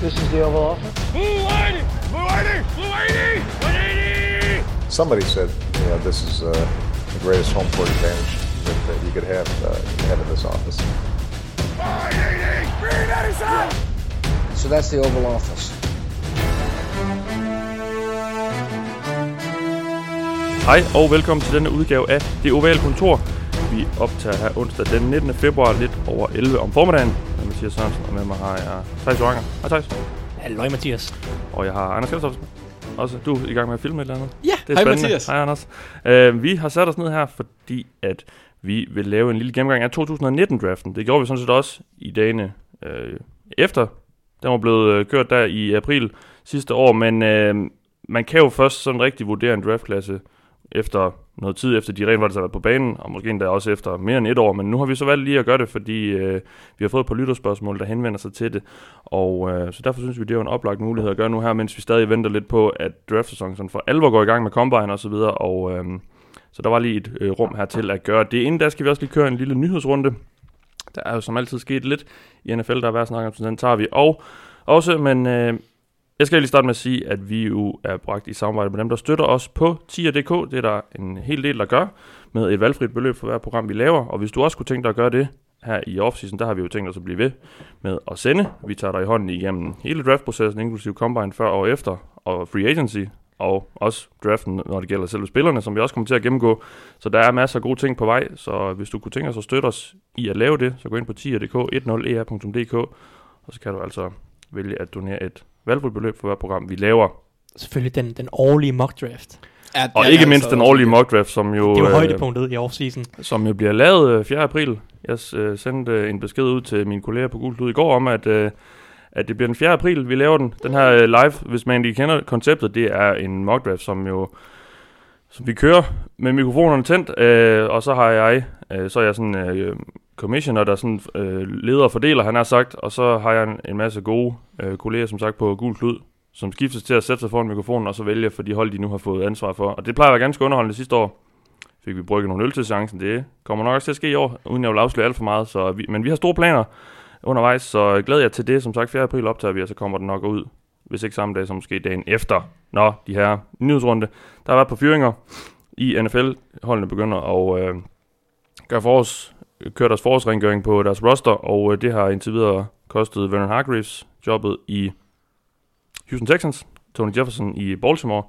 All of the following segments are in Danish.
This is the Oval Office. Blue 180! Blue 180! Blue 180! 180! Somebody said, you know, this is uh, the greatest home court advantage that, that you could have, uh, have in this office. 180! Green Edison! So that's the Oval Office. Hej og velkommen til denne udgave af Det Ovale Kontor. Vi optager her onsdag den 19. februar lidt over 11 om formiddagen. Med Mathias Sørensen, og med mig har jeg Thijs Joranger. Hej Thijs. Halløj, Mathias. Og jeg har Anders Kjellstofsen. Også du er i gang med at filme et eller andet. Ja, Det er hej spændende. Mathias. Hej Anders. Uh, vi har sat os ned her, fordi at vi vil lave en lille gennemgang af 2019-draften. Det gjorde vi sådan set også i dagene øh, efter. Den var blevet øh, kørt der i april sidste år, men øh, man kan jo først sådan rigtig vurdere en draftklasse efter noget tid, efter de rent faktisk har været på banen, og måske endda også efter mere end et år, men nu har vi så valgt lige at gøre det, fordi øh, vi har fået et par lytterspørgsmål, der henvender sig til det, og øh, så derfor synes vi, det er jo en oplagt mulighed at gøre nu her, mens vi stadig venter lidt på, at draftsæsonen for alvor går i gang med Combine og så videre, og øh, så der var lige et øh, rum her til at gøre det. Inden da skal vi også lige køre en lille nyhedsrunde. Der er jo som altid sket lidt i NFL, der er værd at snakke om, så den tager vi. Og også, men øh, jeg skal lige starte med at sige, at vi jo er bragt i samarbejde med dem, der støtter os på tier.dk. Det er der en hel del, der gør, med et valgfrit beløb for hver program, vi laver. Og hvis du også kunne tænke dig at gøre det her i offseason, der har vi jo tænkt os at blive ved med at sende. Vi tager dig i hånden igennem hele draftprocessen, inklusive combine før og efter, og free agency, og også draften, når det gælder selve spillerne, som vi også kommer til at gennemgå. Så der er masser af gode ting på vej, så hvis du kunne tænke os at støtte os i at lave det, så gå ind på tier.dk, 10er.dk, e og så kan du altså vælge at donere et valgfuldt beløb for hver program, vi laver. Selvfølgelig den, den årlige mock draft. Ja, Og ikke er mindst altså den årlige mock draft, som jo, Det er jo øh, højdepunktet i offseason. som jo bliver lavet øh, 4. april. Jeg øh, sendte øh, en besked ud til mine kolleger på Gult i går om, at, øh, at det bliver den 4. april, vi laver den. Den her øh, live, hvis man ikke kender konceptet, det er en mock draft, som jo så vi kører med mikrofonerne tændt, øh, og så har jeg, øh, så er jeg sådan øh, commissioner, der sådan øh, leder og fordeler, han har sagt, og så har jeg en, en masse gode øh, kolleger, som sagt, på Gul Klud, som skiftes til at sætte sig foran mikrofonen, og så vælge for de hold, de nu har fået ansvar for. Og det plejer at være ganske underholdende sidste år. Fik vi brygget nogle øl til chancen. Det kommer nok også til at ske i år, uden jeg vil afsløre alt for meget. Så vi, men vi har store planer undervejs, så glæder jeg til det. Som sagt, 4. april optager vi, og så kommer den nok ud. Hvis ikke samme dag, så måske dagen efter. når de her nyhedsrunde. Der har været på fyringer i NFL. Holdene begynder at øh, gøre forårs, køre deres forårsrengøring på deres roster, og øh, det har indtil videre kostet Vernon Hargreaves jobbet i Houston Texans, Tony Jefferson i Baltimore,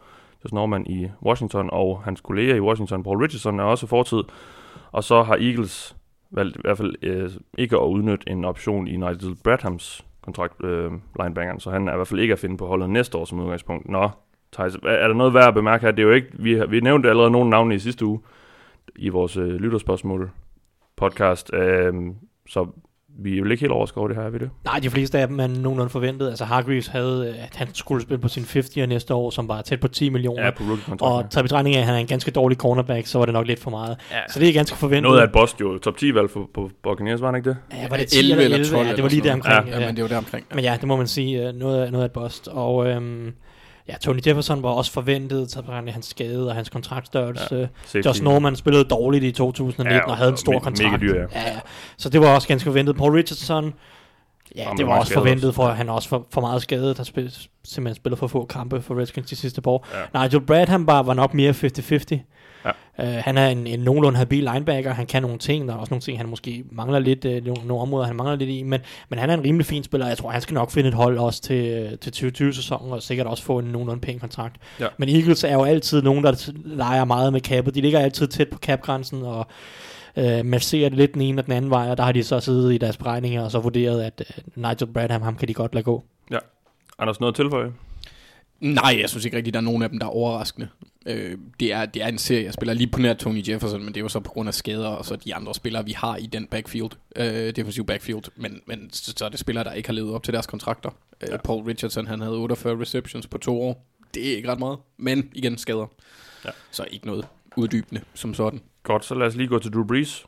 Josh Norman i Washington, og hans kollega i Washington, Paul Richardson, er også fortid. Og så har Eagles valgt i hvert fald øh, ikke at udnytte en option i Nigel Bradhams kontrakt, øh, linebackeren, så han er i hvert fald ikke at finde på holdet næste år som udgangspunkt. Nå, Thijs, er er der noget værd at bemærke her? Det er jo ikke, vi, har- vi nævnte allerede nogle navne i sidste uge i vores øh, lytterspørgsmål podcast, øh, så vi er jo ikke helt overrasket over det her, er vi det? Nej, de fleste af dem er nogenlunde forventet. Altså Hargreaves havde, øh, at han skulle spille på sin 50 år næste år, som var tæt på 10 millioner. Ja, på og tager betragtning af, at han er en ganske dårlig cornerback, så var det nok lidt for meget. Ja. Så det er ganske forventet. Noget af et bust jo. Top 10 valg på, på Buccaneers, var han ikke det? Ja, var det 10 11 eller eller 11? 12 Ja, det var lige der omkring. noget. Ja, men det er jo der omkring. Men ja, det må man sige, øh, noget, af- noget af et bust. Og øhm, ja, Tony Jefferson var også forventet, så af hans skade og hans kontraktstørrelse. Ja. Josh Norman spillede dårligt i 2019 Ja, ja, og havde en og stor me- kontrakt. dyr, ja. ja. Så det var også ganske forventet. Paul Richardson, ja, Jamen, det var også skader forventet, for han også for, for meget skadet. Han spil, simpelthen spillet for få kampe for Redskins de sidste par år. Ja. Nigel Bradham var, var nok mere 50-50. Ja. Uh, han er en, en nogenlunde habil linebacker. Han kan nogle ting. Der er også nogle ting, han måske mangler lidt. Uh, nogle, nogle områder, han mangler lidt i. Men, men han er en rimelig fin spiller. Jeg tror, han skal nok finde et hold også til, til 2020-sæsonen. Og sikkert også få en nogenlunde pæn kontrakt. Ja. Men Eagles er jo altid nogen, der leger meget med capet. De ligger altid tæt på capgrænsen. Og uh, masserer det lidt den ene og den anden vej. Og der har de så siddet i deres beregninger og så vurderet, at uh, Nigel Bradham, ham kan de godt lade gå. Anders, noget at tilføje? Nej, jeg synes ikke rigtig, der er nogen af dem, der er overraskende. Øh, det, er, det er en serie, jeg spiller lige på nær Tony Jefferson, men det er jo så på grund af skader, og så de andre spillere, vi har i den backfield, øh, defensiv backfield. Men, men så, så er det spillere, der ikke har levet op til deres kontrakter. Øh, Ja. Paul Richardson, han havde 48 receptions på to år. Det er ikke ret meget, men igen skader. Ja. Så ikke noget uddybende som sådan. Godt, så lad os lige gå til Drew Brees.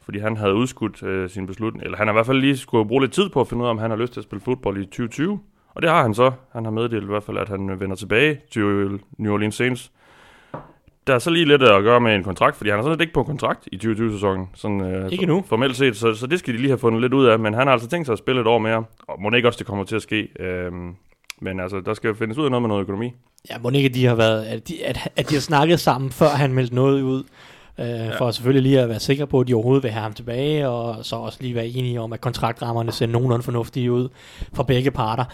Fordi han havde udskudt øh, sin beslutning, eller han har i hvert fald lige skulle bruge lidt tid på at finde ud af, om han har lyst til at spille fodbold i 2020. Og det har han så. Han har meddelt i hvert fald, at han vender tilbage til New Orleans Saints. der er så lige lidt at gøre med en kontrakt, fordi han er sådan lidt ikke på kontrakt i 2020-sæsonen. Sådan, øh, Ikke endnu. Formelt set, så, så det skal de lige have fundet lidt ud af. Men han har altså tænkt sig at spille et år mere, og må ikke også det kommer til at ske. Øhm, men altså, der skal jo findes ud af noget med noget økonomi. Ja, må ikke, de har været, at de, at, at de har snakket sammen, før han meldte noget ud. Øh, ja. For selvfølgelig lige at være sikker på, at de overhovedet vil have ham tilbage, og så også lige være enige om, at kontraktrammerne ser nogenlunde fornuftige ud for begge parter.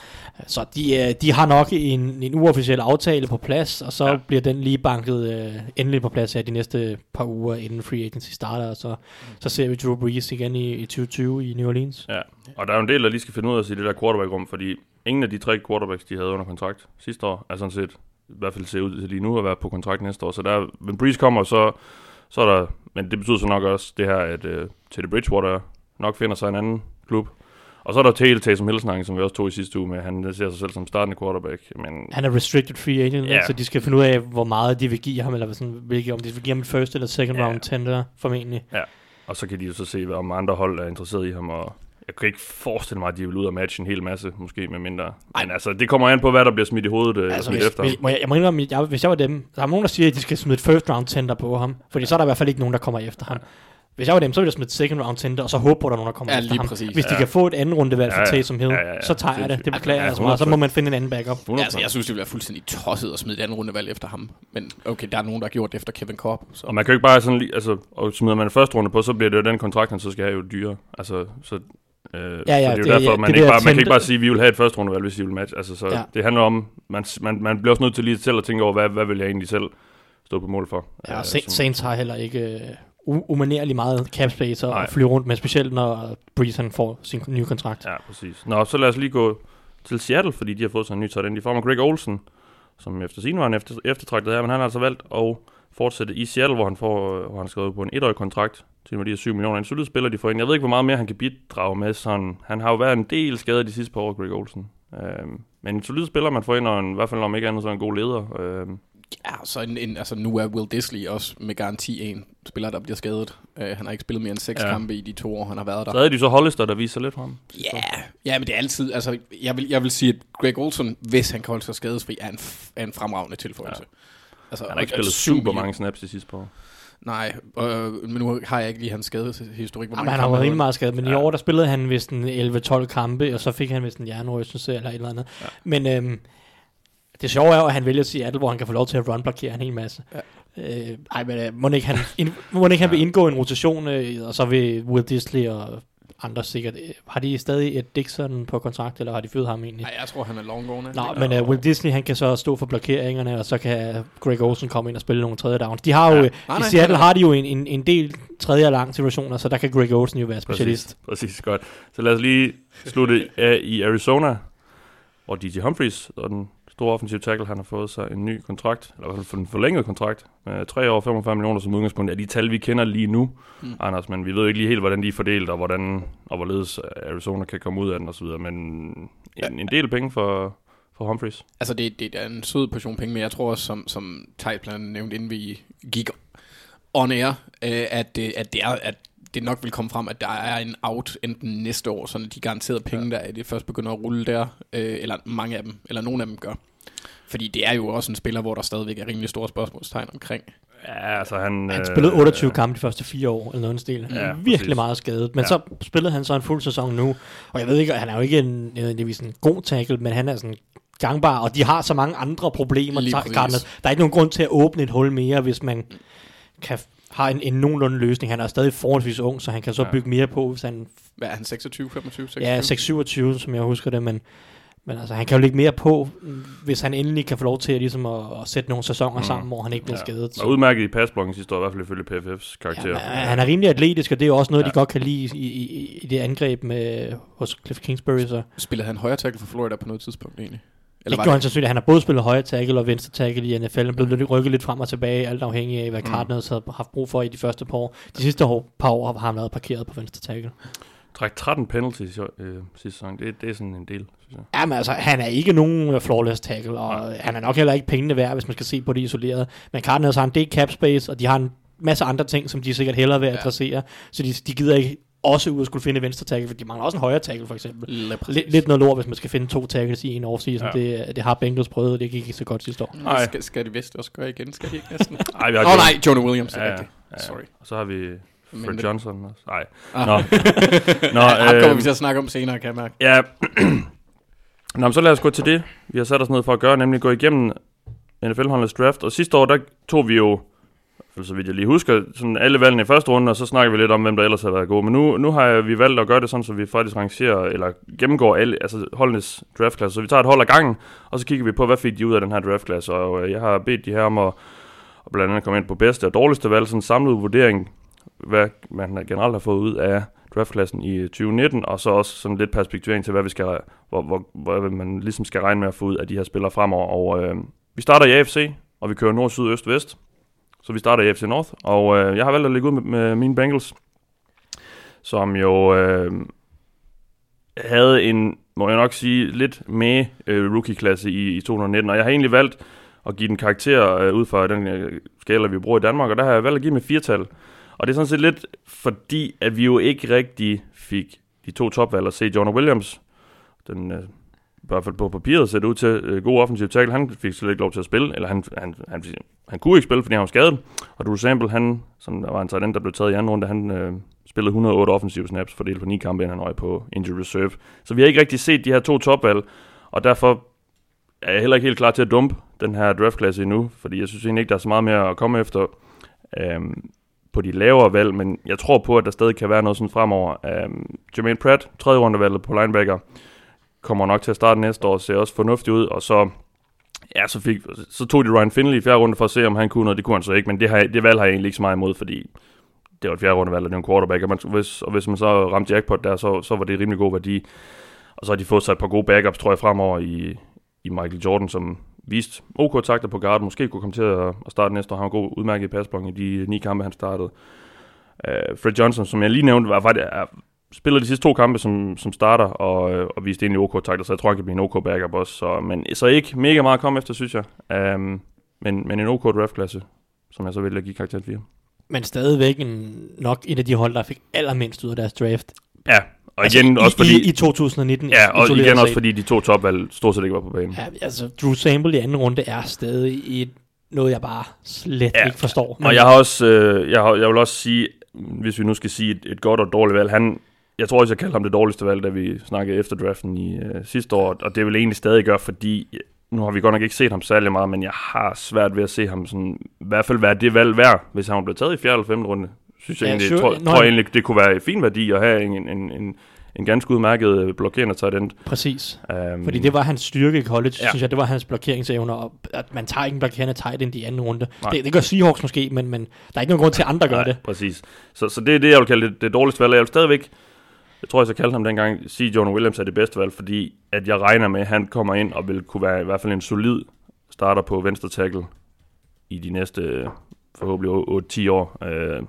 Så de, øh, de har nok en, en uofficiel aftale på plads, og så ja. bliver den lige banket øh, endelig på plads her de næste par uger, inden free agency starter, og så, så ser vi Drew Brees igen i, i 2020 i New Orleans. Ja, og der er jo en del, der lige skal finde ud af sig i det der quarterback-rum, fordi ingen af de tre quarterbacks, de havde under kontrakt sidste år, er sådan set i hvert fald ser ud til lige nu at være på kontrakt næste år. Så der, when Breeze kommer, så, så er der, men det betyder så nok også det her, at uh, Teddy Bridgewater nok finder sig en anden klub. Og så er der Taylor Taysom Hill som vi også tog i sidste uge med. Han ser sig selv som startende quarterback. Men Han er restricted free agent, Ja. så de skal finde ud af, hvor meget de vil give ham, eller sådan, hvilke, om de vil give ham et first eller second Ja. round tender, formentlig. Og så kan de jo så se, om andre hold er interesseret i ham, og jeg kan ikke forestille mig, at de vil ud og matche en hel masse, måske med mindre. Men altså, det kommer an på, hvad der bliver smidt i hovedet, altså, Altså, smidt hvis, efter. hvis, må jeg, jeg må indrømme, jeg, hvis jeg var dem, der er nogen, der siger, at de skal smide et first round tender på ham, fordi så er der i hvert fald ikke nogen, der kommer efter ham. Hvis jeg var dem, så ville jeg smide et second round tender, og så håbe på, at der er nogen, der kommer Ja, efter lige ham. præcis. Hvis de Ja. kan få et anden rundevalg for Ja, ja. Taysom Hill, Ja, ja, ja. så tager jeg det. Det beklager Ja, jeg altså meget. Så må man finde en anden backup. 100%. Ja, altså, jeg synes, det ville være fuldstændig tosset at smide et andet rundevalg efter ham. Men okay, der er nogen, der har gjort det efter Kevin Cobb. Så. Og man kan jo ikke bare sådan lige, altså, og smider man en første runde på, så bliver det jo den kontrakt, han så skal have jo dyre. Altså, så, øh, ja, ja, så det er jo det- derfor, ja, man, det ikke bare, man kan ikke bare sige, at vi vil have et første rundevalg, hvis I vil match. Altså, så Ja. det handler om, man, man, man bliver også nødt til lige selv at tænke over, hvad, hvad vil jeg egentlig selv stå på mål for. Ja, og Øh, Saints har heller ikke øh, u- umanerligt meget cap space Nej. flyve rundt med, specielt når Breeze han får sin nye kontrakt. Ja, præcis. Nå, så lad os lige gå til Seattle, fordi de har fået sig en ny tight end. De får med Greg Olsen, som efter sin var en efter, eftertragtet her, men han har altså valgt at fortsætte i Seattle, hvor han, får, hvor han skrevet på en etårig kontrakt til med de her 7 millioner. En solid spiller, de får ind. Jeg ved ikke, hvor meget mere han kan bidrage med. Sådan. Han har jo været en del skadet de sidste par år, Greg Olsen. Øhm, men en solid spiller, man får ind, og en, i hvert fald om ikke andet, så en god leder. Øhm, Ja, så en, en, altså nu er Will Disley også med garanti en spiller, der bliver skadet. Uh, han har ikke spillet mere end seks Ja. kampe i de to år, han har været der. så havde de så Hollister, der viser lidt frem. Ja, ja, men det er altid, altså, jeg vil, jeg vil sige, at Greg Olson, hvis han kan holde sig skadesfri, er en, er en fremragende tilføjelse. Ja. Altså, Han har ikke spillet super mange snaps de sidste par år. Nej, øh, men nu har jeg ikke lige hans skadehistorik. Hvor Jamen, han har været rimelig meget skadet, men ja. i Ja. år der spillede han vist en 11-12 kampe, og så fik han vist en hjernerystelse eller et eller andet. Ja. Men øhm, det sjove er jo, at han vælger Seattle, hvor han kan få lov til at run-blokere en hel masse. Ja. Øh, ej, men øh, må ikke han, ind, må ikke han vil indgå i en rotation, øh, og så vil Will Disley og andre sikkert. Øh, har de stadig et Dixon på kontrakt, eller har de fyret ham egentlig? Nej, jeg tror, han er longgående. Nå, men uh, Will Disney, han kan så stå for blokeringerne, og så kan Greg Olsen komme ind og spille nogle tredje downs. De har jo, ja. Nej, i nej, Seattle han er- har de jo en, en, en del tredje og lang situationer, så der kan Greg Olsen jo være specialist. Præcis, præcis, godt. Så lad os lige slutte af i Arizona, hvor DJ Humphries og den store offensive tackle, han har fået sig en ny kontrakt, eller i hvert fald en forlænget kontrakt, med 3 år 45 millioner som udgangspunkt, er de tal, vi kender lige nu, Mm. Anders, men vi ved jo ikke lige helt, hvordan de er fordelt, og, hvordan, og hvorledes Arizona kan komme ud af den osv., men en, en del penge for, for Humphries. Altså, det, det er en sød portion penge, men jeg tror også, som, som blandt andet nævnte, inden vi gik on air, øh, at, det, at, det er, at det nok vil komme frem, at der er en out enten næste år, så de garanterede penge, der det først begynder at rulle der, øh, eller mange af dem, eller nogle af dem gør. Fordi det er jo også en spiller, hvor der stadigvæk er rimelig store spørgsmålstegn omkring. Ja, altså han... Han øh, spillede 28 kampe de første fire år, eller noget stil. Ja, Ja, Virkelig præcis. meget skadet. Men Ja. så spillede han så en fuld sæson nu, og jeg ved ikke, han er jo ikke en, nødvendigvis en god tackle, men han er sådan gangbar, og de har så mange andre problemer. Cardinals. Der er ikke nogen grund til at åbne et hul mere, hvis man kan har en, en nogenlunde løsning. Han er stadig forholdsvis ung, så han kan så Ja. bygge mere på, hvis han Hvad er han, 26, 25, 26? Ja, 627, som jeg husker det, men, men altså, han kan jo lægge mere på, mm, hvis han endelig kan få lov til ligesom at, at sætte nogle sæsoner Mm. mm. sammen, hvor han ikke bliver Ja. skadet. Var udmærket i passblokken sidste år, i hvert fald ifølge PFF's karakter. Ja, men han er rimelig atletisk, og det er jo også noget, ja. De godt kan lide i, i, i det angreb med, hos Cliff Kingsbury. Så. Spillede han højre tackle for Florida på noget tidspunkt egentlig? Eller det var gjorde han sandsynligt. Han har både spillet højre tackle og venstre tackle i NFL. Han blev lidt rykket lidt frem og tilbage, alt afhængig af, hvad Mm. Cardinals havde haft brug for i de første par år. De sidste år, par år har han været parkeret på venstre tackle. Træk 13 penalties i øh, sidste sæson. Det, det er sådan en del, synes jeg. Jamen altså, han er ikke nogen øh, flawless tackle, og Nej. han er nok heller ikke pengene værd, hvis man skal se på det isoleret. Men Cardinals har en del cap space, og de har en masse andre ting, som de sikkert hellere vil Ja. adressere, så de, de gider ikke også ud at skulle finde venstre tackle, for de mangler også en højre tackle, for eksempel. Lidt, lidt noget lort, hvis man skal finde to tackles i en offseason. Ja. Det, det har Bengals prøvet, og det gik ikke så godt sidste år. Nej. Skal, skal de vist også gøre igen? Skal de ikke næsten? Åh Ej, vi har oh, nej, Jonah Williams. Ja, ja. ja. Sorry. Og så har vi Men Fred det- Johnson også. Nej. Ah. Nå. Nå, Ja, ham kommer øh, vi til at snakke om senere, kan jeg mærke. Ja. Nå, men så lad os gå til det, vi har sat os ned for at gøre, nemlig gå igennem NFL-holdenes draft. Og sidste år, der tog vi jo, for så vidt jeg lige husker, sådan alle valgene i første runde, og så snakker vi lidt om, hvem der ellers har været gode. Men nu, nu har vi valgt at gøre det sådan, så vi faktisk rangerer, eller gennemgår alle, altså holdenes draftklasse. Så vi tager et hold af gangen, og så kigger vi på, hvad fik de ud af den her draftklasse. Og øh, jeg har bedt de her om at, at blandt andet komme ind på bedste og dårligste valg, sådan en samlet vurdering, hvad man generelt har fået ud af draftklassen i øh, 2019, og så også sådan lidt perspektivering til, hvad vi skal, hvor, hvor, hvor man ligesom skal regne med at få ud af de her spillere fremover. Og øh, vi starter i AFC, og vi kører nord, syd, øst, vest. Så vi starter i AFC North, og øh, jeg har valgt at lægge ud med, med mine Bengals, som jo øh, havde en, må jeg nok sige, lidt med øh, rookie-klasse i, i 2019, og jeg har egentlig valgt at give den karakter øh, ud fra den øh, skala, vi bruger i Danmark, og der har jeg valgt at give med firtal. Og det er sådan set lidt fordi, at vi jo ikke rigtig fik de to topvalg at se Jonah Williams, den øh, i hvert fald på papiret ser det ud til øh, god offensiv tackle. Han fik slet ikke lov til at spille, eller han, han, han, han kunne ikke spille, fordi han var skadet. Og Drew Sample, han, som der var en tight der blev taget i anden runde, han øh, spillede 108 offensive snaps, fordelt på ni kampe, inden han røg på injury reserve. Så vi har ikke rigtig set de her to topvalg, og derfor er jeg heller ikke helt klar til at dumpe den her draftklasse endnu, fordi jeg synes egentlig ikke, der er så meget mere at komme efter øhm, på de lavere valg, men jeg tror på, at der stadig kan være noget sådan fremover. Øhm, Jermaine Pratt, tredje rundevalget på linebacker, kommer nok til at starte næste år, ser også fornuftigt ud, og så, ja, så, fik, så tog de Ryan Finley i fjerde runde for at se, om han kunne noget. Det kunne han så ikke, men det, har, det valg har jeg egentlig ikke så meget imod, fordi det var et fjerde rundevalg, og det er en quarterback, og, man, hvis, og hvis man så ramte jackpot der, så, så var det rimelig god værdi. Og så har de fået sig et par gode backups, tror jeg, fremover i, i Michael Jordan, som viste OK takter på guard, måske kunne komme til at, at starte næste år. Han var god udmærket i passblok i de ni kampe, han startede. Uh, Fred Johnson, som jeg lige nævnte, var faktisk, er, spillede de sidste to kampe som, som starter, og, øh, og viste egentlig OK takter, så jeg tror, han kan blive en OK backup også. Så, men, så ikke mega meget at komme efter, synes jeg. Um, men, men en OK draftklasse, som jeg så vil give karakter 4. Men stadigvæk en, nok et af de hold, der fik allermindst ud af deres draft. Ja, og igen altså, også i, fordi... I, I 2019. ja, og igen også set. fordi de to topvalg stort set ikke var på banen. Ja, altså, Drew Sample i anden runde er stadig i et, noget, jeg bare slet Ja, ikke forstår. Og jeg har også, øh, jeg, har, jeg vil også sige, hvis vi nu skal sige et, et godt og et dårligt valg, han, jeg tror også, jeg kaldte ham det dårligste valg, da vi snakkede efter draften i øh, sidste år, og det vil egentlig stadig gøre, fordi øh, nu har vi godt nok ikke set ham særlig meget, men jeg har svært ved at se ham sådan, i hvert fald være det valg værd, hvis han blevet taget i 4. eller 5. runde. Synes jeg Ja, egentlig, sure. tror, Nå, tror jeg egentlig, det kunne være en fin værdi at have en, en, en, en ganske udmærket øh, blokerende tight. Præcis. Um, Fordi det var hans styrke i college, Ja. synes jeg, det var hans blokeringsevner, og at man tager ikke en blokerende tight end i anden runde. Nej. Det, det gør Seahawks måske, men, men der er ikke nogen grund til, at andre gør Nej, det. præcis. Så, så det er det, jeg vil kalde det, det dårligste valg. Jeg vil stadigvæk, jeg tror, jeg så kaldte ham dengang, sige, Jonah Williams er det bedste valg, fordi at jeg regner med, at han kommer ind og vil kunne være i hvert fald en solid starter på venstre tackle i de næste øh, forhåbentlig 8-10 år. Øh,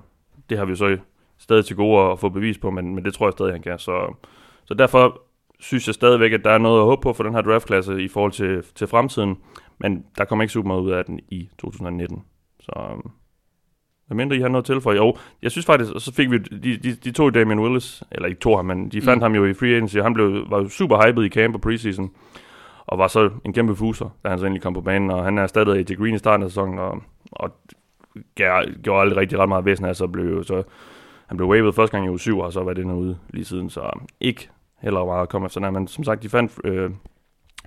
det har vi jo så stadig til gode at få bevis på, men, men det tror jeg stadig, han kan. Så, så derfor synes jeg stadigvæk, at der er noget at håbe på for den her draftklasse i forhold til, til fremtiden, men der kommer ikke super meget ud af den i 2019. Så øhm, hvad mindre I har noget til for? Jo, jeg synes faktisk, så fik vi, de, de, de tog Damian Willis, eller ikke tog ham, men de fandt mm. ham jo i free agency, han blev, var jo super hyped i camp og preseason, og var så en kæmpe fuser, da han så endelig kom på banen, og han er erstattet AJ Green i starten af sæsonen, og, og gav, gjorde aldrig rigtig ret meget væsen af, så blev jo så, han blev waived første gang i uge 7, og så var det ude lige siden, så ikke heller meget at komme efter, men som sagt, de fandt øh,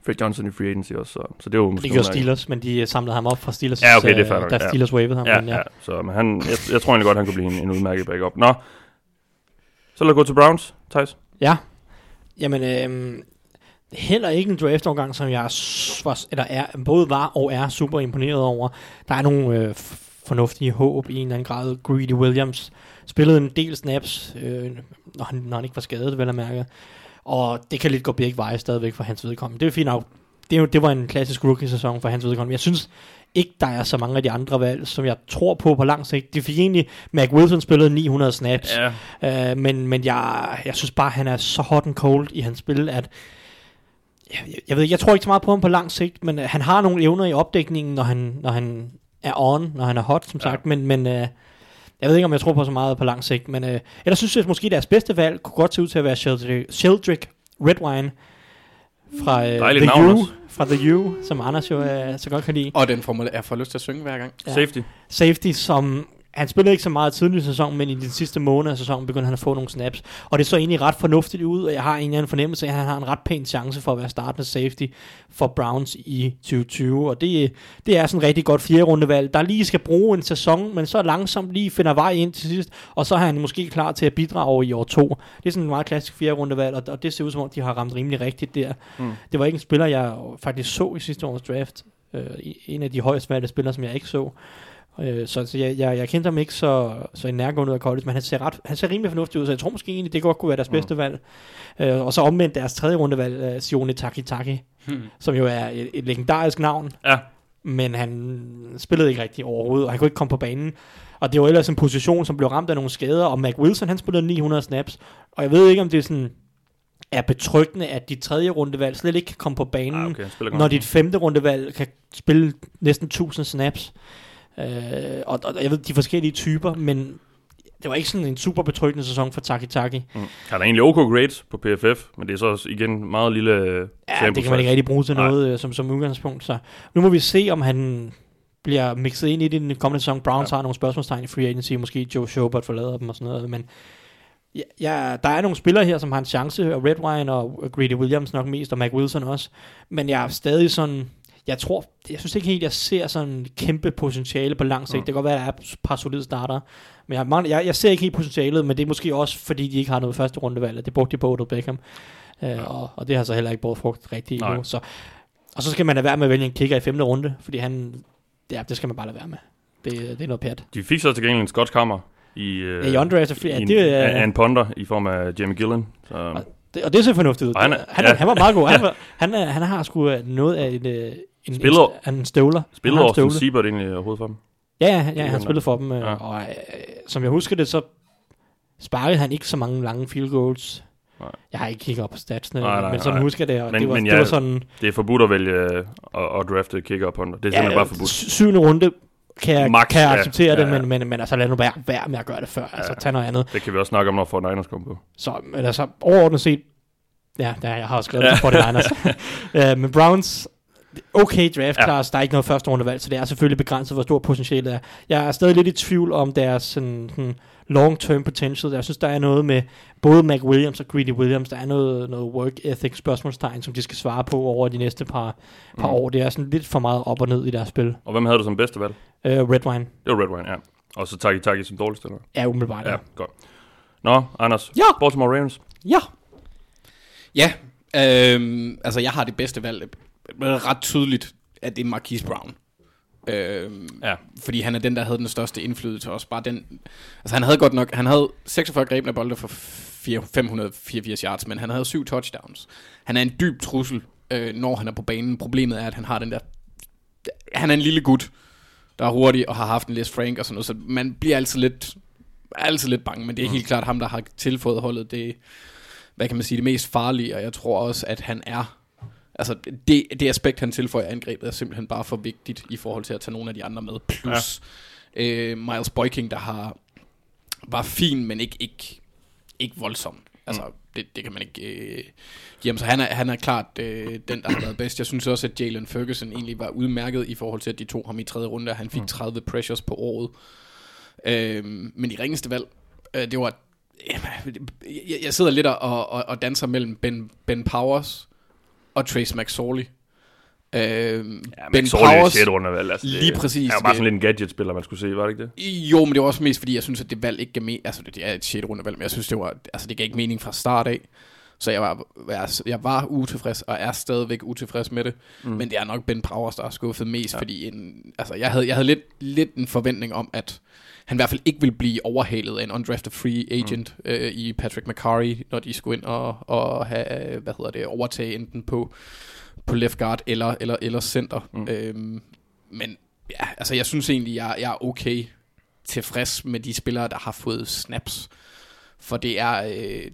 Fred Johnson i free agency også, så, så det var måske Det gjorde. Steelers, men de samlede ham op fra Steelers, Ja, okay, det er fair øh, da ja. Steelers wavede ham. Ja, men ja. så men han, jeg, jeg tror egentlig godt, han kunne blive en, en udmærket backup. Nå, så lad os gå til Browns, Thijs. Ja. Jamen, øhm, heller ikke en draft-overgang, som jeg var, eller er, både var og er super imponeret over. Der er nogle øh, fornuftige håb i en eller anden grad. Greedy Williams spillede en del snaps, øh, når, han, når han ikke var skadet, vel at mærke. Og det kan lidt gå begge veje stadigvæk for hans vedkommende. Det er fint nok. Det, jo, det var en klassisk rookie-sæson for hans vedkommende. Jeg synes ikke, der er så mange af de andre valg, som jeg tror på på lang sigt. De fik egentlig, Mac Wilson spillede 900 snaps. Ja, Øh, men men jeg, jeg synes bare, han er så hot and cold i hans spil, at jeg, jeg ved jeg tror ikke så meget på ham på lang sigt, men øh, han har nogle evner i opdækningen, når han, når han er on, når han er hot, som Ja. sagt, men, men øh, Jeg ved ikke, om jeg tror på så meget på lang sigt, men øh, ellers synes jeg måske, deres bedste valg kunne godt se ud til at være Sheldrick, Sheldrick Redwine fra øh, The navn U, også. fra The U, som Anders jo øh, så godt kan lide. Og den får man er får lyst til at synge hver gang. Ja. Safety. Safety, som han spillede ikke så meget tidlig i sæsonen, men i den sidste måned af sæsonen begyndte han at få nogle snaps. Og det så egentlig ret fornuftigt ud, og jeg har en fornemmelse af, at han har en ret pæn chance for at være startende safety for Browns i 2020. Og det, det er sådan et rigtig godt fjerde rundevalg, der lige skal bruge en sæson, men så langsomt lige finder vej ind til sidst, og så er han måske klar til at bidrage i år to. Det er sådan en meget klassisk fjerde rundevalg, og, og det ser ud som om, de har ramt rimelig rigtigt der. Mm. Det var ikke en spiller, jeg faktisk så i sidste års draft. Øh, en af de højst valgte spillere, som jeg ikke så. Øh, så så jeg, jeg, jeg kendte ham ikke så, så nærgående ud af college, men han ser, ret, han ser rimelig fornuftig ud, så jeg tror måske egentlig, det godt kunne være deres Mm. bedste valg. Øh, og så omvendt deres tredje rundevalg, uh, Sione Takitaki, Hmm. som jo er et, et legendarisk navn, Ja. men han spillede ikke rigtig overhovedet, og han kunne ikke komme på banen. Og det var ellers en position, som blev ramt af nogle skader, og Mac Wilson, han spillede 900 snaps, og jeg ved ikke, om det er sådan er betryggende, at dit tredje rundevalg slet ikke kan komme på banen, Ah, okay, når dit femte rundevalg kan spille næsten 1000 snaps. Øh, og, og jeg ved, de forskellige typer, men det var ikke sådan en super betryggende sæson for Taki Taki. Mm. Han er egentlig OK grades på PFF, men det er så også igen meget lille Ja, det kan man ikke rigtig bruge til Nej. noget øh, som, som udgangspunkt. Så nu må vi se, om han bliver mixet ind i det den kommende sæson. Browns ja. har nogle spørgsmålstegn i free agency, måske Joe Schobert forlader dem og sådan noget, men ja, ja, der er nogle spillere her, som har en chance, og Redwine og Greedy Williams nok mest, og Mac Wilson også, men jeg er stadig sådan, jeg tror, jeg synes ikke helt, jeg ser sådan kæmpe potentiale på lang sigt. Mm. Det kan godt være, at der er et par solide starter, men jeg, jeg, jeg ser ikke helt potentialet, men det er måske også, fordi de ikke har noget første rundevalg, og det brugte de på Odell Beckham, uh, og, og det har så heller ikke båret frugt rigtigt endnu, så og så skal man lade være med at vælge en kicker i femte runde, fordi han, ja, det skal man bare lade være med. Det, det er noget pjat. De fik så til gengæld en skotsk hammer i, øh, Ja, i undrafted i ja, en, det af en ponder i form af Jamie Gillen. Så, Det, og det ser fornuftigt ud. Og han Han, er- han, ja. han var meget god. Han, var, han, han har sgu øh, noget af en, øh, en, Spiller- en, en støvler. spillede han Austin. Siebert egentlig overhovedet for dem? Ja, ja, ja, Det han spillede for dem. Øh, Ja. Og øh, som jeg husker det, så sparkede han ikke så mange lange field goals. Nej. Jeg har ikke kigget op på statsene, Nej, nej, men sådan nej. husker jeg det. Og Men- det, var, men det jeg- var sådan... Det er forbudt at vælge øh, at, at drafte kicker punter. Det er simpelthen bare forbudt. sy- Syvende runde kan jeg, Max, kan jeg ja. acceptere Ja, det, ja. men, men, men altså lad nu være, være med at gøre det før. Altså Ja. tag noget andet. Det kan vi også snakke om, når Fort Niners kommer på. Så altså, overordnet set, ja, der, jeg har også skrevet Ja. ja. for det Niners. uh, men Browns, okay draft Ja. class, der er ikke noget første rundevalg, så det er selvfølgelig begrænset, hvor stor potentiale er. Jeg er stadig lidt i tvivl om deres sådan, sådan long-term potential. Jeg synes, der er noget med både Mac Williams og Greedy Williams, der er noget, noget work ethic spørgsmålstegn, som de skal svare på over de næste par, par Mm. år. Det er sådan lidt for meget op og ned i deres spil. Og hvem havde du som bedste valg? Uh, Red Wine Det var Red Wine, ja. Og så Taki Taki som dårligste, eller? er umiddelbart. Ja, godt. Nå, Anders. Ja. Baltimore Ravens. ja. Ja, øhm, altså jeg har det bedste valg. Det er ret tydeligt, at det er Marquise Brown. Øhm, Ja. Fordi han er den, der havde den største indflydelse også. Bare den, altså han havde godt nok, han havde 46 grebne bolde for 4, 584 yards, men han havde syv touchdowns. Han er en dyb trussel, øh, når han er på banen. Problemet er, at han har den der, han er en lille gut, der er hurtig og har haft en Les Frank og sådan noget, så man bliver altid lidt, altid lidt bange, men det er helt klart ham, der har tilføjet holdet det, hvad kan man sige, det mest farlige, og jeg tror også, at han er, altså det, det aspekt, han tilføjer i angrebet, er simpelthen bare for vigtigt i forhold til at tage nogle af de andre med, plus ja. øh, Miles Boyking, der har, var fin, men ikke, ikke, ikke voldsom. Altså, mm. det, det kan man ikke øh, give ham. Så han er, han er klart øh, den, der har været bedst. Jeg synes også, at Jalen Ferguson egentlig var udmærket i forhold til, at de to ham i tredje runde, og han fik 30 pressures på året. Øh, men de ringeste valg, øh, det var... Jeg, jeg sidder lidt og, og, og danser mellem Ben, ben Powers og Trace McSorley. Øh, Ja, ben er Powers, 6. runde valg. Altså, det- lige præcis, Han var bare det- sådan lidt en gadget-spiller, man skulle se, var det ikke det? jo, men det var også mest fordi, jeg synes, at det valg ikke gav mening. Altså, det er et 6. runde valg, men jeg synes, det, var, altså, det gav ikke mening fra start af. Så jeg var, jeg, jeg var utilfreds, og er stadigvæk utilfreds med det. Mm. Men det er nok Ben Powers, der har skuffet mest, ja. fordi en, altså, jeg havde, jeg havde lidt, lidt en forventning om, at han i hvert fald ikke ville blive overhalet af en undrafted free agent mm. øh, i Patrick McCarry, når de skulle ind og, og have, hvad hedder det, overtage enten på, på left guard eller, eller, eller center. Mm. Øhm, men ja, altså jeg synes egentlig, jeg, jeg er okay tilfreds med de spillere, der har fået snaps. For det er, øh,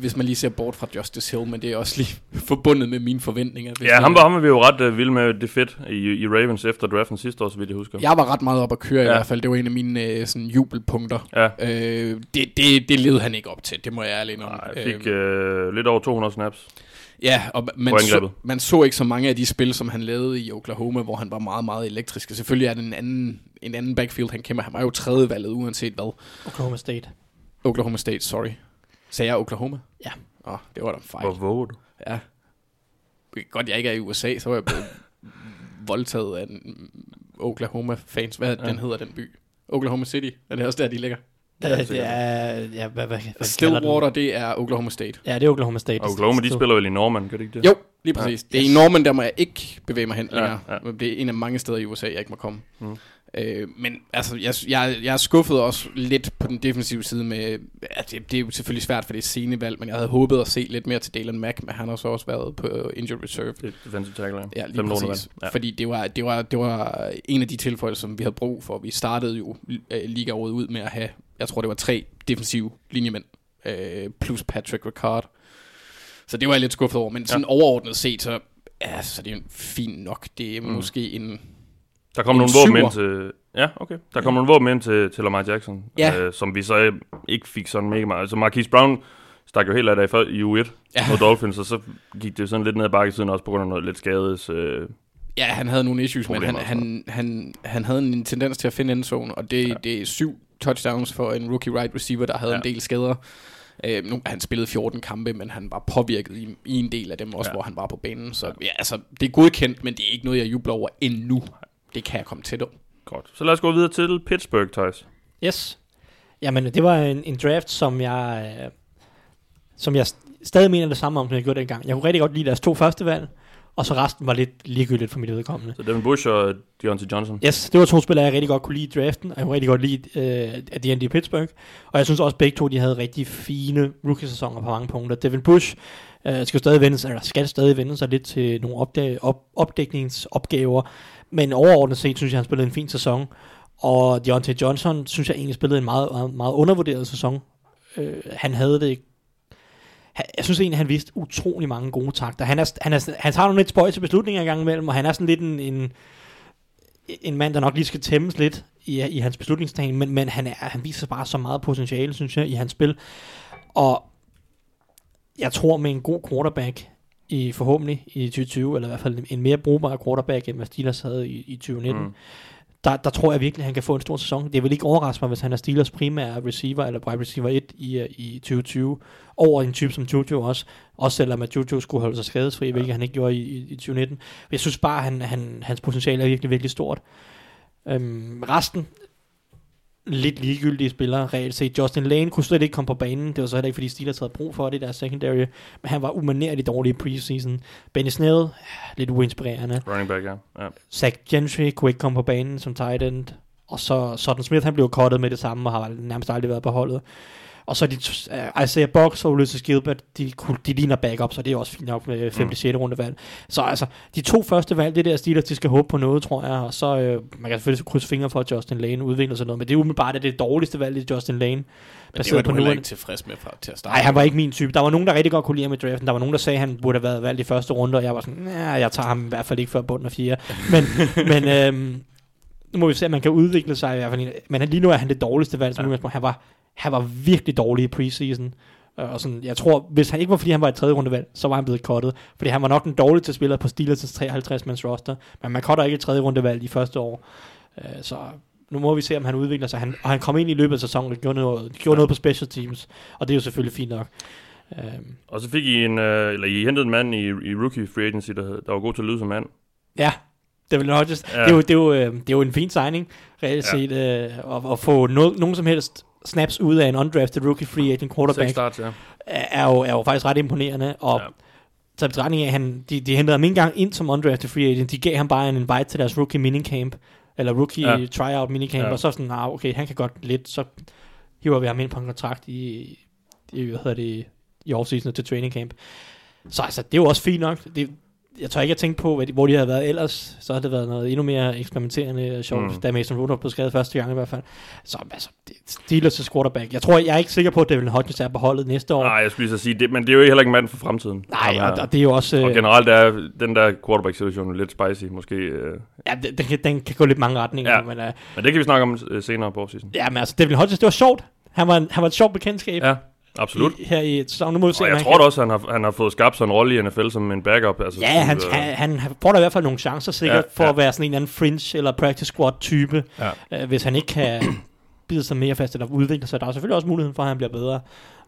hvis man lige ser bort fra Justice Hill, men det er også lige forbundet med mine forventninger. Ja, ham var, ham var vi jo ret uh, vilde med det fedt i, i Ravens efter draften sidste år, så vidt jeg husker. Jeg var ret meget op at køre ja. i hvert fald. Det var en af mine øh, sådan, jubelpunkter. Ja. Øh, det, det, det levede han ikke op til, det må jeg ærligt om. Nej, jeg fik øh, lidt over 200 snaps. Ja, og man så, man så ikke så mange af de spil, som han lavede i Oklahoma, hvor han var meget, meget elektrisk. Og Selvfølgelig er det en anden, en anden backfield, han kæmper. Han var jo tredje valget, uanset hvad. Oklahoma State. Oklahoma State, sorry. Sagde jeg Oklahoma? Ja. Åh, oh, det var da en fejl. Hvor våger du? Ja. Godt, jeg ikke er i USA, så var jeg blevet voldtaget af en Oklahoma-fans. Hvad Ja. den hedder, den by? Oklahoma City. Er det også der, de ligger? Ja, det er, ja, hvad, hvad, hvad Stillwater, det er Oklahoma State. Ja, det er Oklahoma State. Og Oklahoma, de spiller vel i Norman, gør det ikke det? Jo, lige præcis. Ja. Det er i Norman, der må jeg ikke bevæge mig hen Ja, længere. ja. Det er en af mange steder i USA, jeg ikke må komme. Mm. Øh, men altså, jeg, jeg, jeg er skuffet også lidt på den defensive side med, ja, det, det er jo selvfølgelig svært, for det er scenevalg, men jeg havde håbet at se lidt mere til Dalen Mack, men han har så også været på injured reserve. Det er defensive tackle, ja. Ja, lige Fem præcis. Ja. Fordi det var, det, var, det var en af de tilføjelser, som vi havde brug for. Vi startede jo øh, ligaåret ud med at have, jeg tror det var tre defensive linjemænd, øh, plus Patrick Ricard. Så det var jeg lidt skuffet over. Men sådan ja. overordnet set, så, ja, så det er jo fint nok. Det er mm. måske en... Der kom nogle våben ind til... Ja, okay. Der kom nogle våben ind til, til Lamar Jackson, Ja. øh, som vi så øh, ikke fik sådan mega meget. Altså Marquise Brown stak jo helt af der i, før- i U1 Ja. ja. mod Dolphins, og så gik det sådan lidt ned ad bakke siden også på grund af noget lidt skades... Øh, Ja, han havde nogle issues, men han, han, han, han havde en tendens til at finde endzone, og det, ja. Ja. det er syv touchdowns for en rookie right receiver, der havde ja. Ja. en del skader. Øh, nu, han spillede 14 kampe, men han var påvirket i, i en del af dem også, ja. Ja. hvor han var på banen. Så ja, altså, det er godkendt, men det er ikke noget, jeg jubler over endnu. Det kan jeg komme til dog. godt. Så lad os gå videre til Pittsburgh, Thijs. Yes. Jamen, det var en, en draft, som jeg, øh, som jeg st- stadig mener det samme om, som jeg gjorde dengang. Jeg kunne rigtig godt lide deres to første valg, og så resten var lidt ligegyldigt for mit vedkommende. Så Devin Bush og Deontay Johnson. Yes, det var to spillere, jeg rigtig godt kunne lide i draften, og jeg kunne rigtig godt lide øh, at de endte i Pittsburgh. Og jeg synes også, begge to de havde rigtig fine rookie-sæsoner på mange punkter. Devin Bush øh, skal stadig vende sig, eller skal stadig vende sig lidt til nogle opdag, op, opdækningsopgaver, men overordnet set synes jeg, han spillede en fin sæson. Og Deontay Johnson synes jeg egentlig spillede en meget, meget, meget undervurderet sæson. Øh, han havde det jeg synes egentlig, han viste utrolig mange gode takter. Han, er, han, er, han tager nogle lidt spøjse beslutninger i gang imellem, og han er sådan lidt en, en, en mand, der nok lige skal tæmmes lidt i, i hans beslutningstagen, men, men han, er, han viser bare så meget potentiale, synes jeg, i hans spil. Og jeg tror med en god quarterback, i forhåbentlig i 2020, eller i hvert fald en mere brugbar quarterback, end hvad Steelers havde i, i 2019, mm. Der, der tror jeg virkelig, at han kan få en stor sæson. Det vil ikke overraske mig, hvis han er Steelers primære receiver, eller wide receiver 1 i, øh, i 2020, over en type som Juju også, også selvom at Juju skulle holde sig skadesfri, ja. hvilket han ikke gjorde i, i, i 2019. Men jeg synes bare, at han, han, hans potentiale er virkelig, virkelig stort. Øhm, resten, lidt ligegyldige spillere, reelt set. Justin Lane kunne slet ikke komme på banen. Det var så heller ikke, fordi Steelers havde brug for det der secondary. Men han var umanerligt dårlig i preseason. Benny Snell, lidt uinspirerende. Running back, ja. ja. Zach Gentry kunne ikke komme på banen som tight end. Og så Sutton Smith, han blev cuttet med det samme, og har nærmest aldrig været på holdet. Og så de, uh, Isaiah Box og Ulysses Gilbert, de, de ligner backup, så det er også fint nok med 5. Mm. 6. rundevalg. Så altså, de to første valg, det der Steelers, de skal håbe på noget, tror jeg. Og så, øh, man kan selvfølgelig krydse fingre for, at Justin Lane udvikler sig noget, men det er umiddelbart at det dårligste valg, det er Justin Lane. Men det var på du heller nuværende- ikke tilfreds med fra, til at starte. Nej, han var ikke min type. Der var nogen, der rigtig godt kunne lide ham i draften. Der var nogen, der sagde, at han burde have været valgt i første runde, og jeg var sådan, nej, jeg tager ham i hvert fald ikke før bunden af fire. Men, men øhm, nu må vi se, at man kan udvikle sig i hvert fald. Men lige nu er han det dårligste valg, som Ja. ja. han var, han var virkelig dårlig i preseason. Øh, Og sådan, jeg tror, hvis han ikke var, fordi han var et tredje rundevalg, så var han blevet cuttet. Fordi han var nok den dårligste spiller på Steelers' 53-mands roster. Men man cutter ikke et tredje rundevalg i første år. Øh, Så nu må vi se, om han udvikler sig. Han, og han kom ind i løbet af sæsonen og gjorde noget, gjorde Ja. noget på special teams. Og det er jo selvfølgelig fint nok. Øhm, Og så fik I en, øh, eller I hentede en mand i, i rookie free agency, der, der var god til at lyde som mand. Ja, det vil Rodgers. Ja. Det, er jo, det, er jo, øh, det er jo en fin signing, reelt Ja. set, øh, at, at få no, nogen som helst snaps ud af en undrafted rookie free agent quarterback, starts, ja. er, jo, er jo faktisk ret imponerende, og Ja. i betragtning af, at han, de, de hentede ham ikke engang ind som undrafted free agent, de gav ham bare en invite til deres rookie minicamp, eller rookie Ja. tryout minicamp, ja. og så sådan, nah, okay, han kan godt lidt, så hiver vi ham ind på en kontrakt i, i hvad hedder det, i offseason til training camp. Så altså, det er jo også fint nok. Det, jeg tør ikke at tænke på, hvor de havde været ellers. Så havde det været noget endnu mere eksperimenterende sjovt, Mm. da Mason Rudolph blev skadet første gang i hvert fald. Så altså, Steelers' quarterback. Jeg tror, jeg er ikke sikker på, at Devin Hodges er på holdet næste år. Nej, jeg skulle lige så sige, det, men det er jo heller ikke mand for fremtiden. Nej, Ham og, og det er jo også... og Øh, generelt er den der quarterback-situation lidt spicy, måske. Øh, ja, den, den, kan, den kan gå lidt mange retninger, Ja. ja. men, øh, men det kan vi snakke om øh, senere på offseason. ja, men altså, Devin Hodges, det var sjovt. Han var, en, han var et sjovt bekendtskab Ja, absolut. i, her i sæsonen. Nu må vi se, Og jeg tror kan- også, han har, han har fået skabt sig en rolle i NFL som en backup. Altså, Ja, han, øh, han, han, får da i hvert fald nogle chancer sikkert Ja, ja, for ja. at være sådan en eller anden fringe eller practice squad type, Ja. øh, hvis han ikke kan bide sig mere fast eller udvikle sig. Der er selvfølgelig også muligheden for, at han bliver bedre.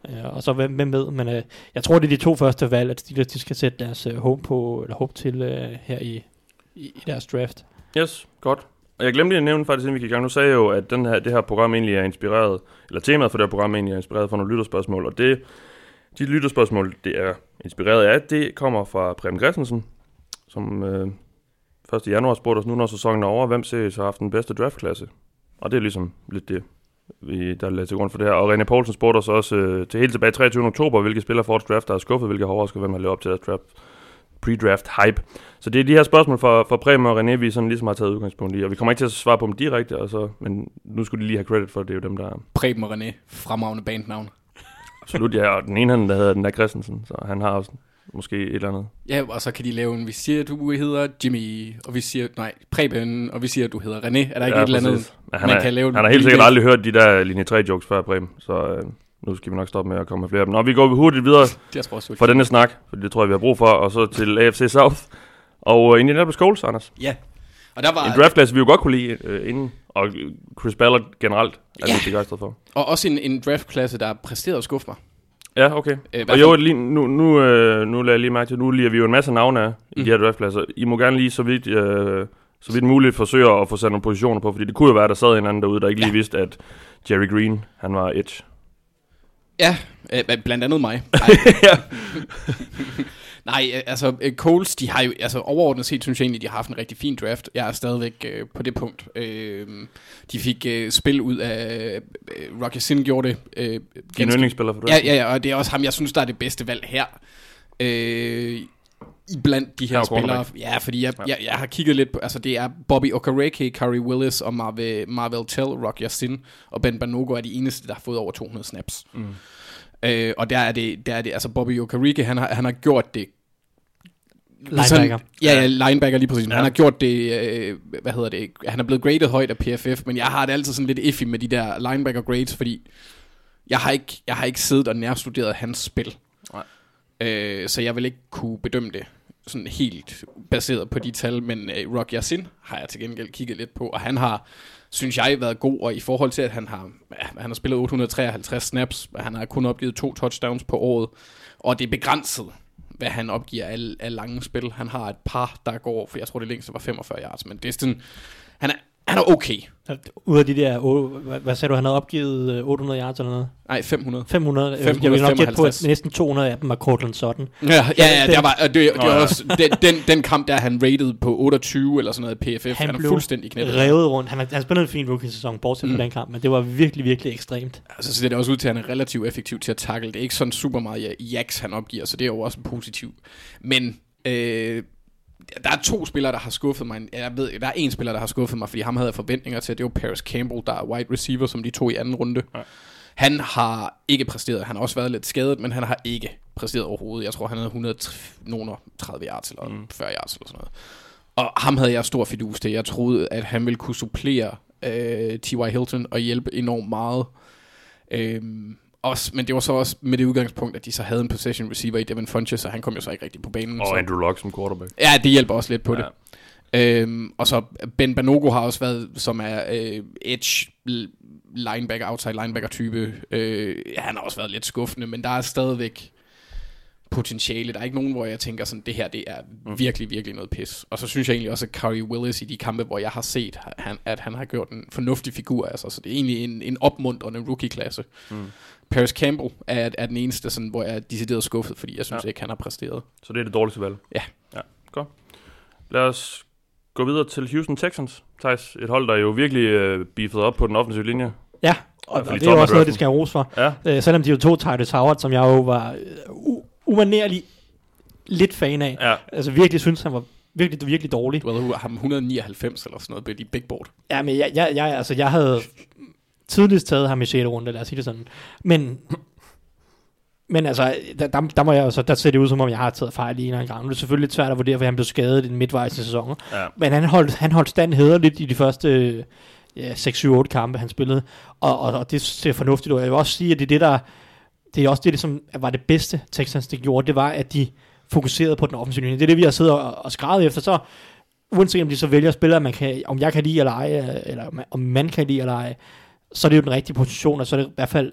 Øh, og så hvem, hvem ved, men øh, jeg tror, det er de to første valg, at Steelers de skal sætte deres øh, håb, på, eller håb til øh, her i, i, i deres draft. Yes, godt. Og jeg glemte lige at nævne faktisk, inden vi gik i gang. Nu sagde jeg jo, at den her, det her program egentlig er inspireret, eller temaet for det her program egentlig er inspireret fra nogle lytterspørgsmål. Og det, de lytterspørgsmål, det er inspireret af, det kommer fra Preben Christensen, som øh, 1. januar spurgte os nu, når sæsonen er over, hvem seriøst har haft den bedste draftklasse? Og det er ligesom lidt det, vi, der er til grund for det her. Og René Poulsen spurgte os også øh, til helt tilbage 23. oktober, hvilke spillere for draft, der er skuffet, hvilke har overrasket, hvem har levet op til deres draft, pre-draft hype. Så det er de her spørgsmål fra, fra Preben og René, vi sådan ligesom har taget udgangspunkt i. Og vi kommer ikke til at svare på dem direkte, og så, men nu skulle de lige have credit for, at det er jo dem, der er Preben og René, fremragende bandnavn. absolut. Ja, og den ene, han, der hedder den der Christensen, så han har også måske et eller andet. Ja, og så kan de lave en, vi siger, du hedder Jimmy, og vi siger, nej, Preben, og vi siger, du hedder René. Er der ikke ja, et eller andet? Men han, man er, kan lave han har helt sikkert aldrig hørt de der linje 3 jokes før, Preben, så øh, nu skal vi nok stoppe med at komme med flere af dem. Nå, vi går hurtigt videre Det tror jeg også, for denne snak, for det tror jeg, vi har brug for, og så til AFC South. Og uh, Indianapolis Colts, Anders. Ja. Og der var, En draftklasse, vi jo godt kunne lide uh, inden, og Chris Ballard generelt er Ja. vi begejstret for. og også en, en draftklasse, der præsterede at skuffe mig. Ja, okay. Øh, Og jo, lige, nu, nu, øh, nu lader jeg lige mærke til, nu lige vi jo en masse navne af i Mm. de her draftpladser. I må gerne lige så vidt, øh, så vidt muligt forsøge at få sat nogle positioner på, fordi det kunne jo være, der sad en anden derude, der ikke lige Ja. vidste, at Jerry Green, han var edge. Ja, øh, blandt andet mig. Nej, øh, altså øh, Coles, de har jo, altså overordnet set, synes jeg egentlig, de har haft en rigtig fin draft. Jeg er stadigvæk øh, på det punkt. Øh, de fik øh, spil ud af, øh, Rocky Sin gjorde det. Øh, Din ganske- yndlingsspiller for det. Ja, ja, ja, og det er også ham, jeg synes, der er det bedste valg her. Øh, i blandt de her spillere. Ja, fordi jeg, Ja. jeg, jeg har kigget lidt på, altså det er Bobby Okereke, Curry Willis og Marvel, Marvel Tell, Rock Yassin og Ben Banogo er de eneste, der har fået over 200 snaps. Mm. Øh, og der er det, der er det, altså Bobby Okereke, han har, han har gjort det Linebacker. ja, ja, linebacker lige præcis. Ja. Han har gjort det, øh, hvad hedder det, han er blevet graded højt af PFF, men jeg har det altid sådan lidt iffy med de der linebacker grades, fordi jeg har ikke, jeg har ikke siddet og nærstuderet hans spil. Nej. Øh, så jeg vil ikke kunne bedømme det sådan helt baseret på de tal, men øh, Rock Yassin har jeg til gengæld kigget lidt på, og han har, synes jeg, været god, og i forhold til, at han har, ja, han har spillet 853 snaps, og han har kun opgivet to touchdowns på året, og det er begrænset, hvad han opgiver af, af lange spil. Han har et par, der går, for jeg tror det længste var 45 yards, men det er sådan, han er, han er okay. Ud af de der, hvad, sagde du, han havde opgivet øh, 800 yards eller noget? Nej, 500. 500, 500 jeg vil nok gætte på, at 555. næsten 200 af dem var Cortland Sutton. Ja, ja, ja Den- der var, og det, det var også, den, den, den kamp der, han rated på 28 eller sådan noget PFF, han, Han er blev fuldstændig knæppet. Revet rundt. Han, han spillede en fin rookie-sæson, bortset fra Mm. den kamp, men det var virkelig, virkelig ekstremt. Altså, så ser det også ud til, at han er relativt effektiv til at tackle. Det er ikke sådan super meget jaks, han opgiver, så det er jo også positivt. Men øh, der er to spillere, der har skuffet mig. Jeg ved, der er en spiller, der har skuffet mig, fordi ham havde jeg forventninger til. Det var Paris Campbell, der er wide receiver, som de to i anden runde. Ja. Han har ikke præsteret. Han har også været lidt skadet, men han har ikke præsteret overhovedet. Jeg tror, han havde 130 yards eller Mm. 40 yards eller sådan noget. Og ham havde jeg stor fidus til. Jeg troede, at han ville kunne supplere øh, T.Y. Hilton og hjælpe enormt meget. Øhm, også, men det var så også med det udgangspunkt, at de så havde en possession receiver i Devin Funches, så han kom jo så ikke rigtig på banen. så. Og Andrew Luck som quarterback. Ja, det hjælper også lidt på Ja. det. Øhm, og så Ben Banogo har også været, som er øh, edge linebacker, outside linebacker type. Øh, han har også været lidt skuffende, men der er stadigvæk potentiale. Der er ikke nogen, hvor jeg tænker sådan, det her det er virkelig, virkelig noget pis. Og så synes jeg egentlig også, at Curry Willis i de kampe, hvor jeg har set, han, at han har gjort en fornuftig figur. Altså, så det er egentlig en, en opmuntrende rookie-klasse. Mm. Paris Campbell er, er den eneste, sådan, hvor jeg er decideret skuffet, fordi jeg synes Ja. ja. ikke, han har præsteret. Så det er det dårligste valg. Ja. Ja, godt. Lad os gå videre til Houston Texans. Thijs, et hold, der jo virkelig øh, beefet op på den offensive linje. Ja, og, fald og det er jo også noget, det skal have ros for. Ja, Øh, selvom de jo to Titus Howard, som jeg jo var øh, u- umanerlig lidt fan af. Ja. Altså virkelig synes, han var virkelig, virkelig dårlig. Du havde ham 199 eller sådan noget, blev de big board. Ja, men jeg, jeg, jeg, altså, jeg havde tidligst taget ham i 6. runde, lad os sige det sådan. Men, men altså, der, der, der, må jeg, altså, der ser det ud som om, jeg har taget fejl i en gang. Nu er det selvfølgelig lidt svært at vurdere, for han blev skadet i den midtvejs i sæsonen. Ja. Men han holdt, han holdt stand hederligt i de første ja, 6-7-8 kampe, han spillede. Og, og, og det ser fornuftigt ud. Jeg vil også sige, at det er det, der det er også det, det som var det bedste Texans, det gjorde. Det var, at de fokuserede på den offensive linje. Det er det, vi har siddet og, og skrevet efter. Så uanset om de så vælger spillere, man kan, om jeg kan lide eller ej, eller om man kan lide eller ej, så er det jo den rigtige position, og så er det i hvert fald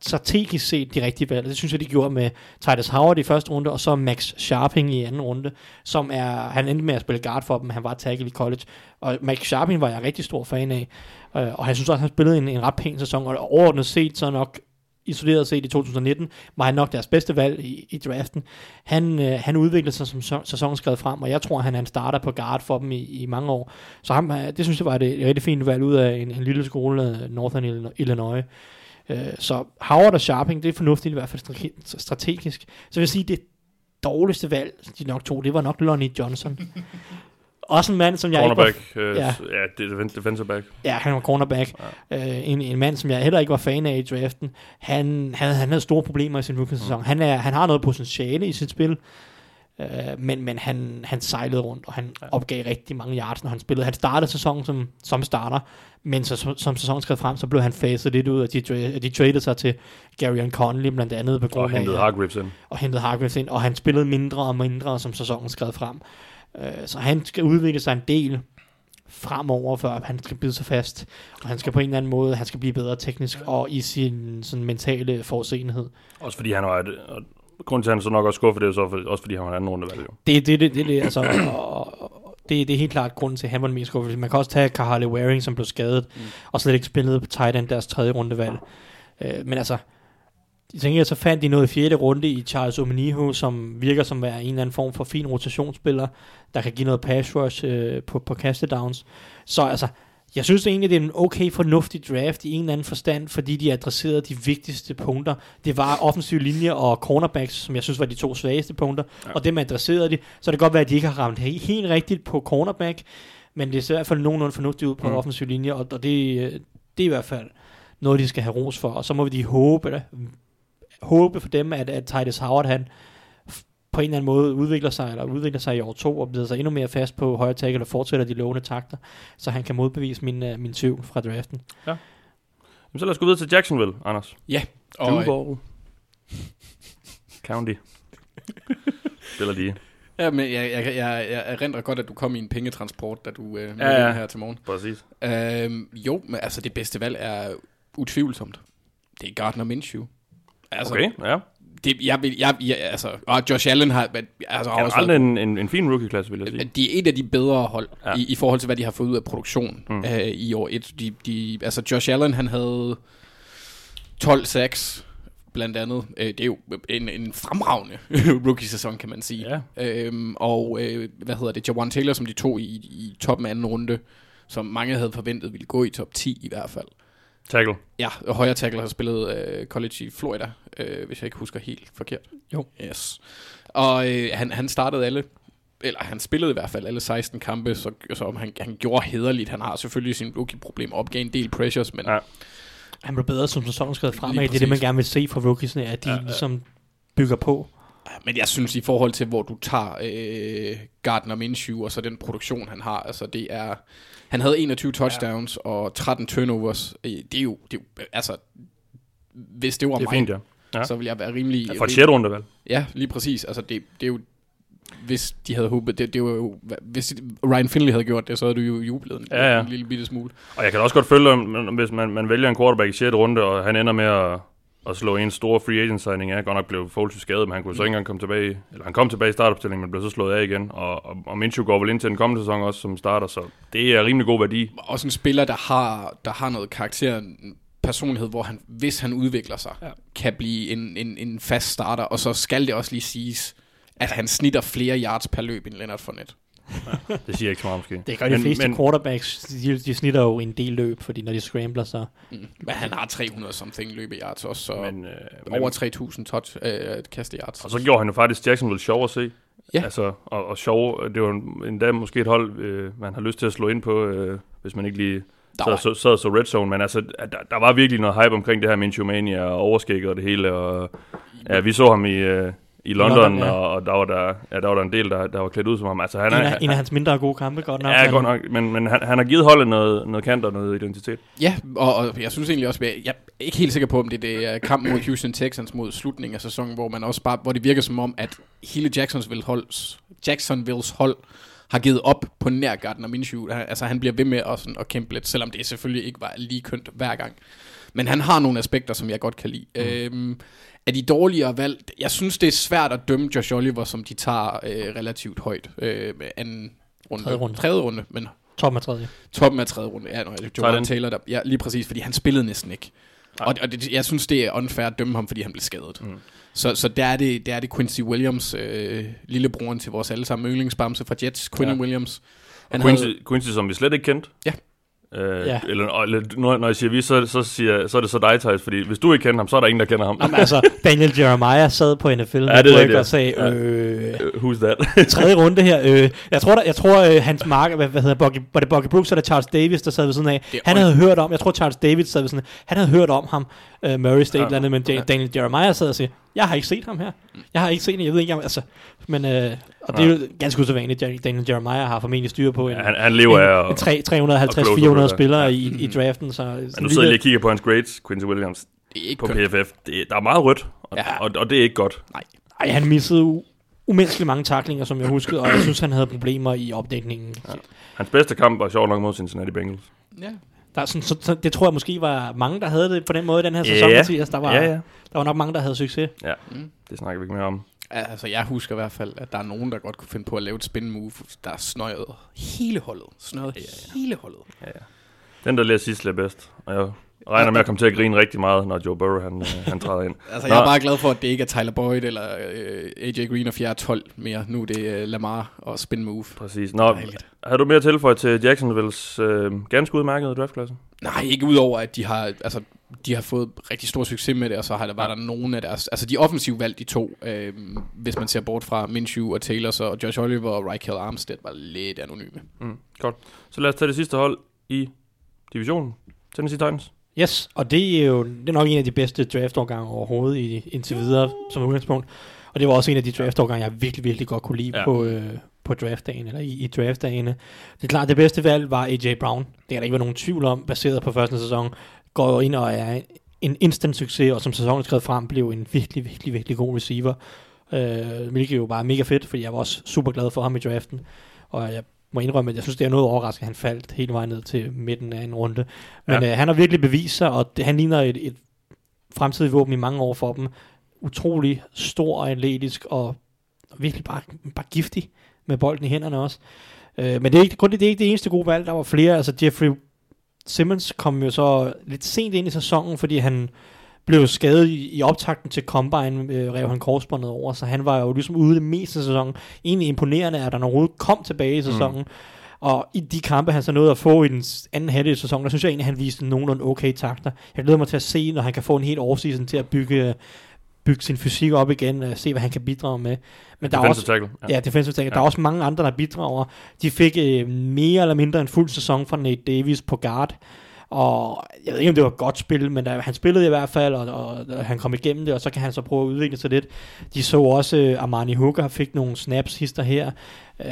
strategisk set de rigtige valg. Det synes jeg, de gjorde med Titus Howard i første runde, og så Max Sharping i anden runde, som er, han endte med at spille guard for dem, han var tackle i college, og Max Sharping var jeg rigtig stor fan af, øh, og jeg synes også, han spillede en, en ret pæn sæson, og overordnet set, så nok isoleret set i 2019, var han nok deres bedste valg i, i draften. Han, øh, han udviklede sig som sæsonen skred frem, og jeg tror, han er en starter på guard for dem i, i mange år. Så ham, øh, det synes jeg var et, et rigtig fint valg ud af en, en lille skole, øh, Northern Illinois. Øh, så Howard og Sharping, det er fornuftigt i hvert fald strategisk. Så vil jeg sige, det dårligste valg, de nok tog, det var nok Lonnie Johnson. Også en mand, som jeg ikke var Cornerback. Øh, ja. ja. det er defensive back. Ja, han var cornerback. Ja. Øh, en, en mand, som jeg heller ikke var fan af i draften. Han, han, han havde store problemer i sin rookie-sæson. Han, er, han har noget potentiale i sit spil, øh, men, men han, han sejlede rundt, og han ja. opgav rigtig mange yards, når han spillede. Han startede sæsonen som, som starter, men så, som, som sæsonen skred frem, så blev han faset lidt ud, og de, tra- de traded sig til Gary Conley blandt andet på Og grund af, hentede Hargreaves ind. og hentede Hargreaves ind, og han spillede mindre og mindre, som sæsonen skred frem. Øh, så han skal udvikle sig en del fremover, før han skal bide sig fast. Og han skal på en eller anden måde, han skal blive bedre teknisk og i sin sådan, mentale forudsigelighed. Også fordi han var et, og grunden til, at han så nok også skuffet, det er så for, også fordi han var en anden runde valg. Jo. Det, det, det, det, det altså, og, og det, det er helt klart grunden til, at han var den mest skuffet. Man kan også tage Carly Waring, som blev skadet, mm. og slet ikke spillede på tight end deres tredje rundevalg. Øh, men altså, jeg tænker, så fandt de noget i fjerde runde i Charles Omenihu, som virker som at være en eller anden form for fin rotationsspiller, der kan give noget pass rush øh, på, på kastedowns. Så altså, jeg synes egentlig, det er en okay fornuftig draft i en eller anden forstand, fordi de adresserede de vigtigste punkter. Det var offensiv linje og cornerbacks, som jeg synes var de to svageste punkter, ja. og dem adresserede de. Så det kan godt være, at de ikke har ramt he- helt rigtigt på cornerback, men det ser i hvert fald nogenlunde fornuftigt ud på mm. offensiv linje, og, og det, øh, det er i hvert fald noget, de skal have ros for. Og så må vi de håbe, eller, håbe for dem, at, at Titus Howard, han på en eller anden måde udvikler sig, eller udvikler sig i år to, og bliver sig endnu mere fast på højre tackle, og fortsætter de lovende takter, så han kan modbevise min, uh, min tvivl fra draften. Jamen, så lad os gå videre til Jacksonville, Anders. Ja, og øh, Duval. County. Spiller de. ja, men jeg, jeg, jeg, jeg erindrer godt, at du kom i en pengetransport, da du øh, Ja, ja, ja. ja. her til morgen. Præcis. Øhm, jo, men altså det bedste valg er utvivlsomt. Det er Gardner Minshew. Altså, Okay, ja. Det, jeg vil, jeg, jeg, altså, og Josh Allen har, men, altså, har også aldrig en, en, en fin rookie-klasse, vil jeg sige. de er et af de bedre hold Ja. i, i forhold til, hvad de har fået ud af produktion mm. øh, i år 1. De, de, altså Josh Allen, han havde 12 sacks, blandt andet. Øh, det er jo en, en fremragende rookie-sæson, kan man sige. Ja. Øhm, og øh, hvad hedder det, Jawan Taylor, som de tog i, i toppen af anden runde, som mange havde forventet ville gå i top 10 i hvert fald. Tackle. Ja, og højre tackle har spillet øh, college i Florida, øh, hvis jeg ikke husker helt forkert. Jo. Yes. Og øh, han, han startede alle, eller han spillede i hvert fald alle 16 kampe, så, så han, han gjorde hederligt. Han har selvfølgelig sin rookie-problem, opgav en del pressures, men Ja. Han blev bedre som sæsonen skrevet fremad. Det er det, man gerne vil se fra rookiesne, at de ja, Ja, ja. ja. ligesom bygger på. men jeg synes i forhold til, hvor du tager øh, Gardner Minshew, og så den produktion, han har, altså det er... Han havde 21 touchdowns ja. og 13 turnovers. Øh, Det er jo, det er jo altså... Hvis det var Det er mig, fint, ja. ja. så ville jeg være rimelig... ja for et sjette runde, vel? Ja, lige præcis. Altså, det, det er jo... Hvis de havde håbet... Det, det var jo, hvis Ryan Finley havde gjort det, så havde du jo jublet en, Ja, ja. en lille bitte smule. Og jeg kan også godt følge, om- hvis man, man vælger en quarterback i 6. runde, og han ender med at, at slå en stor free agent signing af. Godt nok blev Foles skadet, men han kunne så ikke engang komme tilbage. Eller han kom tilbage i startopstillingen, men blev så slået af igen. Og, og, og Minshew går vel ind til den kommende sæson også som starter, så det er rimelig god værdi. Også en spiller, der har, der har noget karakter, personlighed, hvor han, hvis han udvikler sig, ja. kan blive en, en, en fast starter. Og så skal det også lige siges, at han snitter flere yards per løb end Leonard Fournette. Det siger ikke så meget måske. Det gør de fleste men, quarterbacks. De, de snitter jo en del løb, fordi når de scrambler, så... Mm. Men han har 300 something løbe yards også, så men, men, øh, men, over 3000 touch, øh, kaste yards. og så gjorde han jo faktisk Jacksonville sjov at se. Ja. Altså, og, og sjov. Det var en- endda måske et hold, øh, man har lyst til at slå ind på, øh, hvis man ikke lige sad, så, sad så red zone. Men altså, der, der var virkelig noget hype omkring det her Mania og overskægget og det hele. Og, ja, vi så ham i, øh, i London, London, ja. og, og der, var der, ja, der var der en del, der, der var klædt ud som ham. Altså, han En er, af, en af hans mindre gode kampe, godt nok. Ja, men- godt nok. Men, men han, han har givet holdet noget, noget kant og noget identitet. Ja, og, og jeg synes egentlig også, jeg, jeg er ikke helt sikker på, om det, det er kamp mod Houston Texans mod slutningen af sæsonen, hvor man også bare, hvor det virker som om, at hele Jacksonville holds, Jacksonvilles hold har givet op på nær Gardner Minshew. Han- Altså han bliver ved med at, sådan, at kæmpe lidt, selvom det selvfølgelig ikke var lige kønt hver gang. Men han har nogle aspekter, som jeg godt kan lide. Mm. Øhm, er de dårligere valg? Jeg synes, det er svært at dømme Josh Oliver, som de tager øh, relativt højt. Øh, med anden runde. Tredje runde. Tredje runde, men Top med tredje. toppen af tredje runde. Ja, nå, det er end. Taylor, der, ja, lige præcis, fordi han spillede næsten ikke. Og, og det, jeg synes, det er unfair at dømme ham, fordi han blev skadet. Mm. Så, så der, er det, der er det Quincy Williams, øh, lillebroren til vores allesammen yndlingsbamse fra Jets, Quinn Ja. ja. Williams. Han Quincy, havde, Quincy, som vi slet ikke kendte. Ja. Øh, Ja. Eller, eller når, når jeg siger vi, så, så, siger, så er det så dig, Thijs, fordi hvis du ikke kender ham, så er der ingen, der kender ham. Jamen, altså, Daniel Jeremiah sad på NFL Ja, det er ja. og sagde, Ja. øh, Øh, Who's that? tredje runde her. Øh, jeg tror, der, jeg tror øh, hans marker, hvad, hvad hedder Buggy, var det Buggy Brooks eller Charles Davis, der sad ved siden af. Det Han øj- havde hørt om, jeg tror Charles Davis sad ved siden af, han havde hørt om ham, øh, Murray State Ja. landet, men Ja. ja. Daniel Jeremiah sad og sagde, jeg har ikke set ham her. Jeg har ikke set ham, jeg ved ikke, om, altså, men, øh, og det er jo ganske usædvanligt, Daniel Jeremiah har formentlig styr på en, Ja, han, han lever af en, en at... tre- og close 350-400 up, spillere i, i draften, så... Men nu sidder jeg lige og kigger på hans grades, Quincy Williams, det er ikke på kønt. PFF. Det, der er meget rødt, og, Ja. og, og det er ikke godt. Ej, han missede umenneskeligt mange taklinger, som jeg huskede, og jeg synes, han havde problemer i opdækningen. Ja. Hans bedste kamp var sjovt nok mod Cincinnati Bengals. Ja. Der er sådan, så, så, det tror jeg måske var mange, der havde det på den måde i den her sæson, Ja. Mathias. Der var, Ja, ja. der var nok mange, der havde succes. Ja, Mm. det snakker vi ikke mere om. Altså, jeg husker i hvert fald, at der er nogen, der godt kunne finde på at lave et spin move, der er snøjet hele holdet. Snøjet Ja, ja, hele holdet. Den, der lærer sidst, lærer bedst. Og jeg regner med at komme til at grine rigtig meget, når Joe Burrow han, øh, han træder ind. Altså, Nå. jeg er bare glad for, at det ikke er Tyler Boyd eller øh, AJ Green og 4 12 mere. Nu er det øh, Lamar og spin move. Præcis. Nå, Dejligt. har du mere tilføjet til Jacksonvilles øh, ganske udmærkede draftklasse? Nej, ikke udover, at de har, altså, de har fået rigtig stor succes med det, og så har der, var der nogen af deres... Altså, de offensive valg, de to, øh, hvis man ser bort fra Minshew og Taylor, så Josh Oliver og Raquel Armstead var lidt anonyme. Mm, godt. Så lad os tage det sidste hold i divisionen. Tennessee Titans. Yes, og det er jo det er nok en af de bedste draftårgange overhovedet i, indtil videre som udgangspunkt. Og det var også en af de draftårgange, jeg virkelig, virkelig godt kunne lide Ja. på, øh, på draftdagen, eller i, i draftdagene. Det er klart, det bedste valg var AJ Brown. Det kan der ikke være nogen tvivl om, baseret på første sæson. Går jo ind og er en, instant succes, og som sæsonen skrevet frem, blev en virkelig, virkelig, virkelig god receiver. Øh, hvilket jo bare er mega fedt, fordi jeg var også super glad for ham i draften. Og jeg må indrømme, at jeg synes, det er noget overraskende, at han faldt hele vejen ned til midten af en runde. Men Ja. ja. øh, han har virkelig bevist sig, og det, han ligner et, et fremtidigt våben i mange år for dem. Utrolig stor og atletisk, og virkelig bare, bare giftig med bolden i hænderne også. Øh, men det er, ikke, kun det, det er ikke det eneste gode valg. Der var flere. Altså Jeffrey Simmons kom jo så lidt sent ind i sæsonen, fordi han blev skadet i, i optakten til Combine, øh, rev han korsbåndet over, så han var jo ligesom ude det meste af sæsonen. Egentlig imponerende, at han overhovedet kom tilbage i sæsonen. Mm. Og i de kampe, han så nåede at få i den anden halvdel af sæsonen, der synes jeg egentlig, at han viste nogenlunde okay takter. Jeg glæder mig til at se, når han kan få en helt oversiden til at bygge, bygge sin fysik op igen, og se, hvad han kan bidrage med. Men der er også, tackle. Ja, defensive tackle. Ja. Der Ja. er også mange andre, der bidrager. De fik øh, mere eller mindre en fuld sæson fra Nate Davis på guard. Og jeg ved ikke, om det var et godt spil, men der, han spillede i hvert fald, og, og, og han kom igennem det, og så kan han så prøve at udvikle sig lidt. De så også, øh, Armani Hooker fik nogle snaps hister her, øh,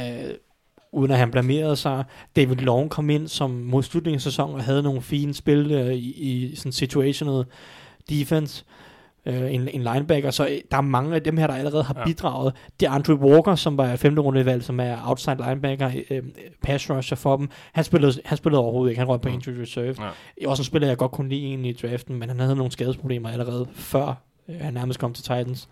uden at han blamerede sig. David Long kom ind som mod slutningen af sæsonen og havde nogle fine spil øh, i, i sådan situational defense øh, en, en linebacker, så øh, der er mange af dem her, der allerede har Ja. bidraget. Det er Andrew Walker, som var femte rundevalg, som er outside linebacker, øh, pass rusher for dem. Han spillede, han spillede overhovedet ikke, han røg på Mm. injury reserve. Ja. Også en spiller, jeg godt kunne lide egentlig i draften, men han havde nogle skadesproblemer allerede før øh, han nærmest kom til Titans.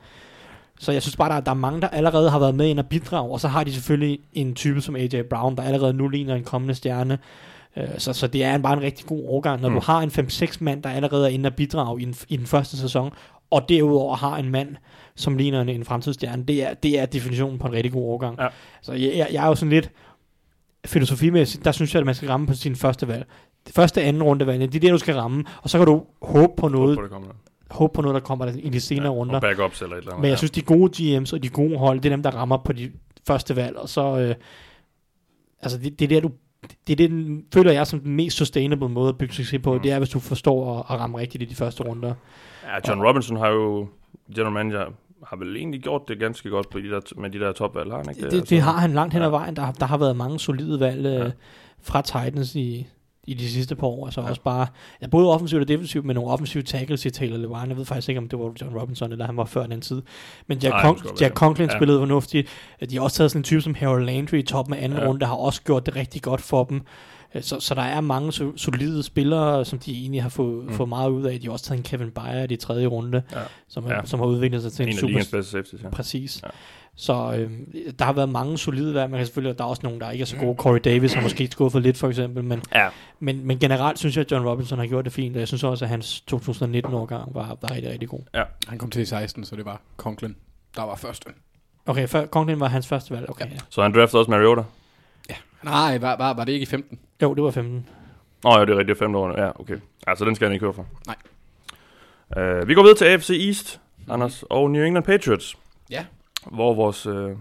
Så jeg synes bare, der, der er mange, der allerede har været med ind og bidrage, og så har de selvfølgelig en type som AJ Brown, der allerede nu ligner en kommende stjerne. Øh, Så, så det er bare en rigtig god overgang, når mm. du har en 5-6 mand, der allerede er inde og bidrage i, den, i den første sæson, og derudover har en mand, som ligner en, en fremtidsstjerne. Det er, det er definitionen på en rigtig god overgang. Ja. Så jeg, jeg, jeg er jo sådan lidt filosofimæssigt, der synes jeg, at man skal ramme på sin første valg. Det første anden runde valg, det er det, du skal ramme, og så kan du håbe på noget, det håbe på noget der kommer i de senere ja, runder. Og backups eller et eller andet. Men jeg ja. synes, de gode GM's og de gode hold, det er dem, der rammer på de første valg, og så, øh, altså det, det er der, du, det er det, den- føler jeg som den mest sustainable måde at bygge succes på, mm. det er, hvis du forstår at, at ramme rigtigt i de første runder. Ja, John Robinson har jo, general manager, har vel egentlig gjort det ganske godt på de der, med de der topvalg, har han ikke Det, det? det, det har han langt hen ad vejen. Der, har- der har været mange solide valg øh, Ja. fra Titans i, i de sidste par år. Altså også bare, ja, både offensivt og defensivt, med nogle offensive tackles i Taylor Lewan. Jeg ved faktisk ikke, om det var John Robinson, eller han var før den tid. Men Jack, Nej, Con- Jack Conklin Ja. spillede fornuftigt. De har også taget sådan en type som Harold Landry i toppen af anden Ja. runde, der har også gjort det rigtig godt for dem. Så, så der er mange so- solide spillere, som de egentlig har fået, Mm. fået meget ud af. De har også taget en Kevin Byard i tredje runde, Ja. som, Ja. ja. som har udviklet sig til en, En af super, ligens bedste safeties, ja. Præcis. Ja. Ja. Så øh, der har været mange solide valg. Man kan selvfølgelig, der er også nogen, der ikke er så gode. Corey Davis har måske skuffet lidt, for eksempel. Men, Ja, men, men generelt synes jeg, at John Robinson har gjort det fint. Og jeg synes også, at hans 2019-årgang var, var rigtig, rigtig god. Han kom til i 16, så det var Conklin, der var første. Okay, før, Conklin var hans første valg. Okay, ja. så han draftede også Mariota. Nej, var, var, var det ikke i 15? Jo, det var 15. Nå ja, det er rigtigt, femte år. Ja, okay. Altså, den skal han ikke høre for. Nej. Uh, vi går videre til AFC East, Anders, og New England Patriots. Hvor vores, uh,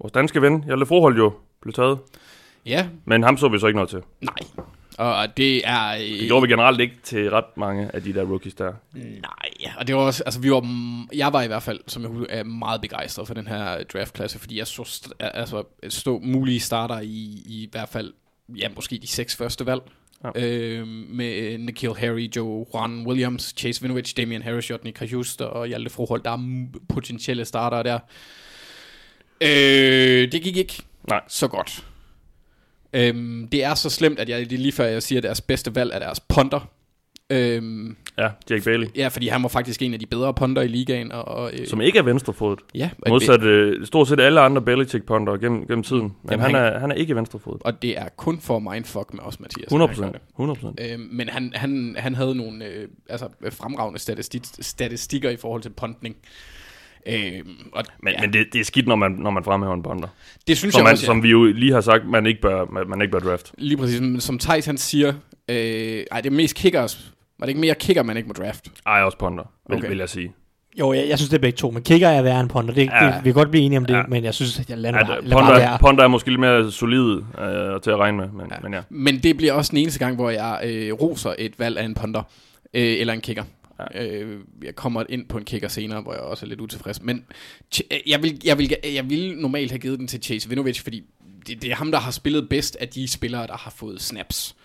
vores danske ven, Hjalte Froholt jo, blev taget. Ja, Men ham så vi så ikke noget til. nej. Og det er... Det gjorde vi generelt ikke til ret mange af de der rookies der. Nej, og det var også, altså vi var, jeg var i hvert fald, som jeg husker, er meget begejstret for den her draftklasse, fordi jeg så, st- altså, stå mulige starter i, i hvert fald, ja, måske de seks første valg. Ja. Ja. Øh, med Nikhil Harry, Joe Juan Williams, Chase Winovich, Damian Harris, Jotny Krajuster og Hjalte Froholt. Der er potentielle starter der. Øh, det gik ikke Nej. så godt. Øhm, det er så slemt, at jeg, det er lige før jeg siger, at deres bedste valg er deres punter. Øhm, Ja, Jake Bailey. Ja, fordi han var faktisk en af de bedre punter i ligaen. Og, og, øh, Som ikke er venstrefodet. ja, Modsat øh, stort set alle andre Belichick punter gennem, gennem tiden. Men Jamen, han, han- er, han er ikke venstrefodet. og det er kun for mindfuck med os, Mathias. 100 at han gør procent. 100 procent. det. Øhm, men han, han, han havde nogle øh, altså, øh, fremragende statistik, statistikker i forhold til puntning. Øhm, og, Men, ja, men det, det er skidt, når man, når man fremhæver en punter. det synes Som, jeg man, også, ja. som vi jo lige har sagt, man ikke bør, man, man ikke bør draft. Lige præcis, som Thijs han siger, øh, ej, det er mest kickers. Var det ikke mere kicker, man ikke må draft? Ej, også punter, vil, Okay. vil jeg sige. Jo, jeg, jeg synes, det er begge to. Men kigger er værre end punter. Det, Ja. ja. det, vi kan godt blive enige om det, Ja. ja. men jeg synes, at jeg At, bare, øh, lad bare punter er måske lidt mere solid øh, til at regne med, men ja. men ja. Men det bliver også den eneste gang, hvor jeg øh, roser et valg af en punter. Øh, eller en kicker. Ja. Øh, jeg kommer ind på en kicker senere, hvor jeg også er lidt utilfreds. Men øh, jeg vil, jeg, vil, jeg vil normalt have givet den til Chase Winovich, fordi det, det er ham, der har spillet bedst af de spillere, der har fået snaps.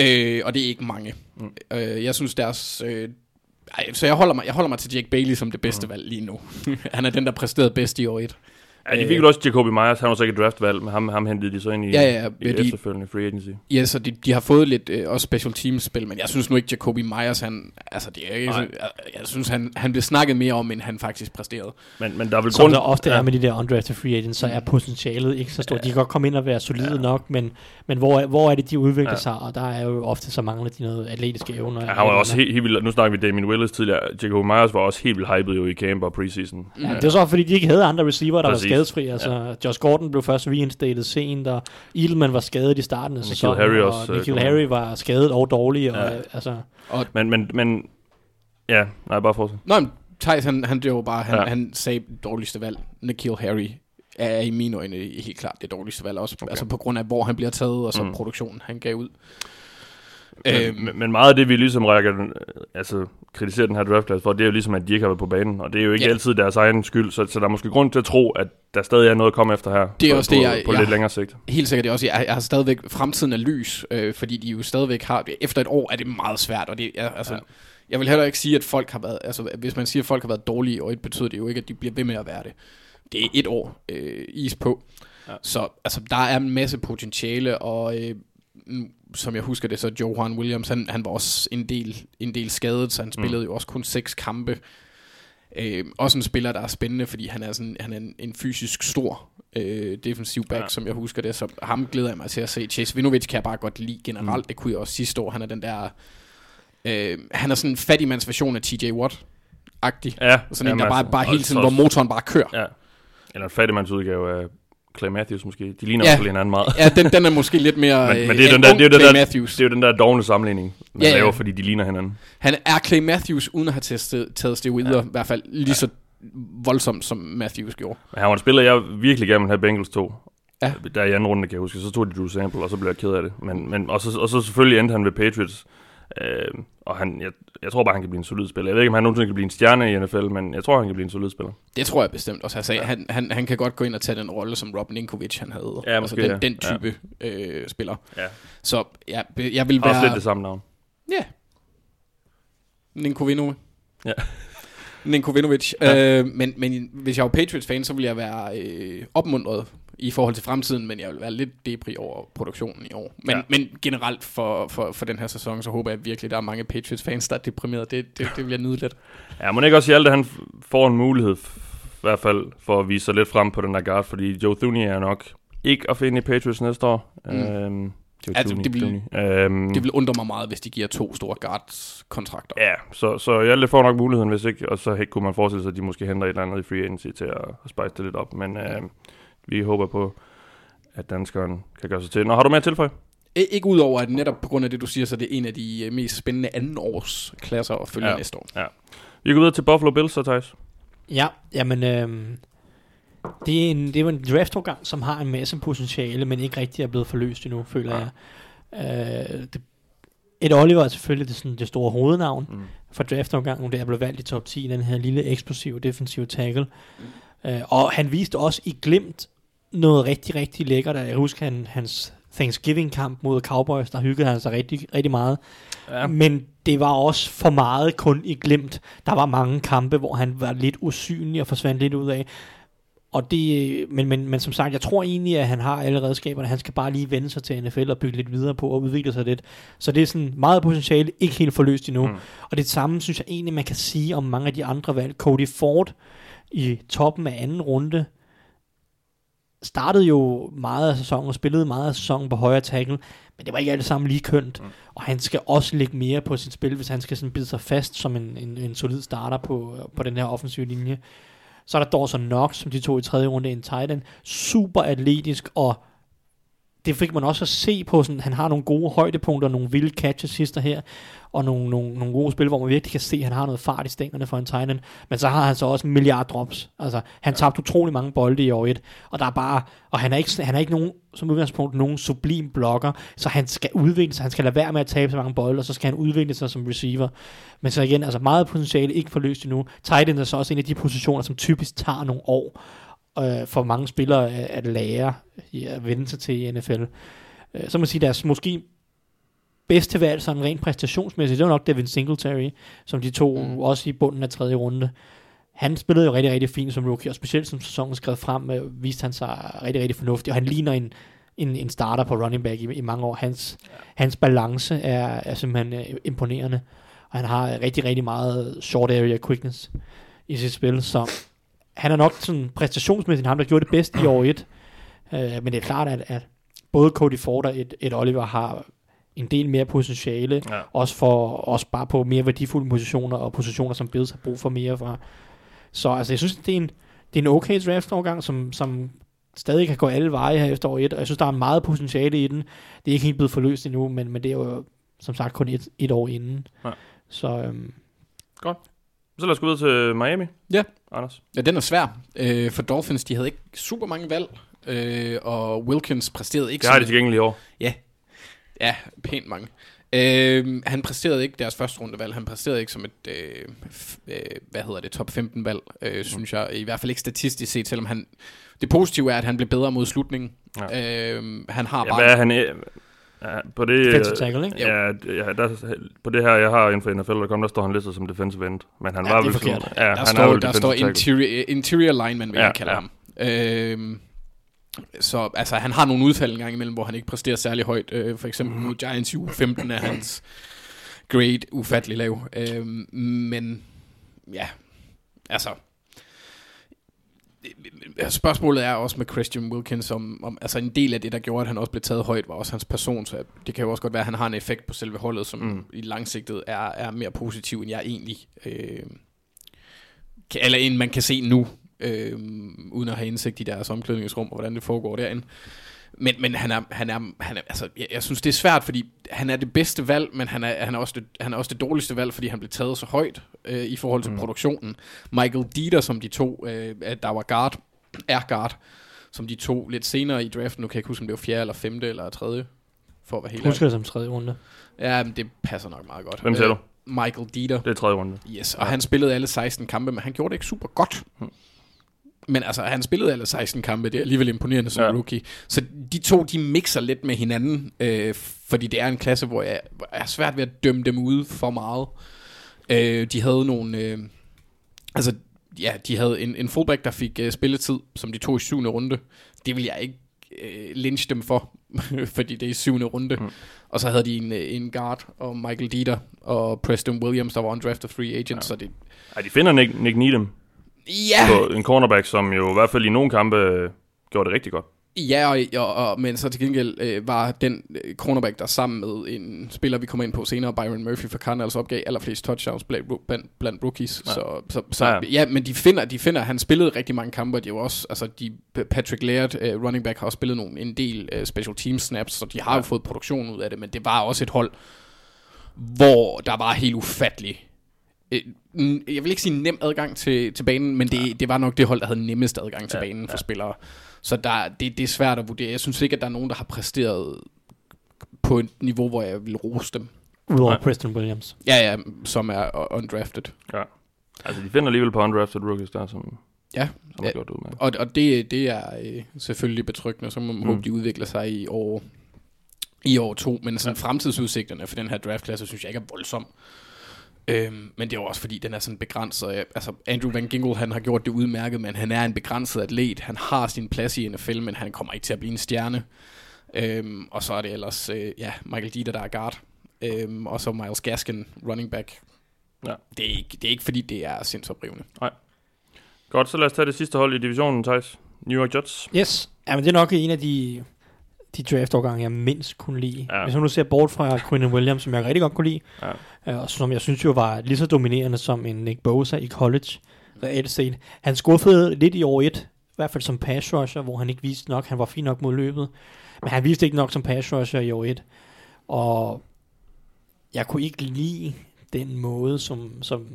Øh, og det er ikke mange. Mm. Øh, jeg synes deres... Øh, ej, så jeg holder, mig, jeg holder mig til Jake Bailey som det bedste mm. valg lige nu. han er den, der præsterede bedst i år 1. ja, de fik jo også Jacoby Myers, han var så ikke et draftvalg, men ham, ham hentede de så ind i, Ja, ja, ja, i de- efterfølgende free agency. Ja, så de, de har fået lidt øh, også special teams spil, men jeg synes nu ikke, Jacoby Myers, han, altså det er ikke, jeg, jeg synes, han, han blev snakket mere om, end han faktisk præsterede. Men, men der er vel Som grund... der ofte ja. er med de der undrafted free agents, så er potentialet ikke så stort. De kan godt komme ind og være solide ja. nok, men, men hvor, hvor er det, de udvikler Ja. ja. sig? Og der er jo ofte så mangler de noget atletiske evner. Ja, han var også helt, helt vildt, nu snakker vi Damien Willis tidligere, Jacoby Myers var også helt vildt hyped jo i camp og preseason. Ja, det var så fordi, de ikke havde andre receiver, der Præcis. var skadesfri. Altså, ja. Josh Gordon blev først reinstated sent, og Edelman var skadet i starten af Nikhil sæsonen, Harry og også, øh, Nikhil Harry var skadet og dårlig. Og, Ja. altså, Men, men, men ja, nej, bare fortsæt. Nå, men Thijs, han, han, det var bare, han, Ja. han sagde det dårligste valg. Nikhil Harry er i mine øjne helt klart det dårligste valg, også okay. altså på grund af, hvor han bliver taget, og så mm. produktionen, han gav ud. Men, Øhm. men, men meget af det, vi ligesom rækker, den- altså, kritiserer den her draftklasse for, det er jo ligesom, at de ikke har været på banen, og det er jo ikke Ja. altid deres egen skyld, så, så der er måske grund til at tro, at der stadig er noget at komme efter her. Det er på, også det, på, jeg- på jeg- lidt længere sigt. Helt sikkert det er også, jeg, jeg har stadigvæk, fremtiden er lys, øh, fordi de jo stadigvæk har, efter et år er det meget svært, og det er, altså, Ja. jeg vil heller ikke sige, at folk har været, altså hvis man siger, at folk har været dårlige, og det betyder det jo ikke, at de bliver ved med at være det. Det er et år øh, is på. Ja. Så altså, der er en masse potentiale, og øh, som jeg husker det, så Joe Juan Williams, han, han var også en del, en del skadet, så han spillede mm. jo også kun seks kampe. Øh, også en spiller, der er spændende, fordi han er, sådan, han er en, en fysisk stor øh, defensiv back, Ja. som jeg husker det. Så ham glæder jeg mig til at se. Chase Vinovich kan jeg bare godt lide generelt. Mm. Det kunne jeg også sidste år. Han er den der... Øh, han er sådan en fattigmands version af TJ Watt-agtig. Ja, Sådan en, der bare, altså, bare hele tiden, hvor motoren bare kører. Ja. Eller en fattigmands udgave af Clay Matthews måske. De ligner Ja. ja. også hinanden meget. Ja, den, den er måske lidt mere... Men, øh, men det er en den der, det er den der, Matthews. det er jo den der dogne sammenligning, man Ja, ja. laver, fordi de ligner hinanden. Han er Clay Matthews, uden at have testet, taget steroider, ja. i hvert fald lige, så, voldsomt, som Matthews gjorde. Men han var en spiller, jeg virkelig gerne ville have Bengals to. Ja. Der i anden runde, kan jeg huske. Så tog de Drew Sample, og så blev jeg ked af det. Men, men, og, så, og så selvfølgelig endte han ved Patriots. Øh, og han, jeg, jeg tror bare, han kan blive en solid spiller. Jeg ved ikke, om han nogensinde kan blive en stjerne i NFL, men jeg tror, han kan blive en solid spiller. Det tror jeg bestemt også. Altså, ja. han, han, han kan godt gå ind og tage den rolle, som Rob Ninkovic han havde. Ja, altså, måske, den, ja. den type ja. øh, spiller. Ja. Så ja, jeg vil Også lidt være... det samme navn. Ja. Ninkovinovic. Ja. Ninkovinovic. Ja. Øh, men, men hvis jeg var Patriots-fan, så ville jeg være øh, opmuntret i forhold til fremtiden, men jeg vil være lidt debri over produktionen i år. Men, Ja. men generelt for, for, for den her sæson, så håber jeg virkelig, at der er mange Patriots-fans, der er deprimerede. Det, det, det vil jeg nyde lidt. Ja, må ikke også Hjalte, han får en mulighed, i hvert fald for at vise sig lidt frem på den der guard, fordi Joe Thuney er nok ikke at finde i Patriots næste år. Mm. Øhm, Joe Altså, Thuney, det vil-. Øhm, Det vil undre mig meget, hvis de giver to store guards-kontrakter. Ja, så, så Hjalte får nok muligheden, hvis ikke, og så kunne man forestille sig, at de måske henter et eller andet i free agency til at, at spice det lidt op. Men øh, vi håber på, at danskeren kan gøre sig til. Nå, har du mere at tilføje? I- Ikke udover, at netop på grund af det, du siger, så det er en af de øh, mest spændende anden års klasser at følge Ja. ja. næste år. Vi går videre til Buffalo Bills, så Thijs. Ja, jamen, øhm, det, er en, det er jo en draftårgang, som har en masse potentiale, men ikke rigtig er blevet forløst endnu, føler Ja. jeg. Øh, det, et Oliver er selvfølgelig det, sådan, det store hovednavn Mm. for draftårgangen, der er blevet valgt i top 10, den her lille eksplosive defensive tackle. Øh, og han viste også i glimt noget rigtig, rigtig lækkert. Jeg husker han, hans Thanksgiving-kamp mod Cowboys, der hyggede han sig rigtig, rigtig meget. Ja. Men det var også for meget kun i glimt. Der var mange kampe, hvor han var lidt usynlig og forsvandt lidt ud af. Og det, men, men, men som sagt, jeg tror egentlig, at han har alle redskaberne. Han skal bare lige vende sig til NFL og bygge lidt videre på og udvikle sig lidt. Så det er sådan meget potentiale, ikke helt forløst endnu. Mm. Og det samme synes jeg egentlig, man kan sige om mange af de andre valg. Cody Ford i toppen af anden runde startede jo meget af sæsonen og spillede meget af sæsonen på højre tackle, men det var ikke alt sammen lige kønt. Mm. Og han skal også lægge mere på sit spil, hvis han skal sådan bide sig fast som en, en, en solid starter på, på den her offensive linje. Så er der Dawson Knox, som de tog i tredje runde, en tight end. Super atletisk, og det fik man også at se på, sådan, han har nogle gode højdepunkter, nogle vilde catches sidste her, og nogle, nogle, nogle gode spil, hvor man virkelig kan se, at han har noget fart i stængerne for en tight end. Men så har han så også en milliard drops. Altså, han ja. tabte utrolig mange bolde i år et, og der er bare, og han er ikke, han er ikke nogen, som udgangspunkt nogen sublim blokker, så han skal udvikle sig, han skal lade være med at tabe så mange bolde, og så skal han udvikle sig som receiver. Men så igen, altså meget potentiale, ikke forløst endnu. Tight end er så også en af de positioner, som typisk tager nogle år øh, for mange spillere at, at lære at vende sig til i NFL. Øh, så må man sige, deres måske bedste valg, sådan rent præstationsmæssigt, det var nok Devin Singletary, som de tog mm. også i bunden af tredje runde. Han spillede jo rigtig, rigtig fint som rookie, og specielt som sæsonen skrev frem, øh, viste han sig rigtig, rigtig fornuftig, og han ligner en, en, en starter på running back i, i mange år. Hans, ja. hans balance er, er simpelthen øh, imponerende, og han har rigtig, rigtig meget short area quickness i sit spil, så han er nok sådan præstationsmæssigt ham, der gjorde det bedst i år 1. Øh, men det er klart, at, at både Cody Ford og et, et Oliver har en del mere potentiale, Ja. også for også bare på mere værdifulde positioner, og positioner, som Bills har brug for mere fra. Så altså, jeg synes, det er en, det er en okay draft-overgang, som, som stadig kan gå alle veje her efter år 1, og jeg synes, der er meget potentiale i den. Det er ikke helt blevet forløst endnu, men, men det er jo som sagt kun et, et år inden. Ja. Så øhm, Så lad os gå videre til Miami. Ja. Anders. Ja, den er svær. Øh, for Dolphins, de havde ikke super mange valg, øh, og Wilkins præsterede ikke Det har de tilgængelige i år. Ja, pænt mange. Øh, han præsterede ikke deres første rundevalg. Han præsterede ikke som et, øh, f- øh, hvad hedder det, top 15 valg, øh, synes jeg. I hvert fald ikke statistisk set, selvom han... Det positive er, at han blev bedre mod slutningen. Ja. Øh, han har Ja, bare... hvad er han? Ja, på det, defensive tackle, ikke? Ja, ja der, på det her, jeg har inden for NFL.com, der står han listet som defensive end. Men han Ja, var det er vel forkert. Sådan, ja, der han er står, vel der står interior, interior lineman, vil Ja, jeg kalde ja. ham. Øh, så altså, han har nogle udfald en gang imellem, hvor han ikke præsterer særlig højt. Øh, for eksempel mod Giants i uge 15 er hans grade ufattelig lav. Øh, men ja, altså... Spørgsmålet er også med Christian Wilkins, om, om altså en del af det, der gjorde, at han også blev taget højt, var også hans person, så det kan jo også godt være, at han har en effekt på selve holdet, som Mm. mm. i langsigtet er, er mere positiv, end jeg egentlig øh, kan, eller end man kan se nu, øh, uden at have indsigt i deres omklædningsrum, og hvordan det foregår derinde. Men, men han er, han er, han er altså, jeg, jeg synes, det er svært, fordi han er det bedste valg, men han er, han er, også, det, han er også det dårligste valg, fordi han blev taget så højt øh, i forhold til mm. produktionen. Michael Dieter, som de to, øh, der var guard, er guard, som de to lidt senere i draften, nu kan jeg ikke huske, om det var fjerde eller femte eller tredje, for at være helt husker det som tredje runde. Ja, men det passer nok meget godt. Hvem siger Øh, du? Michael Dieter. Det er tredje runde. Yes, og han spillede alle 16 kampe, men han gjorde det ikke super godt. Men altså, han spillede alle 16 kampe, det er alligevel imponerende som Ja. ja. rookie. Så de to, de mixer lidt med hinanden, øh, fordi det er en klasse, hvor jeg, hvor jeg er svært ved at dømme dem ud for meget. Øh, de havde nogle... Øh, altså, ja, de havde en, en fullback, der fik øh, spilletid, som de tog i syvende runde. Det vil jeg ikke øh, lynche dem for, fordi det er i syvende runde. Mm. Og så havde de en, øh, en guard, og Michael Dieter, og Preston Williams, der var undrafted free agent, ja. så det... Ej, de finder Nick, Nick Needham Ja, på en cornerback, som jo i hvert fald i nogle kampe øh, gjorde det rigtig godt. Ja, og, og, og, men så til gengæld øh, var den øh, cornerback, der sammen med en spiller, vi kommer ind på senere, Byron Murphy for Cardinals, opgav allerflest touchdowns blandt, blandt, blandt rookies. Ja. Så, så, så Ja, ja, men de finder, de finder, han spillede rigtig mange kampe, og de jo også, altså de, Patrick Laird, uh, running back, har også spillet nogle, en del uh, special team snaps, så de har ja. jo fået produktion ud af det, men det var også et hold, hvor der var helt ufattelig øh, jeg vil ikke sige nem adgang til, til banen, men det, det var nok det hold, der havde nemmest adgang til Ja, banen for ja. spillere. Så der, det, det er svært at vurdere. Jeg synes ikke, at der er nogen, der har præsteret på et niveau, hvor jeg vil rose dem. Udover Nej. Preston Williams. Ja, ja, som er undrafted. Ja. Altså, de finder alligevel på undrafted rookies der, som, Ja, som Ja. har gjort det udmærket. og, og det, det er øh, selvfølgelig betryggende, så må man mm. håbe, de udvikler sig i år, i år to. Men sådan ja. fremtidsudsigterne for den her draftklasse, synes jeg ikke er voldsom. Øhm, men det er også fordi, den er sådan begrænset. Jeg- Altså, Andrew Van Ginkel, han har gjort det udmærket, men han er en begrænset atlet. Han har sin plads i NFL, men han kommer ikke til at blive en stjerne. Øhm, og så er det ellers, øh, ja, Michael Dieter, der er guard. Øhm, og så Miles Gaskin, running back. Ja. Det, er ikke, det er ikke fordi, det er sindsoprivende. Godt, så lad os tage det sidste hold i divisionen, Thijs. New York Jets. Yes. Ja, men det er nok en af de, de draft-årgange, jeg mindst kunne lide. Ja. Hvis man nu ser bort fra Quinn Williams, som jeg rigtig godt kunne lide, Ja. øh, og som jeg synes jo var lige så dominerende som en Nick Bosa i college, reelt set. Han skuffede lidt i år 1, i hvert fald som pass rusher, hvor han ikke viste nok. Han var fin nok mod løbet, men han viste ikke nok som pass rusher i år 1. Og jeg kunne ikke lide den måde, som, som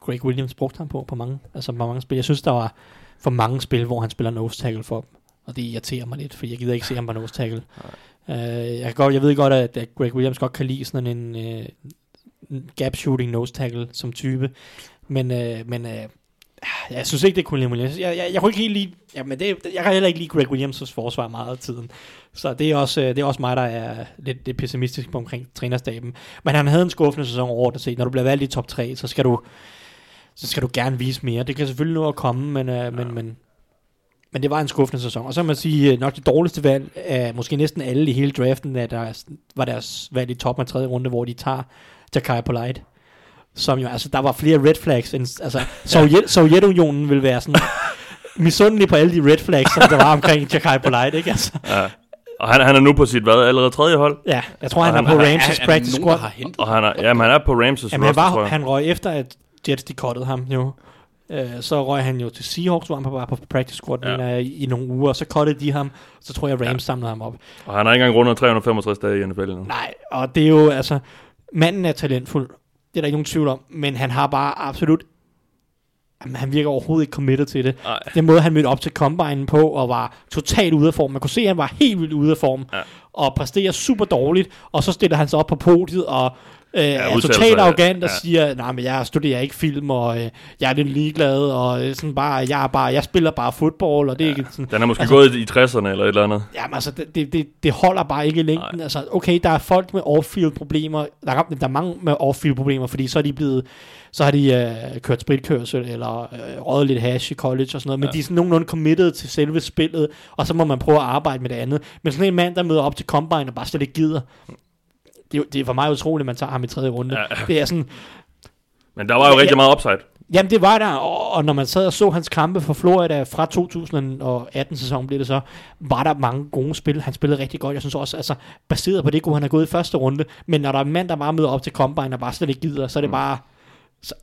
Greg Williams brugte ham på, på mange, altså på mange spil. Jeg synes, der var for mange spil, hvor han spiller nose tackle for dem. Og det irriterer mig lidt, for jeg gider ikke se ham på nose tackle. Uh, jeg, kan godt, jeg ved godt, at, at Greg Williams godt kan lide sådan en uh, gap shooting nose tackle som type. Men, uh, men uh, jeg synes ikke, det kunne lide Williams. Jeg, jeg, jeg kunne ikke helt lide, ja, men det, jeg kan heller ikke lide Greg Williams' forsvar meget af tiden. Så det er også, det er også mig, der er lidt, lidt pessimistisk på omkring trænerstaben. Men han havde en skuffende sæson overordnet set. Når du bliver valgt i top 3, så skal du, så skal du gerne vise mere. Det kan selvfølgelig nå at komme, men, øh, men, men, men det var en skuffende sæson. Og så må man sige, øh, nok det dårligste valg af måske næsten alle i hele draften, at der var deres valg i toppen af tredje runde, hvor de tager Jakai Polite. Som jo, altså, der var flere red flags. End, altså, Sovjet, Sovjetunionen ville være sådan misundelig på alle de red flags, som der var omkring Jakai Polite, ikke? Altså, Ja. Og han, han er nu på sit hvad, allerede tredje hold. ja, jeg tror, han, Og er han- på Ramses practice squad. Og han er, jamen, han er på Ramses Jamen, han, roster, tror var, jeg. han røg efter, at Jets de cuttede ham jo. Øh, så røg han jo til Seahawks, hvor han var på practice squad Ja. ja. i, i nogle uger, og så cuttede de ham. Så tror jeg, Rams ja. samlede ham op. Og han har ikke engang rundet 365 dage i NFL nu. Nej, og det er jo, altså, manden er talentfuld. Det er der ikke nogen tvivl om. Men han har bare absolut, jamen, han virker overhovedet ikke committed til det. Nej. Den måde, han mødte op til combine på, og var totalt ude af form. Man kunne se, at han var helt vildt ude af form. Ja. Og præsterer super dårligt. Og så stiller han sig op på podiet, og øh, ja, er totalt arrogant og ja. siger, nej, men jeg studerer ikke film, og øh, jeg er lidt ligeglad, og øh, sådan bare, jeg, er bare, jeg spiller bare fodbold, og det er ikke sådan, Den er måske Altså- gået i 60'erne eller et eller andet. Jamen altså, det, det, det, holder bare ikke i længden. Altså, okay, der er folk med off-field problemer. Der er, der er mange med off-field problemer, fordi så er de blevet, så har de øh, kørt spritkørsel, eller øh, røget lidt hash i college og sådan noget. Men Ja. de er sådan nogenlunde committed til selve spillet, og så må man prøve at arbejde med det andet. Men sådan en mand, der møder op til Combine og bare slet ikke gider, det, er det er for mig utroligt, at man tager ham i tredje runde. Ja. Det er sådan, Men der var jo Ja, rigtig meget upside. Jamen det var der, og, og når man sad og så hans kampe for Florida fra 2018-sæsonen blev det så, var der mange gode spil. Han spillede rigtig godt. Jeg synes også, altså baseret på det, kunne han have gået i første runde. Men når der er en mand, der bare møder op til Combine og bare slet ikke gider, så er det bare, Så,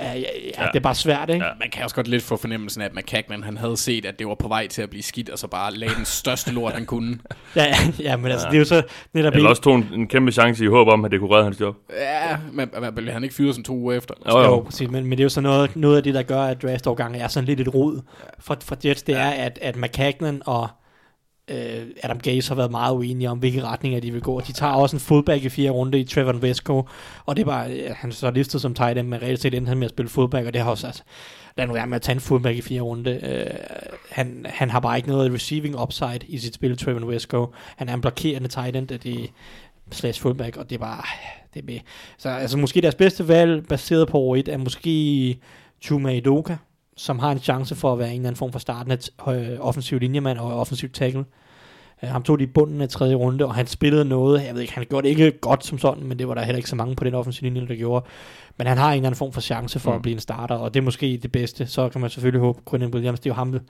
ja, ja, ja, ja, det er bare svært, ikke? Ja. Ja. Man kan også godt lidt få fornemmelsen af, at McCagnan, han havde set, at det var på vej til at blive skidt, og så bare lagde den største lort, han kunne. Ja, ja, men altså, det er jo så netop Eller også tog en, en kæmpe chance i håb om, at det kunne redde hans job. Ja, men men blev han ikke fyret sådan to uger efter? Jo, Jo, jo. præcis, men, men det er jo så noget, noget af det, der gør, at draftårgangen er sådan lidt et rod for, for Jets, det er, at, at McCagnan og øh, Adam Gaze har været meget uenige om, hvilke retninger de vil gå. De tager også en fullback i fire runde i Trevor Vesco, og det er bare, øh, han så listet som tight end, men reelt set endte han med at spille fullback, og det har også, altså, lad nu være med at tage en fullback i fire runde. Øh, han, han har bare ikke noget receiving upside i sit spil, Trevor Vesco. Han er en blokerende tight end, og det slash fullback, og det er bare, det er med. Så altså, måske deres bedste valg, baseret på år 1, er måske Chuma Idoka, som har en chance for at være en eller anden form for startende t- øh, offensiv linjemand og offensiv tackle. Uh, ham tog de i bunden af tredje runde, og han spillede noget, jeg ved ikke, han gjorde det ikke godt som sådan, men det var der heller ikke så mange på den offensive linje, der gjorde. Men han har en eller anden form for chance for mm. at blive en starter, og det er måske det bedste. Så kan man selvfølgelig håbe, Quinn Williams, det er jo ham, det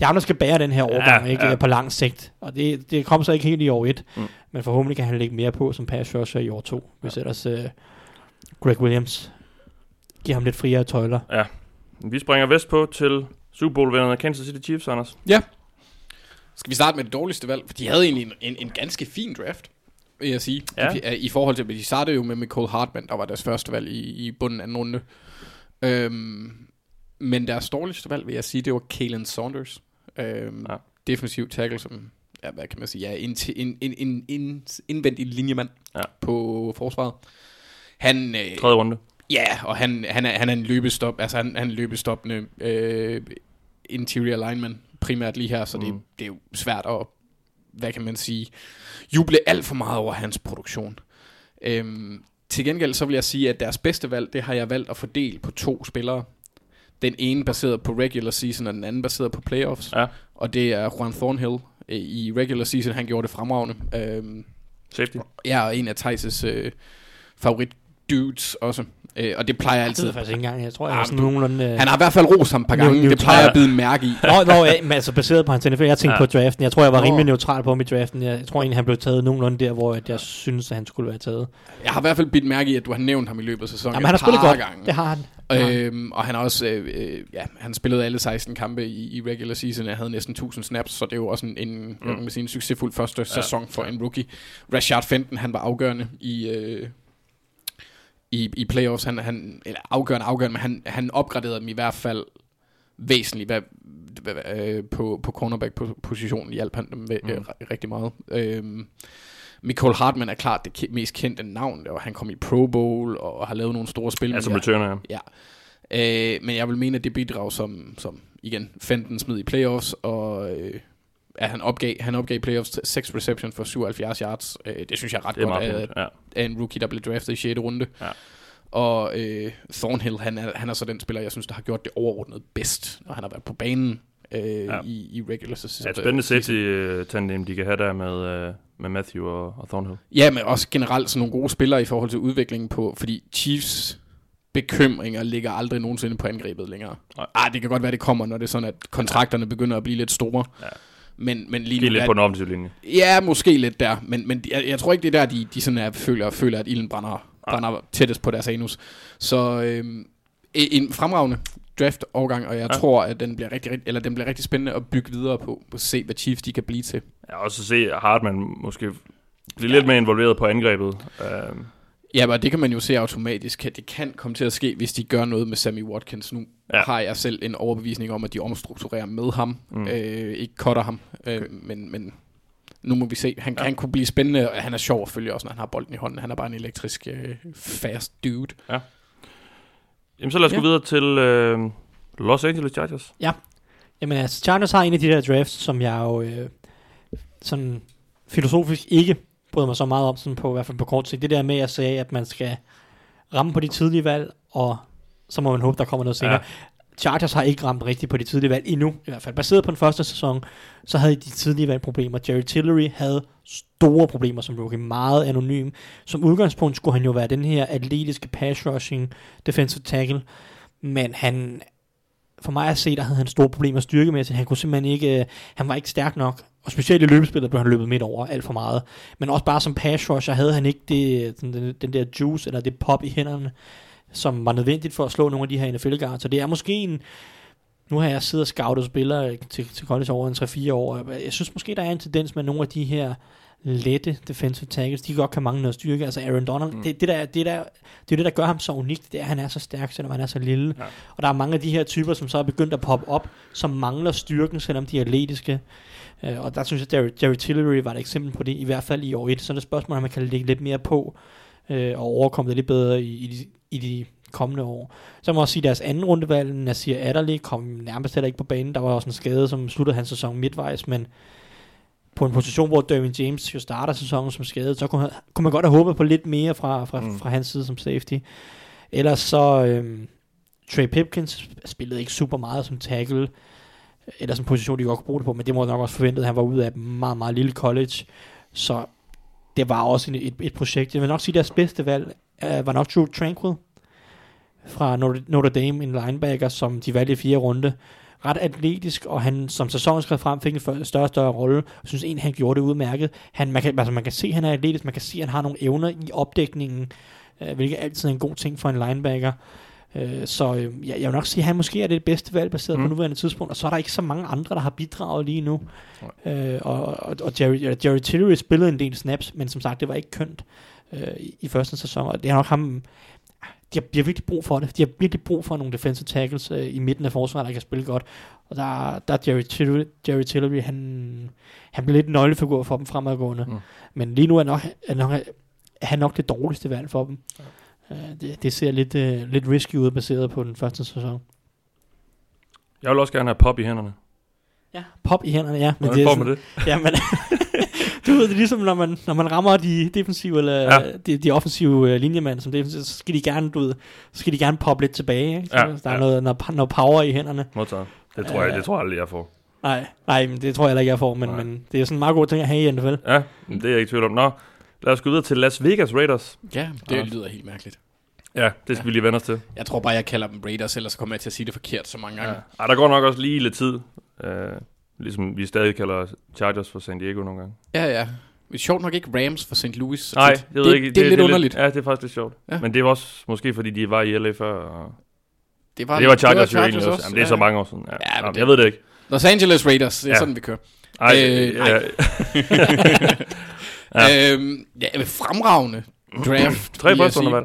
er ham, der skal bære den her overgang, Ja, ikke? ja. på lang sigt. Og det, det kom så ikke helt i år 1, Mm. men forhåbentlig kan han lægge mere på som pass rusher i år 2, hvis ellers uh, Greg Williams giver ham lidt friere tøjler. Vi springer vest på til Super Bowl-vinderne Kansas City Chiefs, Anders. Ja. Skal vi starte med det dårligste valg? For de havde egentlig en, en, en ganske fin draft, vil jeg sige. Ja. I, I forhold til, de startede jo med Nicole Hartman, der var deres første valg i, i bunden af anden runde. Øhm, men deres dårligste valg, vil jeg sige, det var Kalen Saunders. Øhm, Ja. ja. Defensiv tackle, som, ja, hvad kan man sige, ja, en, en, en, en, en indvendig linjemand Ja. på forsvaret. Han, øh, Tredje runde. Ja, og han, han, er, han er en løbestop, altså han, han er en løbestoppende øh, interior lineman, primært lige her, så det, Mm. det er jo svært at, hvad kan man sige, juble alt for meget over hans produktion. Øhm, til gengæld så vil jeg sige, at deres bedste valg, det har jeg valgt at fordele på to spillere. Den ene baseret på regular season, og den anden baseret på playoffs. Ja. Og det er Juan Thornhill. Øh, I regular season, han gjorde det fremragende. Øhm, Safety. jeg er en af Thijs' øh, favorit dudes også. Øh, og det plejer jeg Det altid. jeg faktisk ikke engang. Jeg tror, jeg Ah, er sådan nogenlunde... Øh... Han har i hvert fald rost ham et par gange. Neutral. Det plejer jeg at bide mærke i. Nå, nå ja, men altså baseret på hans NFL. Jeg tænkte Ja. på draften. Jeg tror, jeg var rimelig neutral på ham i draften. Jeg, tror egentlig, han blev taget nogenlunde der, hvor jeg synes, at han skulle være taget. Jeg har i hvert fald bidt mærke i, at du har nævnt ham i løbet af sæsonen. Jamen, han har spillet godt. Gange. Det har han. Det. Øhm, og han har også, øh, øh, ja, han spillede alle 16 kampe i, i regular season, jeg havde næsten 1000 snaps, så det er jo også en, en, mm. kan man sige, en succesfuld første ja. sæson for en rookie. Rashard Fenton, han var afgørende i, øh, i, i playoffs, han, han, eller afgørende, afgørende, men han, han opgraderede dem i hvert fald væsentligt hvad, hvad, øh, på, på cornerback-positionen, hjalp han dem med, Mm. øh, rigtig meget. Øhm, Michael Hartman er klart det mest kendte navn, og han kom i Pro Bowl og har lavet nogle store spil. Ja, som returner, ja. Ja. Øh, men jeg vil mene, at det bidrag, som, som igen, Fenton smed i playoffs, og øh, at han opgav, han opgav i playoffs til 6 reception for 77 yards. Øh, det synes jeg er ret Det er godt af. Ja. af en rookie, der blev draftet i 6. runde. Ja. Og øh, Thornhill, han er, han er så den spiller, jeg synes, der har gjort det overordnet bedst, når han har været på banen øh, Ja. i, i regular season. Ja, et spændende safety-tandem, de kan have der med, uh, med Matthew og, og Thornhill. Ja, men også generelt sådan nogle gode spillere i forhold til udviklingen på, fordi Chiefs bekymringer ligger aldrig nogensinde på angrebet længere. Nej. Ah, det kan godt være, det kommer, når det er sådan, at kontrakterne begynder at blive lidt store. Ja. Men, men lige nu lidt er- på den offensive linje. Ja, måske lidt der, men, men jeg, jeg tror ikke, det er der, de, de sådan er, føler, føler, at ilden brænder, brænder tættest på deres anus. Så øhm, en fremragende draft-overgang, og jeg Ja. ja. tror, at den bliver, rigtig, eller den bliver rigtig spændende at bygge videre på, på at se, hvad Chiefs de kan blive til. Ja, også se Hartman måske blive lidt mere involveret på angrebet. Uh, Ja, men det kan man jo se automatisk, at det kan komme til at ske, hvis de gør noget med Sammy Watkins. Nu Ja. ja. har jeg selv en overbevisning om, at de omstrukturerer med ham, Mm. øh, ikke cutter ham, øh, Okay. men, men nu må vi se. Han, Ja. ja. han kunne blive spændende, og han er sjov at følge også, når han har bolden i hånden. Han er bare en elektrisk, øh, fast dude. jamen, så lad os Ja. gå videre til uh, Los Angeles Chargers. Jamen altså, Chargers har en af de der drafts, som jeg jo øh, sådan filosofisk ikke bryder mig så meget om, sådan på, i hvert fald på kort sigt. Det der med at sige, at man skal ramme på de tidlige valg, og så må man håbe, der kommer noget senere. Ja. Ja. Chargers har ikke ramt rigtigt på de tidlige valg endnu, i hvert fald. Baseret på den første sæson, så havde de tidlige valg problemer. Jerry Tillery havde store problemer som rookie, meget anonym. Som udgangspunkt skulle han jo være den her atletiske pass rushing defensive tackle, men han, for mig at se, der havde han store problemer styrkemæssigt. Han kunne simpelthen ikke, øh, han var ikke stærk nok. Og specielt i løbespillet blev han løbet midt over alt for meget. Men også bare som pass rusher havde han ikke det, den, den der juice, eller det pop i hænderne, som var nødvendigt for at slå nogle af de her NFL-guards. Så det er måske en... Nu har jeg siddet og scoutet spillere til, til college over en 3-4 år. Jeg synes måske, der er en tendens med nogle af de her lette defensive tackles, de godt kan mangle noget styrke. Altså Aaron Donald, mm. det, det, der, det, der, det er det, der gør ham så unikt, det er, at han er så stærk, selvom han er så lille. Ja. Og der er mange af de her typer, som så er begyndt at poppe op, som mangler styrken, selvom de er atletiske. Uh, og der synes jeg, Jerry, Jerry Tillery var et eksempel på det, i hvert fald i år 1. Så er det spørgsmål, om man kan lægge lidt mere på, uh, og overkomme det lidt bedre i, i, de, i de kommende år. Så må jeg også sige, at deres anden rundevalg, Nasir Adderley, kom nærmest heller ikke på banen. Der var også en skade, som sluttede hans sæson midtvejs, men på en position, hvor Derwin James jo starter sæsonen som skadet, så kunne, kunne man godt have håbet på lidt mere fra, fra, mm. fra hans side som safety. Ellers så, øhm, Trey Pipkins spillede ikke super meget som tackle, eller en position, de godt kunne bruge det på, men det må nok også forventet, at han var ude af et meget, meget lille college, så det var også et, et, et projekt. Jeg vil nok sige, at deres bedste valg uh, var nok Drew Tranquil fra Notre, Notre Dame, en linebacker, som de valgte i fire runde ret atletisk, og han som sæsonen skrev frem, fik en større og større rolle. Jeg synes egentlig, han gjorde det udmærket. Han, man, kan, altså, man kan se, at han er atletisk, man kan se, at han har nogle evner i opdækningen, øh, hvilket altid er en god ting for en linebacker. Øh, så øh, jeg, jeg vil nok sige, at han måske er det bedste valg baseret mm. på nuværende tidspunkt, og så er der ikke så mange andre, der har bidraget lige nu. Øh, og, og, og Jerry, Jerry Tillery spillede en del snaps, men som sagt, det var ikke kønt øh, i, i første sæson, og det er nok ham, de har, de har virkelig brug for det. De har virkelig brug for nogle defensive tackles øh, i midten af forsvaret, der kan spille godt. Og der, der er Jerry, Tillery, Jerry Tillery, han, han bliver lidt en nøglefigur for dem fremadgående. Mm. Men lige nu er, nok, er, nok, er han nok det dårligste valg for dem. Ja. Uh, det, det ser lidt, uh, lidt risky ud, baseret på den første sæson. Jeg vil også gerne have pop i hænderne. Ja, pop i hænderne, ja. Men Hvordan det får man det? Ja, men du ved, det er ligesom, når man, når man rammer de defensive, eller ja. de, de offensive uh, linjemænd som defensive, så skal de gerne, du ved, så skal de gerne poppe lidt tilbage, ikke? Så ja, der er ja. noget, noget, noget, power i hænderne. Modtaget. Det tror jeg, det tror jeg aldrig, jeg får. Nej, nej, men det tror jeg heller ikke, jeg får, men, men det er sådan en meget god ting at have i NFL. Ja, det er jeg ikke tvivl om. Nå, lad os gå videre til Las Vegas Raiders. Ja, det ja. lyder helt mærkeligt. Ja, det skal ja. vi lige vende os til. Jeg tror bare, jeg kalder dem Raiders, ellers kommer jeg til at sige det forkert så mange gange. Ja. Ej, der går nok også lige lidt tid. Uh, ligesom vi stadig kalder Chargers for San Diego nogle gange. Ja, ja. Men sjovt nok ikke Rams for St. Louis. Nej, ved det, ikke. Det, det er lidt det underligt. Lidt, ja, det er faktisk lidt sjovt. Ja. Men det var også måske, fordi de var i LA før. Og det var, det var Chargers, det var Chargers jo også. Jamen, det er ja. så mange år siden. Ja. Ja, Jamen, det, jeg ved det ikke. Los Angeles Raiders, det er ja. sådan, vi kører. Ej, øh, ja. ja. øhm, ja, fremragende draft. Tre første under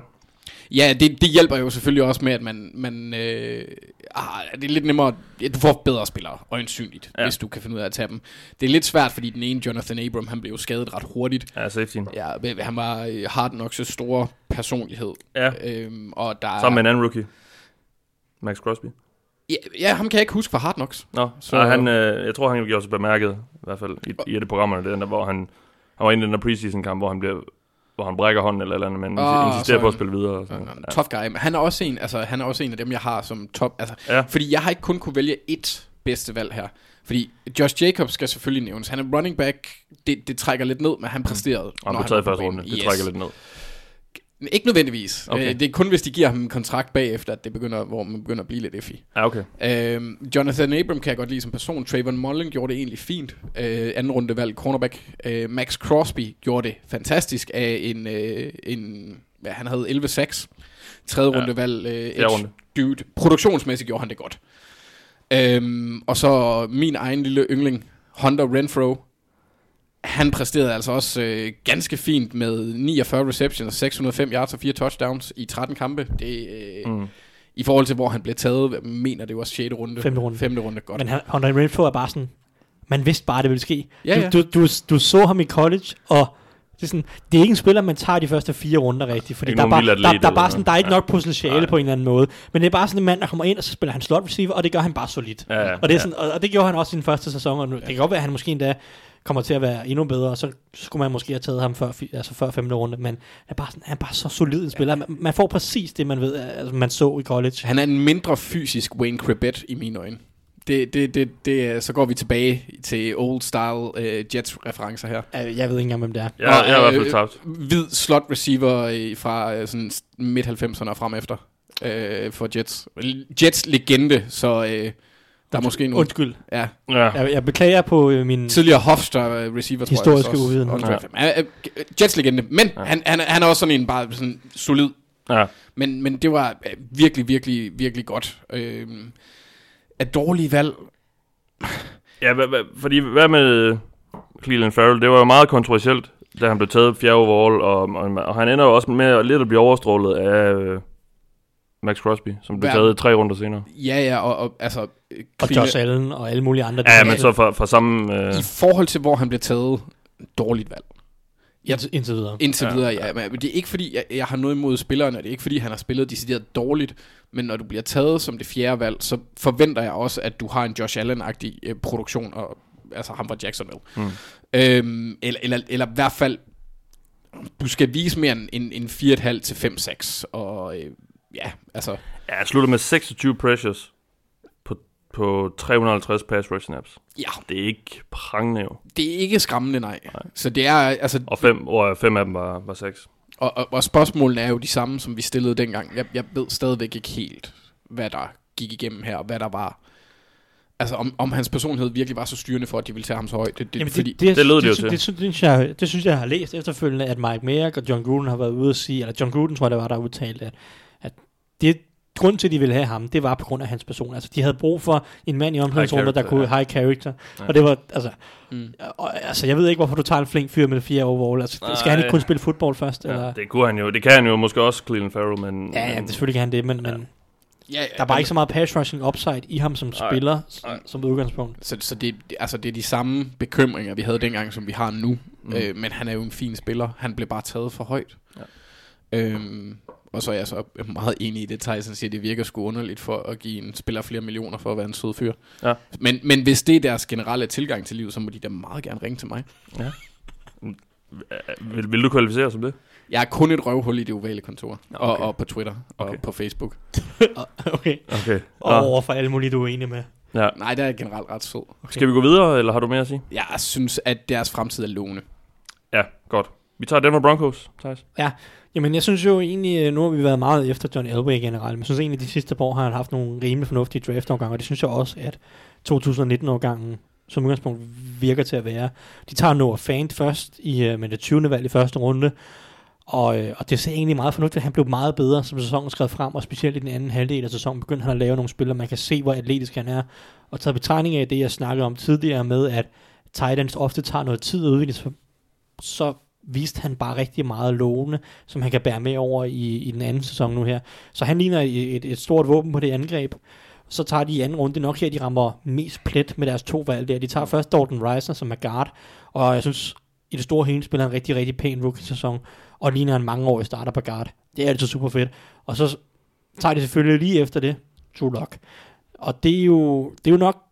Ja, det, det hjælper jo selvfølgelig også med, at man, man øh, ah, det er lidt nemmere, ja, du får bedre spillere, øjensynligt, ja. hvis du kan finde ud af at tage dem. Det er lidt svært, fordi den ene, Jonathan Abram, han blev jo skadet ret hurtigt. Ja, safety. Ja, han var øh, hard nok så stor personlighed. Ja, øhm, og der sammen med en anden rookie, Max Crosby. Ja, ja, ham kan jeg ikke huske fra Hard Knocks. Nå, så ja, han, øh, jeg tror, han gjorde sig bemærket, i hvert fald i, i et af programmerne, der, hvor han, han var inde i den der preseason kamp, hvor han blev hvor han brækker hånden eller eller andet, men oh, insisterer på at spille videre. Og sådan. Ja. Tough guy. Men han er også en, altså, han er også en af dem, jeg har som top. Altså, ja. Fordi jeg har ikke kun kunne vælge ét bedste valg her. Fordi Josh Jacobs skal selvfølgelig nævnes. Han er running back. Det, det trækker lidt ned, men han præsterede. Og han blev taget i første runde. Det yes. trækker lidt ned. Ikke nødvendigvis. Okay. Øh, det er kun, hvis de giver ham en kontrakt bagefter, at det begynder, hvor man begynder at blive lidt effig. Ja, okay. Øh, Jonathan Abram kan jeg godt lide som person. Trayvon Mullen gjorde det egentlig fint. Øh, anden runde valg, cornerback. Øh, Max Crosby gjorde det fantastisk af en, øh, en hvad, han havde 11-6. Tredje ja. runde valg, øh, runde. dude. Produktionsmæssigt gjorde han det godt. Øh, og så min egen lille yndling, Hunter Renfro han præsterede altså også øh, ganske fint med 49 receptions, 605 yards og 4 touchdowns i 13 kampe. Det, øh, mm. I forhold til, hvor han blev taget, mener det var 6. runde. 5. runde. 5. runde, godt. Men han, Hunter Renfro er bare sådan, man vidste bare, det ville ske. Ja, ja. Du, du, du, du så ham i college, og det er, sådan, det er ikke en spiller, man tager de første fire runder rigtigt, fordi der er, bare, der, der, der, er bare sådan, der er ikke ja. nok potentiale ja. på en eller anden måde. Men det er bare sådan en mand, der kommer ind, og så spiller han slot receiver, og det gør han bare solidt. Ja, ja, og, det er sådan, og, og, det gjorde han også i sin første sæson, og nu, ja. det kan godt være, at han måske endda kommer til at være endnu bedre, og så skulle man måske have taget ham før, altså før femte runde, men han er bare, sådan, han er bare så solid en spiller. Man, man får præcis det, man ved, altså, man så i college. Han er en mindre fysisk Wayne Cribbett i mine øjne. Det, det, det, det, så går vi tilbage til old style uh, Jets-referencer her. Jeg ved ikke engang, hvem det er. Ja, jeg er i hvert fald tabt. Hvid slot receiver fra uh, sådan midt-90'erne og frem efter uh, for Jets. Jets legende, så... Uh, der er måske en... Undskyld. Ja. ja. Jeg, jeg beklager på øh, min... Tidligere Hofstra uh, receiver, Historiske uviden. Ja. Ja. Jets legende. Men ja. han, han, han er også sådan en bare sådan solid Ja. Men, men det var øh, virkelig, virkelig, virkelig godt. Øh, at dårlige valg, Ja, hva, hva, fordi hvad med Cleveland Farrell? Det var jo meget kontroversielt, da han blev taget fjerde overall, og, og, og han ender jo også med at lidt at blive overstrålet af øh, Max Crosby, som blev taget tre runder senere. ja, ja, og, og altså... Og Cleveland- Josh Allen og alle mulige andre. Ja, men så fra, fra samme... Øh, I forhold til, hvor han blev taget, dårligt valg. Indtil, indtil videre. Indtil Ja, ja, videre, ja. Men det er ikke fordi, jeg, jeg har noget imod spilleren, og det er ikke fordi, han har spillet decideret dårligt, men når du bliver taget som det fjerde valg, så forventer jeg også, at du har en Josh Allen-agtig øh, produktion, og, altså ham fra Jacksonville. Mm. Øhm, eller, eller, eller i hvert fald, du skal vise mere end en, en 4,5 til 5-6, og øh, ja, altså, ja, jeg slutter med 26 pressures på, på 350 pass rush snaps. ja, Det er ikke prangende jo. det er ikke skræmmende, nej. nej. Så det er, altså, Og fem, og fem af dem var, var seks. Og, og, og spørgsmålene er jo de samme, som vi stillede dengang. Jeg, jeg ved stadigvæk ikke helt, hvad der gik igennem her, og hvad der var... Altså, om, om hans personlighed virkelig var så styrende for, at de ville tage ham så højt. Det, det, Jamen, fordi, det, det lød det jo det, til. Det, det, synes jeg, det synes jeg, har læst efterfølgende, at Mike Mayock og John Gruden har været ude at sige, eller John Gruden tror jeg, det var, der udtalte, at, at det, grund til, at de ville have ham, det var på grund af hans person. Altså, de havde brug for en mand i omklædningsrummet, der kunne ja. high character. Ja. Og det var, altså, Mm. og, altså, jeg ved ikke, hvorfor du tager en flink fyr med fire overall. Altså, Nej. skal han ikke kun spille fodbold først? Ja, eller? det kunne han jo. Det kan han jo måske også, Cleveland Farrell, men... Ja, ja, men, det selvfølgelig kan han det, men, Ja. men ja, der er bare ikke så meget pass rushing upside i ham som Nej. spiller, Nej. som, udgangspunkt. Så, så det, altså, det er de samme bekymringer, vi havde dengang, som vi har nu. Mm. Øh, men han er jo en fin spiller. Han blev bare taget for højt. Ja. Øhm, og så er jeg så meget enig i det, Tyson siger, det virker sgu underligt for at give en spiller flere millioner for at være en sød fyr. Ja. Men, men hvis det er deres generelle tilgang til livet, så må de da meget gerne ringe til mig. Vil, vil du kvalificere som det? Jeg er kun et røvhul i det ovale kontor. Ja, Og, okay. og på Twitter og Okay. på Facebook. okay. Okay. Og over for alle mulige, du er enig med. ja. Nej, der er generelt ret sød. Skal vi gå videre, eller har du mere at sige? Jeg synes, at deres fremtid er lovende. Ja, godt. Vi tager Denver Broncos, Thijs. Jamen, jeg synes jo egentlig, øh, nu har vi været meget efter John Elway generelt, men jeg synes egentlig, de sidste par år har han haft nogle rimelig fornuftige draftafgange, og det synes jeg også, at 2019-årgangen som udgangspunkt virker til at være. De tager Noah Fant først i, øh, med det 20. valg i første runde, og, øh, og det ser egentlig meget fornuftigt. Han blev meget bedre, som sæsonen skred frem, og specielt i den anden halvdel af sæsonen begyndte han at lave nogle spillere, man kan se, hvor atletisk han er. Og taget betragtning af det, jeg snakkede om tidligere med, at tight ends ofte tager noget tid at udvikle, så, så viste han bare rigtig meget lovende, som han kan bære med over i, i den anden sæson nu her. Så han ligner et, et, stort våben på det angreb. Så tager de i anden runde nok her, de rammer mest plet med deres to valg der. De tager først Dalton Reisner, som er guard, og jeg synes, i det store hele spiller han en rigtig, rigtig pæn rookie-sæson, og ligner en mangeårig starter på guard. Det er altid super fedt. Og så tager de selvfølgelig lige efter det, Tulok. Lock. Og det er jo, det er jo nok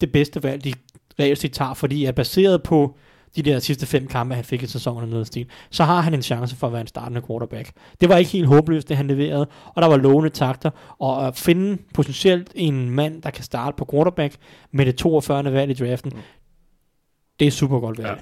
det bedste valg, de reelt set tager, fordi at baseret på de der sidste fem kampe, han fik i sæsonen og noget stil, så har han en chance for at være en startende quarterback. Det var ikke helt håbløst, det han leverede, og der var lovende takter, og at finde potentielt en mand, der kan starte på quarterback med det 42. valg i draften, Mm. det er super godt valg. Ja.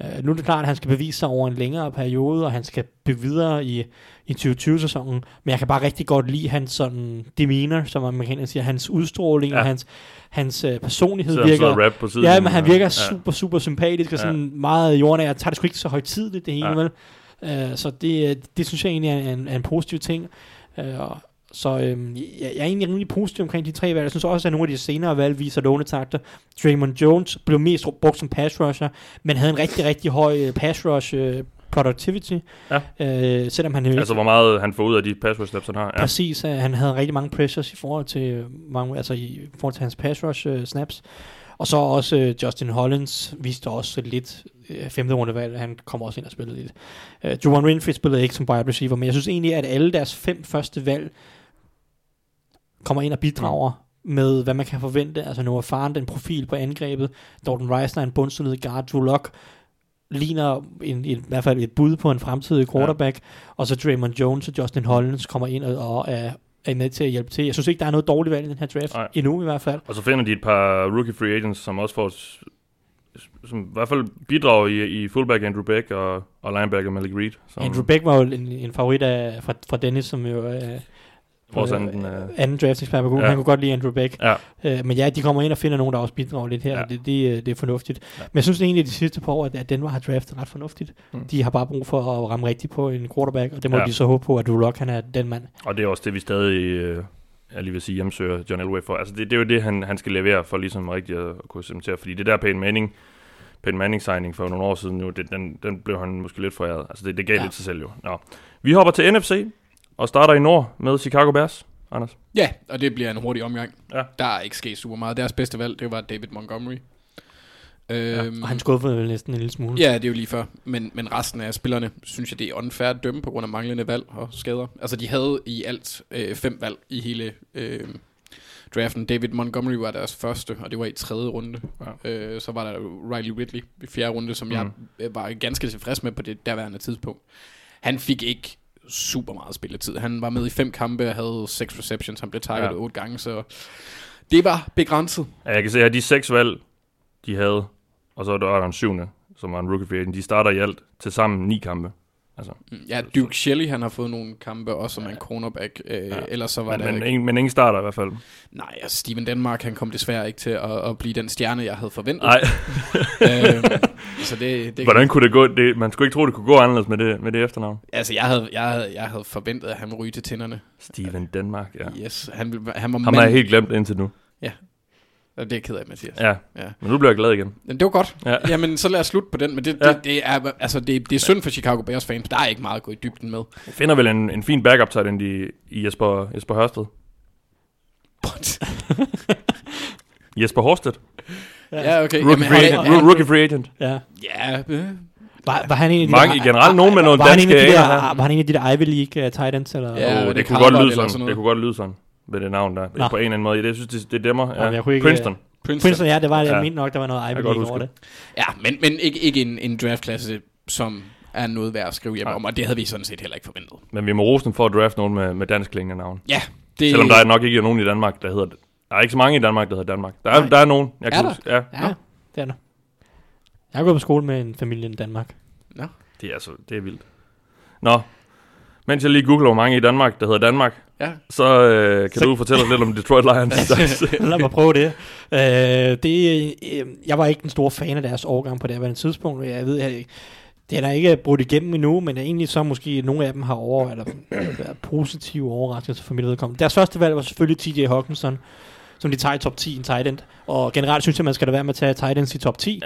Uh, nu er det klart, at han skal bevise sig over en længere periode, og han skal bygge videre i, i 2020-sæsonen, men jeg kan bare rigtig godt lide hans sådan demeanor, som amerikanerne siger, hans udstråling ja. Og hans, hans uh, personlighed virker... så og rap på siden. Ja, men han virker ja. super, super sympatisk og Ja. sådan meget jordnær. Jeg tager det sgu ikke så højtidligt, det hele, Ja. vel? Uh, så det, det synes jeg egentlig er en, er en positiv ting. Uh, så øhm, jeg, jeg er egentlig rimelig positiv omkring de tre valg. Jeg synes også, at nogle af de senere valg viser lovende takter. Draymond Jones blev mest brugt som pass rusher, men havde en rigtig, rigtig høj øh, pass rush øh, productivity. Ja. Øh, selvom han Altså, hvor meget han får ud af de pass rush snaps, han har. Ja. Præcis, øh, han havde rigtig mange pressures i forhold til øh, mange, altså i forhold til hans pass rush uh, snaps. Og så også uh, Justin Hollins viste også lidt uh, femte rundevalg, han kom også ind og spillede lidt. Uh, Juwan Winfrey spillede ikke som wide receiver, men jeg synes egentlig, at alle deres fem første valg kommer ind og bidrager mm. med, hvad man kan forvente. Altså Noah Fant, en profil på angrebet. Dalton Reisner, en bundsolid guard. Drew Lock ligner en, en, i hvert fald et bud på en fremtidig quarterback. Ja. Og så Draymond Jones og Justin Hollins kommer ind og, og er, er med til at hjælpe til. Jeg synes ikke, der er noget dårligt valg i den her draft. Nej. Endnu i hvert fald. Og så finder de et par rookie free agents, som også får som i hvert fald bidrager i, i fullback Andrew Beck og, og linebacker Malik Reed. Som, Andrew Beck var jo en, en favorit af, fra, fra Dennis, som jo øh, Vores anden, øh, anden draft-ekspert på Google. Ja. Han kunne godt lide Andrew Beck. ja. Øh, men ja, de kommer ind og finder nogen, der også bidrager lidt her, Ja. det, det, øh, det er fornuftigt. Ja. Men jeg synes egentlig, de sidste par år, at- Denver har draftet ret fornuftigt. Mm. De har bare brug for at ramme rigtigt på en quarterback, og det må Ja. de så håbe på, at Drew Lock, han er den mand. Og det er også det, vi stadig, øh, jeg lige vil sige, hjemsøger John Elway for. Altså, det, det er jo det, han, han skal levere for ligesom rigtigt at, at kunne cementere. Fordi det der Peyton Manning, Peyton Manning signing for nogle år siden, jo, det, den, den blev han måske lidt foræret. Altså, det, det gav. Ja. lidt sig selv jo. Nå. Vi hopper til NFC og starter i nord med Chicago Bears. Anders? Ja, og det bliver en hurtig omgang. Ja. Der er ikke sket super meget. Deres bedste valg, det var David Montgomery. Øhm, Og han skuffede vel næsten en lille smule. Ja, det er jo lige før. Men, men resten af spillerne, synes jeg, det er unfair at dømme på grund af manglende valg og skader. Altså, de havde i alt øh, fem valg i hele øh, draften. David Montgomery var deres første, og det var i tredje runde. Ja. Øh, så var der Riley Ridley i fjerde runde, som mm. jeg var ganske tilfreds med på det derværende tidspunkt. Han fik ikke super meget spilletid. Han var med i fem kampe og havde seks receptions. Han blev targetet Ja. otte gange, så det var begrænset. Ja, jeg kan se, at de seks valg, de havde, og så var der en syvende, som var en rookie free agent, de starter i alt til sammen ni kampe. Altså, Mm, Ja, Duke Shelley, han har fået nogle kampe, også som en cornerback. Øh, Ja. ja. Ellers så var men, der... men, ingen, men ingen starter i hvert fald. Nej, altså Steven Denmark, han kom desværre ikke til at, at blive den stjerne, jeg havde forventet. Nej, øhm, så det, det hvordan kunne det gå? Det, man skulle ikke tro, det kunne gå anderledes med det, med det efternavn. Altså, jeg havde, jeg, havde, jeg havde forventet, at han ryge til tænderne. Steven Denmark, ja. Yes, han, han var Ham har jeg helt glemt indtil nu. Og det er jeg ked af, Mathias. Ja, ja. men nu bliver jeg glad igen. Men det var godt. Ja. Ja. Jamen, så lad os slutte på den. Men det, Ja. det, det, er, altså, det, det er synd for Chicago Bears fans. Der er ikke meget at gå i dybden med. Jeg finder vel en, en fin backup tight end i, i Jesper, Jesper Hørsted. Jesper Horsted. ja, okay. Rookie, Jamen, free, han- agent, han- rookie free agent. ja. Ja, øh, Var, var han en af de Mange i generelt, nogen med nogle danske der. Var han en af de der Ivy League uh, tight ends? Eller? Ja, var det, det kunne godt lyde sådan. det kunne godt lyde sådan ved det navn der. Nå. På en eller anden måde. Jeg synes, det, det dæmmer. Ja. Jamen, jeg kunne ikke- Princeton. Princeton. Princeton, ja, det var det. Ja. Jeg mente nok, der var noget Ivy League over det. Ja, men, men ikke, ikke en, en draftklasse, som er noget værd at skrive hjem Nej. om, og det havde vi sådan set heller ikke forventet. Men vi må rose dem for at drafte nogen med, med dansk klingende navn. Ja, det, Selvom der er nok ikke er nogen i Danmark, der hedder det. Der er ikke så mange i Danmark, der hedder Danmark. Der er, Nej. der er nogen. Jeg Er kan der? huske. Ja. Ja, det er der. Jeg har gået på skole med en familie i Danmark. Det er, altså, det er vildt. Nå, mens jeg lige googler, hvor mange i Danmark, der hedder Danmark, Ja. så øh, kan Så- du fortælle os lidt om Detroit Lions. Lad mig prøve det. Øh, det øh, jeg var ikke den store fan af deres årgang på det her tidspunkt. Jeg ved, jeg, det er der ikke brudt igennem endnu, men egentlig så måske nogle af dem har over, eller været positive overraskelser for mit vedkommende. Deres første valg var selvfølgelig TJ Hawkinson, som de tager i top 10 i en tight end. Og generelt synes jeg, man skal da være med at tage tight ends i top 10.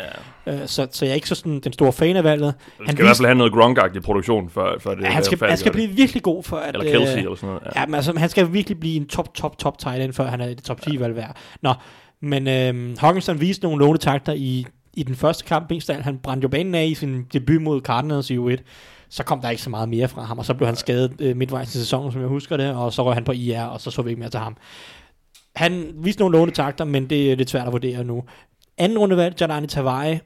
ja. Øh, så, så jeg er ikke så sådan, den store fan af valget. Du skal Han i hvert fald have noget Gronk-agtig produktion, for, for det Ja, han, skal, han skal blive virkelig god for at... Eller Kelsey øh, eller sådan noget. Ja. Ja, men altså, han skal virkelig blive en top, top, top tight end, før han er i det top 10 valg værd. Nå, men øhm, Hawkinson viste nogle lånetakter i, i den første kamp. Mest af alt, han brændte jo banen af i sin debut mod Cardinals i U1. Så kom der ikke så meget mere fra ham, og så blev han skadet øh, midtvejs i sæsonen, som jeg husker det, og så røg han på IR, og så så vi ikke mere til ham. Han viste nogle lånetakter, men det er lidt svært at vurdere nu. Anden runde valg, Jadani Tavai,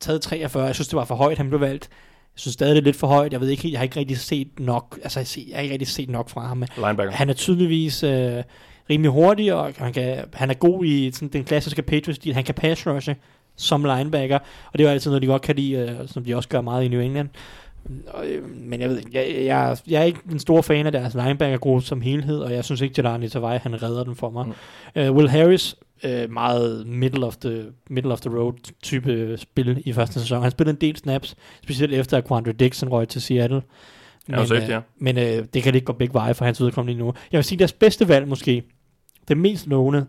taget 43. Jeg synes, det var for højt, han blev valgt. Jeg synes stadig, det er lidt for højt. Jeg ved ikke helt, jeg har ikke rigtig set nok, altså jeg se- jeg har ikke rigtig set nok fra ham. Linebacker. Han er tydeligvis øh, rimelig hurtig, og han, kan, han er god i sådan, den klassiske Patriots-stil. Han kan pass rushe som linebacker, og det er jo altid noget, de godt kan lide, øh, som de også gør meget i New England. Øh, men jeg ved jeg, jeg, jeg er ikke en stor fan af deres linebacker-gruppe som helhed, og jeg synes ikke, Jadani Tavai, han redder den for mig. Mm. Uh, Will Harris, uh, meget middle of, the, middle of the road type spil i første sæson. Han spillede en del snaps, specielt efter at Quandre Dixon røg til Seattle. Ja, og safety, øh, ja. men øh, det kan ikke gå begge veje for hans vedkommende lige nu. Jeg vil sige, deres bedste valg måske, det mest lovende,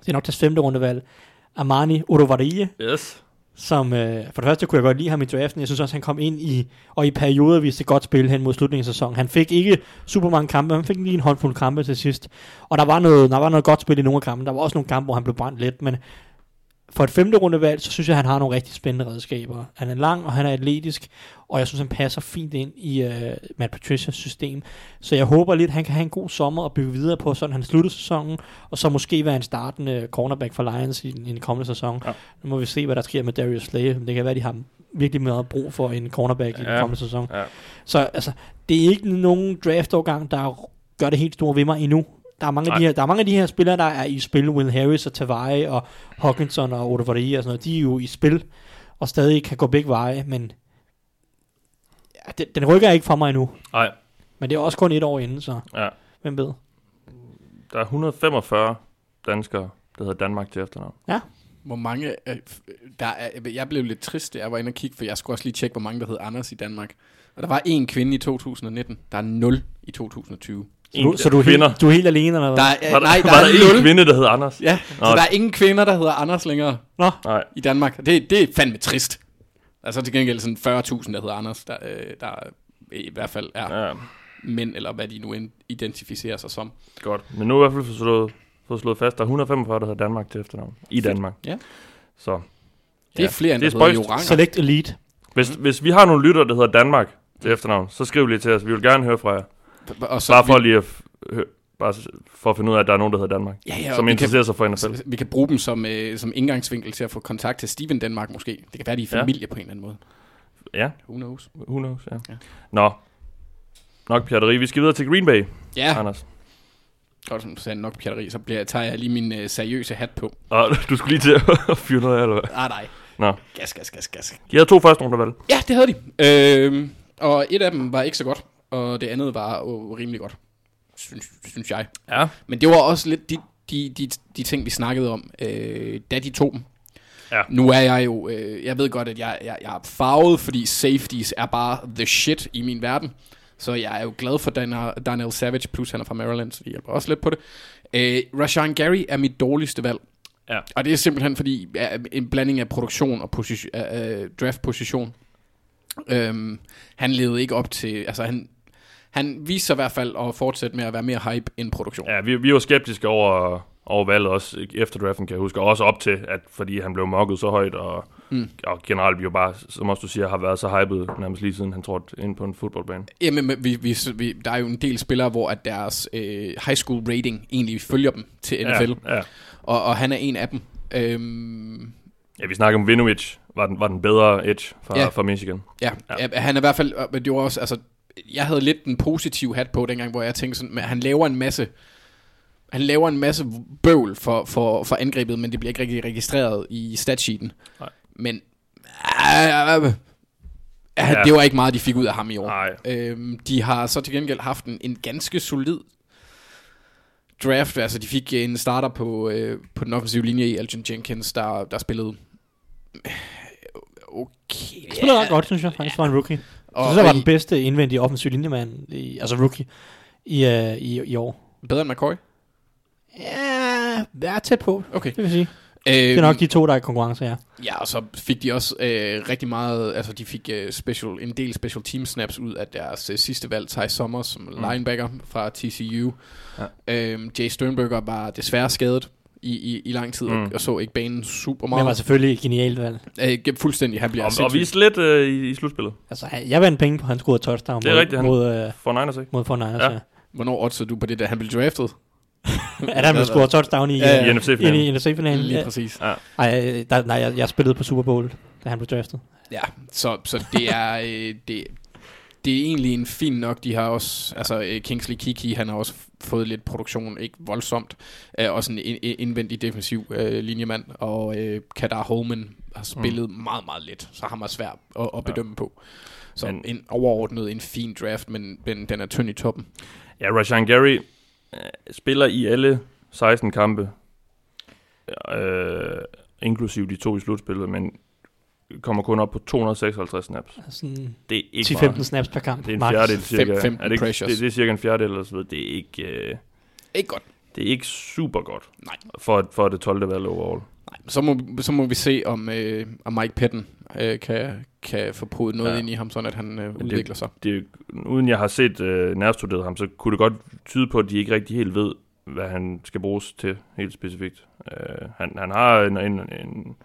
det er nok deres femte rundevalg, Armani Odovarie, Yes som øh, for det første kunne jeg godt lide ham i draften. Jeg synes også, han kom ind i, og i perioder viste godt spil hen mod slutningen af sæsonen. Han fik ikke super mange kampe, han fik lige en håndfuld kampe til sidst. Og der var noget, der var noget godt spil i nogle af kampe. Der var også nogle kampe, hvor han blev brændt lidt, men for et femte rundevalg, så synes jeg, han har nogle rigtig spændende redskaber. Han er lang, og han er atletisk, og jeg synes, han passer fint ind i uh, Matt Patricias system. Så jeg håber lidt, han kan have en god sommer og bygge videre på, sådan han slutter sæsonen, og så måske være en startende cornerback for Lions i, den- i den kommende sæson. Ja. Nu må vi se, hvad der sker med Darius Slay. Det kan være, de har virkelig meget brug for en cornerback i den Ja. kommende sæson. Ja. Så altså, det er ikke nogen draftårgang, der gør det helt store ved mig endnu. Der er, mange af Nej. de her, der er mange af de her spillere, der er i spil. Will Harris og Tavai og Hawkinson og Odovarie og sådan noget. De er jo i spil og stadig kan gå begge veje, men ja, den, den rykker ikke for mig endnu. Nej, Men det er også kun et år inden, så ja. Hvem ved? Der er 145 danskere, der hedder Danmark til efternavn. Hvor mange... Øh, der er, jeg blev lidt trist, da jeg var inde og kigge, for jeg skulle også lige tjekke, hvor mange der hed Anders i Danmark. Og der var en kvinde i 2019. Der er 0 i 2020. Så du, En- så du, er kvinder. helt, du er helt alene, eller hvad? Der er, Var der, nej, der var er der 0. en kvinde, der hedder Anders? Ja, Nå. så der er ingen kvinder, der hedder Anders længere Nå, Nej. i Danmark. Det, det er fandme trist. Altså til gengæld sådan 40.000, der hedder Anders, der, øh, der i hvert fald er Ja, mænd, eller hvad de nu identificerer sig som. godt. Men nu er i hvert fald fået slået, fået slået fast, der er 145, der hedder Danmark til efternavn. I Danmark. Ja. Så Det er Ja, flere, end det der er hedder spøjst. Joranger. Select Elite. hvis, hvis vi har nogle lytter, der hedder Danmark til efternavn, så skriv lige til os. Vi vil gerne høre fra jer. Og så Bare for vi, lige at, bare for at finde ud af, at der er nogen, der hedder Danmark. ja, ja, som interesserer sig for kan, NFL. vi kan bruge dem som, øh, som indgangsvinkel til at få kontakt til Steven Danmark måske. Det kan være, de er Ja. familie på en eller anden måde. Ja, Who knows? who knows, ja. Ja. Nå, nok pjatteri. Vi skal videre til Green Bay, Ja, Anders. godt som du sagde nok pjatteri, så bliver, tager jeg lige min øh, seriøse hat på. Og du skulle lige til at fyre noget af, eller hvad? Ah, nej. Nå. Gas, gas, gas, gas. De havde to første runde valg. Ja, det havde de. Øhm, og et af dem var ikke så godt, og det andet var jo rimelig godt, synes, synes jeg. Ja. Men det var også lidt de, de, de, de ting, vi snakkede om, øh, da de tog dem. Ja. Nu er jeg jo, øh, jeg ved godt, at jeg, jeg, jeg er farvet, fordi safeties er bare the shit i min verden. Så jeg er jo glad for Daniel, Daniel Savage, plus han er fra Maryland, så det hjælper også lidt på det. Øh, Rashawn Gary er mit dårligste valg. Ja. Og det er simpelthen fordi, ja, en blanding af produktion og position, uh, draft-position. Øhm, han levede ikke op til, altså han, han viste sig i hvert fald at fortsætte med at være mere hype end produktion. Ja, vi, vi var skeptiske over, over valget også efter draften, kan jeg huske. Og også op til, at fordi han blev mokket så højt, og, Mm. og generelt jo bare, som også du siger, har været så hyped nærmest lige siden han trådte ind på en fodboldbane. Jamen, men vi, vi, vi, der er jo en del spillere, hvor at deres øh, high school rating egentlig følger dem til NFL, ja. Ja, og, og han er en af dem. Øhm, ja, vi snakker om Vinovich, var den, var den bedre edge fra, Ja. ja. fra Michigan. ja, ja, han er i hvert fald, men det var også, altså, jeg havde lidt den positive hat på dengang, hvor jeg tænkte sådan, men han laver en masse, han laver en masse bøvl for, for, for angrebet, men det bliver ikke rigtig registreret i statsheeten. Nej. Men øh, øh, ja. Ja. det var ikke meget, de fik ud af ham i år. Nej, Øhm, de har så til gengæld haft en, en ganske solid draft. Altså, de fik en starter på, øh, på den offensive linje i Elgin Jenkins, der, der spillede øh, okay. Han spillede ret godt, synes jeg, faktisk, for en rookie. Og, Så synes jeg var den bedste indvendige offensiv linjemand, i, altså rookie, i, uh, i, i år. bedre end McCoy? Ja, jeg er tæt på, Okay. det vil sige. Øh, Det er nok de to, der er i konkurrence, ja. Ja, og så fik de også øh, rigtig meget, altså de fik øh, special, en del special team snaps ud af deres øh, sidste valg, Ty Summers som mm. linebacker fra TCU. Ja. Øhm, Jay Sternberger var desværre skadet i, i, i lang tid, mm. og, og så ikke banen super Men var meget. selvfølgelig et genialt valg. Øh, ge- fuldstændig, han bliver og, og viste lidt øh, i, i slutspillet. Altså, jeg vandt penge på, at han scorede touchdown Det er mod, rigtigt, han- mod, uh, For Niners, ikke? mod for Niners, Ja. ja. Hvornår oddsede du på det, da han blev draftet? At han ville score touchdown i, Ja, ja, ja. I NFC-finalen. i, i NFC-finalen. Lige Ja. præcis. Ej, der, nej, jeg, jeg spillede på Super Bowl, da han blev draftet. Ja, så, så det er... Øh, det, det er egentlig en fin nok, de har også, altså øh, Kingsley Kiki, han har også fået lidt produktion, ikke voldsomt, øh, også en in- indvendig defensiv øh, linjemand, og øh, Kadar Holman har spillet mm. meget, meget let, så har man svært at, at bedømme ja. på. Så Men- en overordnet en fin draft, men, men den er tynd i toppen. Ja, Rashan Gary øh, spiller i alle 16 kampe, øh, inklusive de to i slutspillet, men kommer kun op på 256 snaps. Sådan Det er ikke 10-15 meget. snaps per kamp. Det er en max. fjerdedel cirka. 5-15 er det, ikke, pressures. det, det er cirka en fjerdedel eller så videre. Det er ikke, øh, Ikke godt. det er ikke super godt Nej. for, for det 12. valg overall. Nej, så må, så må vi se, om, øh, om Mike Petten øh, kan, kan få podet noget ja. Ind i ham, sådan at han øh, det- udvikler sig. Det, uden jeg har set øh, nærstuderet ham, så kunne det godt tyde på, at de ikke rigtig helt ved, hvad han skal bruges til helt specifikt. Øh, han, han har en, en, en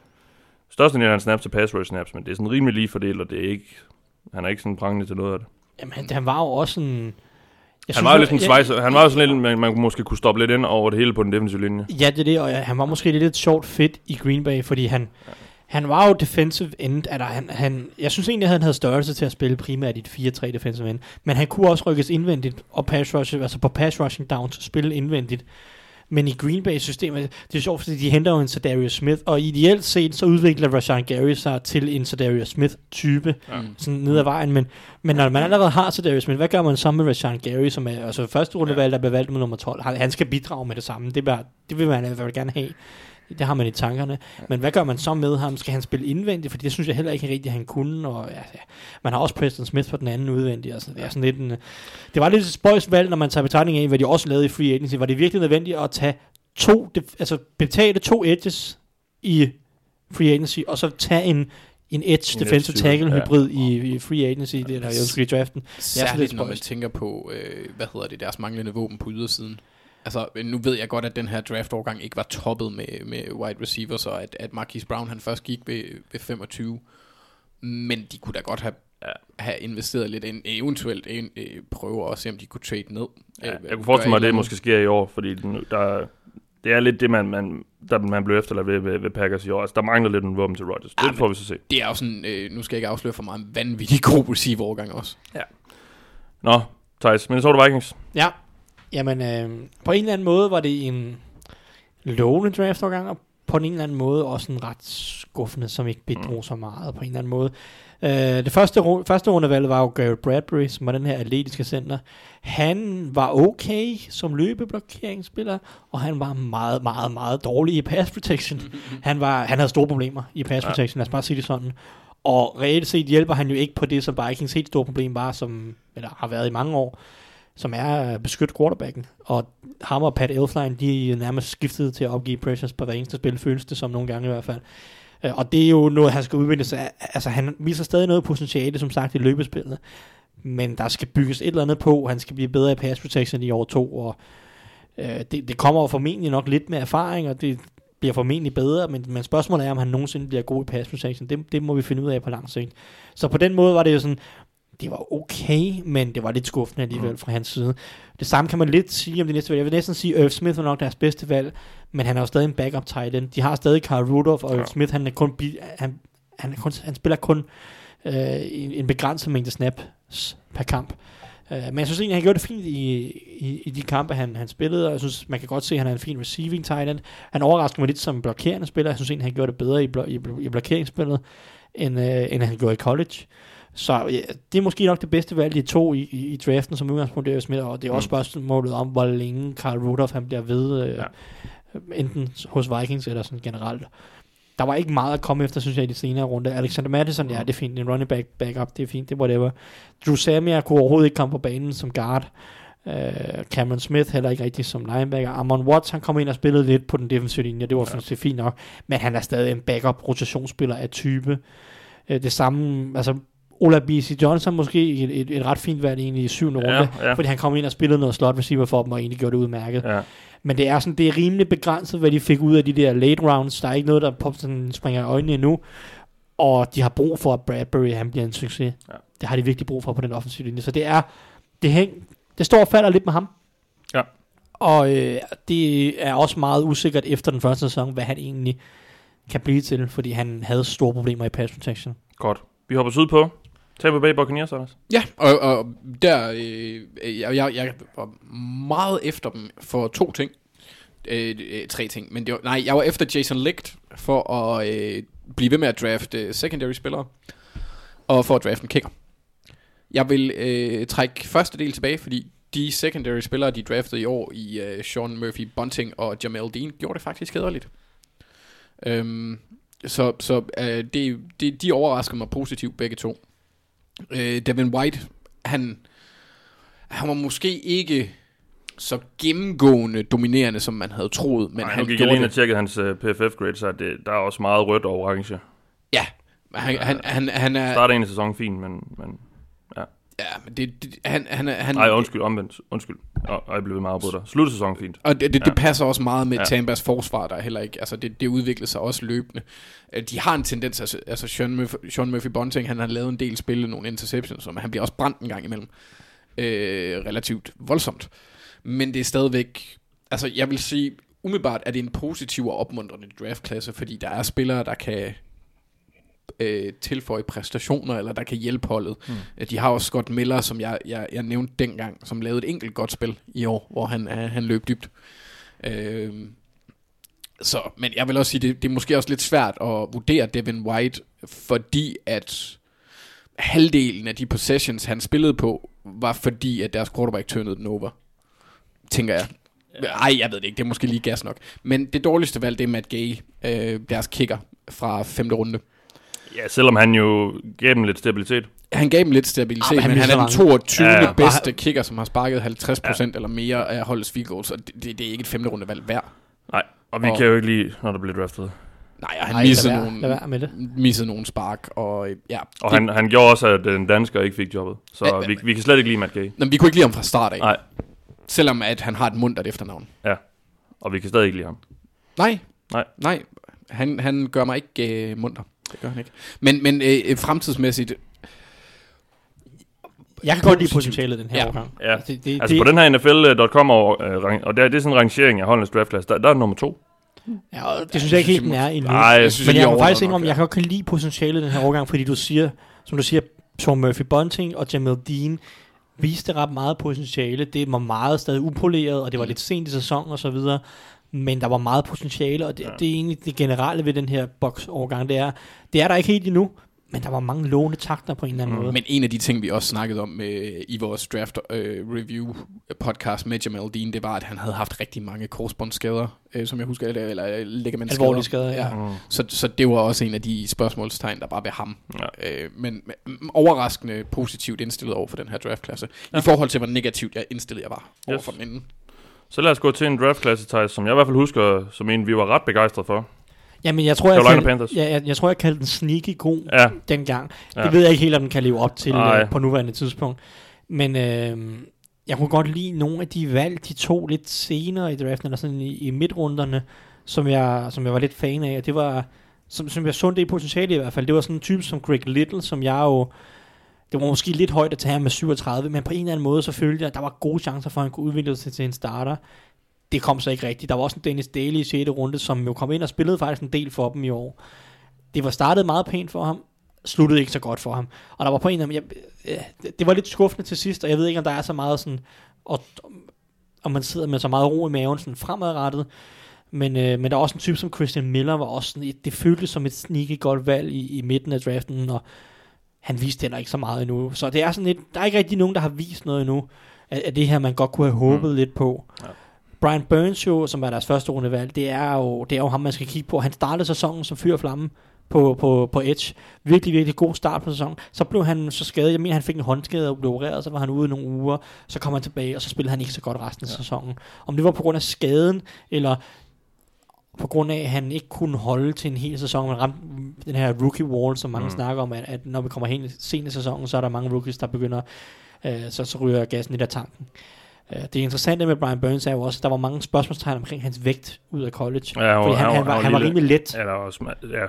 størstedelen af hans snaps til pass rush snaps, men det er sådan rimelig lige fordelt, og det er ikke, han er ikke sådan prangende til noget af det. Jamen, han, var jo også sådan... Jeg Han var jo lidt svejser. Han var jo sådan lidt, man, man måske kunne stoppe lidt ind over det hele på den defensive linje. Ja, det er det, og ja, han var måske lidt et sjovt fit i Green Bay, fordi han, han var jo defensive end, altså han, han, jeg synes egentlig, at han havde størrelse til at spille primært i et 4-3 defensive end, men han kunne også rykkes indvendigt og pass rush, altså på pass rushing downs, spille indvendigt. Men i Green Bay-systemet, det er sjovt, fordi de henter jo en Darius Smith, og ideelt set, så udvikler Rashawn Gary sig til en Darius Smith-type, ja. sådan ned ad vejen. Men, men når man allerede har Darius Smith, hvad gør man så med Rashawn Gary, som er altså første rundevalg, der bliver valgt med nummer 12? Han, skal bidrage med det samme. Det, bare, det vil man i hvert fald gerne have. Det har man i tankerne. Men hvad gør man så med ham? Skal han spille indvendigt? For det synes jeg heller ikke rigtigt, at han kunne. Og, ja, ja. Man har også Preston Smith på den anden udvendige. Altså, det, er sådan lidt en, det var lidt et spøjs valg, når man tager betragtning af, hvad de også lavede i free agency. Var det virkelig nødvendigt at tage to, altså betale to edges i free agency, og så tage en, en edge en defensive tackle hybrid ja. i, i free agency, det er der i draften. Særligt når man tænker på, øh, hvad hedder det, deres manglende våben på ydersiden. Altså, nu ved jeg godt, at den her draft-årgang ikke var toppet med, med wide receivers, og at, at Marquise Brown han først gik ved, ved 25. Men de kunne da godt have, have investeret lidt ind, eventuelt en, øh, prøve at se, om de kunne trade ned. Ja, øh, jeg kunne forestille mig, at det måske sker i år, fordi der, det er lidt det, man, man, der man blev efterladt ved, ved, ved Packers i år. Altså, der mangler lidt en våben til Rodgers. Ja, det får vi så se. Det er jo sådan, øh, nu skal jeg ikke afsløre for meget, en vanvittig god receiver-årgang også. Ja. Nå, Thijs, men så Vikings. Ja, Jamen, øh, på en eller anden måde var det en lovende draft-årgang, og på en eller anden måde også en ret skuffende, som ikke bidrog mm. så meget på en eller anden måde. Øh, det første, første rundevalg var jo Garrett Bradbury, som var den her atletiske center. Han var okay som løbeblokeringsspiller, og han var meget, meget, meget dårlig i pass protection. han, var, han havde store problemer i pass protection, lad os bare sige det sådan. Og reelt set hjælper han jo ikke på det, som Vikings helt store problem var, som eller har været i mange år som er at beskytte quarterbacken. Og ham og Pat Elfline, de er nærmest skiftet til at opgive pressures på hver eneste spil, føles det som nogle gange i hvert fald. Øh, og det er jo noget, han skal udvikle sig. Altså, han viser stadig noget potentiale, som sagt, i løbespillet. Men der skal bygges et eller andet på. Han skal blive bedre i pass protection i år to, og øh, det, det kommer jo formentlig nok lidt med erfaring, og det bliver formentlig bedre, men, men spørgsmålet er, om han nogensinde bliver god i pass protection. Det, det må vi finde ud af på lang sigt. Så på den måde var det jo sådan, det var okay, men det var lidt skuffende alligevel mm. fra hans side. Det samme kan man lidt sige om det næste valg. Jeg vil næsten sige, at Irv Smith var nok deres bedste valg, men han er jo stadig en backup tight end. De har stadig Carl Rudolph, og Irv Smith, han, er kun, han, han, er kun, han spiller kun øh, en, begrænset mængde snaps per kamp. Uh, men jeg synes egentlig, han gjorde det fint i, i, i de kampe, han, han spillede, og jeg synes, man kan godt se, at han er en fin receiving tight end. Han overrasker mig lidt som blokerende spiller. Jeg synes egentlig, han gjorde det bedre i, blo- i, i blokeringsspillet, end, uh, end han gjorde i college. Så ja, det er måske nok det bedste valg, de to i, i, i draften som udgangspunkt, det er Smith, og det er også mm. spørgsmålet om, hvor længe Carl Rudolph han bliver ved, øh, ja. enten hos Vikings eller sådan generelt. Der var ikke meget at komme efter, synes jeg, i de senere runde. Alexander Madison, ja, det er fint. En running back backup, det er fint, det er whatever. Drew Samia kunne overhovedet ikke komme på banen som guard. Uh, Cameron Smith heller ikke rigtig som linebacker. Amon Watts, han kom ind og spillede lidt på den defensive linje, det var ja. fint nok. Men han er stadig en backup rotationsspiller af type. Uh, det samme, altså Ola B.C. Johnson måske et, et, et ret fint valg egentlig i syvende ja, runde, ja. fordi han kom ind og spillede noget slot receiver for dem, og egentlig gjorde det udmærket. Ja. Men det er sådan, det er rimelig begrænset, hvad de fik ud af de der late rounds. Der er ikke noget, der pop, sådan, springer i øjnene endnu. Og de har brug for, at Bradbury han bliver en succes. Ja. Det har de virkelig brug for på den offensive linje. Så det er, det, hæng, det står og falder lidt med ham. Ja. Og øh, det er også meget usikkert efter den første sæson, hvad han egentlig kan blive til, fordi han havde store problemer i pass protection. Godt. Vi hopper syd på. Tampa Bay Buccaneers, også. Ja, og, og der, øh, jeg, jeg, jeg var meget efter dem for to ting. Øh, øh, tre ting, men det var, nej, jeg var efter Jason Licht for at øh, blive ved med at drafte øh, secondary spillere, og for at drafte en kicker. Jeg vil øh, trække første del tilbage, fordi de secondary spillere, de draftede i år i øh, Sean Murphy Bunting og Jamel Dean, gjorde det faktisk hederligt. Øhm, så så øh, det, det, de overrasker mig positivt begge to. Øh, Devin White, han, han var måske ikke så gennemgående dominerende, som man havde troet. Men Ej, han gik jeg lige og tjekkede hans uh, øh, PFF-grade, så det, der er også meget rødt og orange. Ja, han, han, han, han er... Starter en sæson fint, men, men Ja, men det, det han, han, han... Nej, undskyld, omvendt. Undskyld. Og, og jeg blev meget på dig. Slutsæson fint. Og det, det, ja. det passer også meget med ja. Tampas forsvar, der er heller ikke... Altså, det, det udvikler sig også løbende. Øh, de har en tendens... Altså, altså Sean, Murphy, Sean Murphy Bunting, han har lavet en del spil, nogle interceptions, som han bliver også brændt en gang imellem. Øh, relativt voldsomt. Men det er stadigvæk... Altså, jeg vil sige, umiddelbart er det en positiv og opmuntrende draftklasse, fordi der er spillere, der kan øh, tilføje præstationer, eller der kan hjælpe holdet. Mm. De har også Scott Miller, som jeg, jeg, jeg nævnte dengang, som lavede et enkelt godt spil i år, hvor han, øh, han løb dybt. Øh, så, men jeg vil også sige, det, det er måske også lidt svært at vurdere Devin White, fordi at halvdelen af de possessions, han spillede på, var fordi, at deres quarterback turnede den over. Tænker jeg. Ej, jeg ved det ikke. Det er måske lige gas nok. Men det dårligste valg, det er Matt Gay, øh, deres kicker fra femte runde. Ja, selvom han jo gav dem lidt stabilitet. Han gav dem lidt stabilitet, Ah, men han men han er den misser 22. Ja, Ja, bedste kicker, som har sparket 50% ja. eller mere af holdets field goals, og det, det, det er ikke et femte runde valg værd. Nej, og vi Og- kan jo ikke lide, når der bliver draftet. Nej, og han Ej, missede, være, nogle, være med det. missede nogle spark, og øh, ja. Og det, han, han gjorde også, at den dansker ikke fik jobbet. Så Ja, vi, vi kan slet ikke lide Matt Gay. Men vi kunne ikke lide ham fra start af, Nej, selvom at han har et muntert efternavn. ja. Og vi kan stadig ikke lide ham. Nej. Nej. Nej. Han, han gør mig ikke øh, munter. Det gør han ikke. Men, men øh, øh, fremtidsmæssigt, Jeg kan godt lide potentialet den her Ja. årgang. Ja. Det, det, Altså det, på den her NFL.com, og, øh, rang- og det er, det er sådan en rangering af holdenes draftklasse, der, der er nummer to. ja, det synes jeg ikke helt, den er endnu. Nej, jeg synes, Men de jeg må faktisk indrømme, ja. jeg kan godt lide potentialet den her årgang, fordi du siger, som du siger, Tom Murphy Bunting og Jamel Dean viste ret meget potentiale. Det var meget stadig upoleret, og det var lidt sent i sæsonen og så videre. Men der var meget potentiale, og det, ja. det er egentlig det generelle ved den her box-årgang, det er, det er der ikke helt endnu, men der var mange lovende takter på en eller anden mm. måde. Men en af de ting, vi også snakkede om øh, i vores draft øh, review podcast med Jamal Dean, det var, at han havde haft rigtig mange korsbåndsskader, øh, som jeg husker, eller, eller øh, ligamentskader. Alvorlige skader, ja. Mm. Så, så det var også en af de spørgsmålstegn, der var ved ham. Ja. Øh, men, men overraskende positivt indstillet over for den her draftklasse. Ja. I forhold til, hvor negativt jeg indstillet jeg var over Yes. for den inden. Så lad os gå til en draftklasse, Thijs, som jeg i hvert fald husker, som en vi var ret begejstrede for. Jamen, jeg tror, jeg, Carolina kaldte, Panthers. ja, jeg, jeg tror, jeg kaldte den sneaky god Ja, dengang. Ja. Det ved jeg ikke helt, om den kan leve op til Nej. øh, på nuværende tidspunkt. Men øh, jeg kunne godt lide nogle af de valg, de tog lidt senere i draften, eller sådan i, i midtrunderne, som jeg, som jeg var lidt fan af. Og det var, som, som jeg så det i potentiale i hvert fald, det var sådan en type som Greg Little, som jeg jo... Det var måske lidt højt at tage ham med 37, men på en eller anden måde, så følte jeg, at der var gode chancer for, at han kunne udvikle sig til en starter. Det kom så ikke rigtigt. Der var også en Dennis Daly i 6. runde, som jo kom ind og spillede faktisk en del for dem i år. Det var startet meget pænt for ham, sluttede ikke så godt for ham. Og der var på en eller anden, jeg, det- det var lidt skuffende til sidst, og jeg ved ikke, om der er så meget sådan, og, om man sidder med så meget ro i maven sådan fremadrettet. Men, øh, men der er også en type som Christian Miller, var også sådan, et- det føltes som et sneaky godt valg i, i midten af draften, og han viste heller ikke så meget endnu. Så det er sådan lidt, der er ikke rigtig nogen, der har vist noget endnu, af, af det her, man godt kunne have håbet mm. lidt på. Ja. Brian Burns jo, som er deres første rundevalg, det er jo, det er jo ham, man skal kigge på. Han startede sæsonen som fyr og flamme på, på, på Edge. Virkelig, virkelig god start på sæsonen. Så blev han så skadet. Jeg mener, han fik en håndskade og blev opereret, så var han ude i nogle uger. Så kom han tilbage, og så spillede han ikke så godt resten af ja. sæsonen. Om det var på grund af skaden, eller på grund af, at han ikke kunne holde til en hel sæson. Man ramte den her rookie wall, som mange Mm. snakker om, at, at når vi kommer hen sent i sæsonen, så er der mange rookies, der begynder, øh, så, så ryger gassen lidt af tanken. Øh, det interessante med Brian Burns er jo også, at der var mange spørgsmålstegn omkring hans vægt ud af college. Ja, han fordi var- han, han han, var- han han var rimelig let. eller også, ja,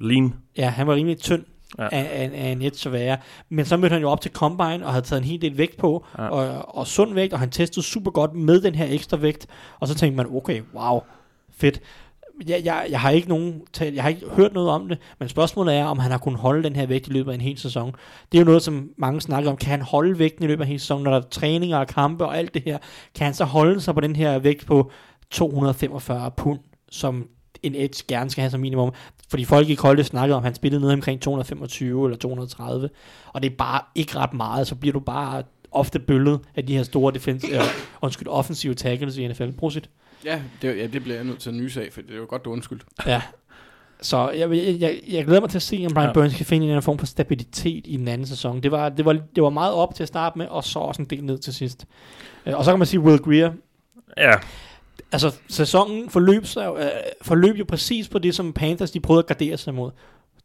lean. Ja, han var rimelig tynd Ja. af, af, af en edge at være. Men så mødte han jo op til Combine og havde taget en hel del vægt på, ja. og, og sund vægt, og han testede super godt med den her ekstra vægt. Og så tænkte man, okay, wow, fedt. Jeg, jeg, jeg, har ikke nogen, tal- jeg har ikke hørt noget om det, men spørgsmålet er, om han har kunnet holde den her vægt i løbet af en hel sæson. Det er jo noget, som mange snakker om. Kan han holde vægten i løbet af en hel sæson, når der er træninger og kampe og alt det her? Kan han så holde sig på den her vægt på 245 pund, som en edge gerne skal have som minimum? Fordi folk i Kolde snakkede om, at han spillede ned omkring 225 eller 230, og det er bare ikke ret meget, så bliver du bare ofte bøllet af de her store defense, øh, undskyld, offensive tackles i NFL. Prosit. Ja, det, ja, det bliver jeg nødt til at nyse af, for det er jo godt, du undskyldt. Ja. Så jeg, jeg, jeg, jeg glæder mig til at se, om Brian Ja. Burns kan finde en eller anden form for stabilitet i den anden sæson. Det var, det, var, det var meget op til at starte med, og så også en del ned til sidst. Øh, Og så kan man sige, Will Greer, Ja, altså sæsonen forløb, sig, øh, forløb jo præcis på det, som Panthers de prøvede at gardere sig mod.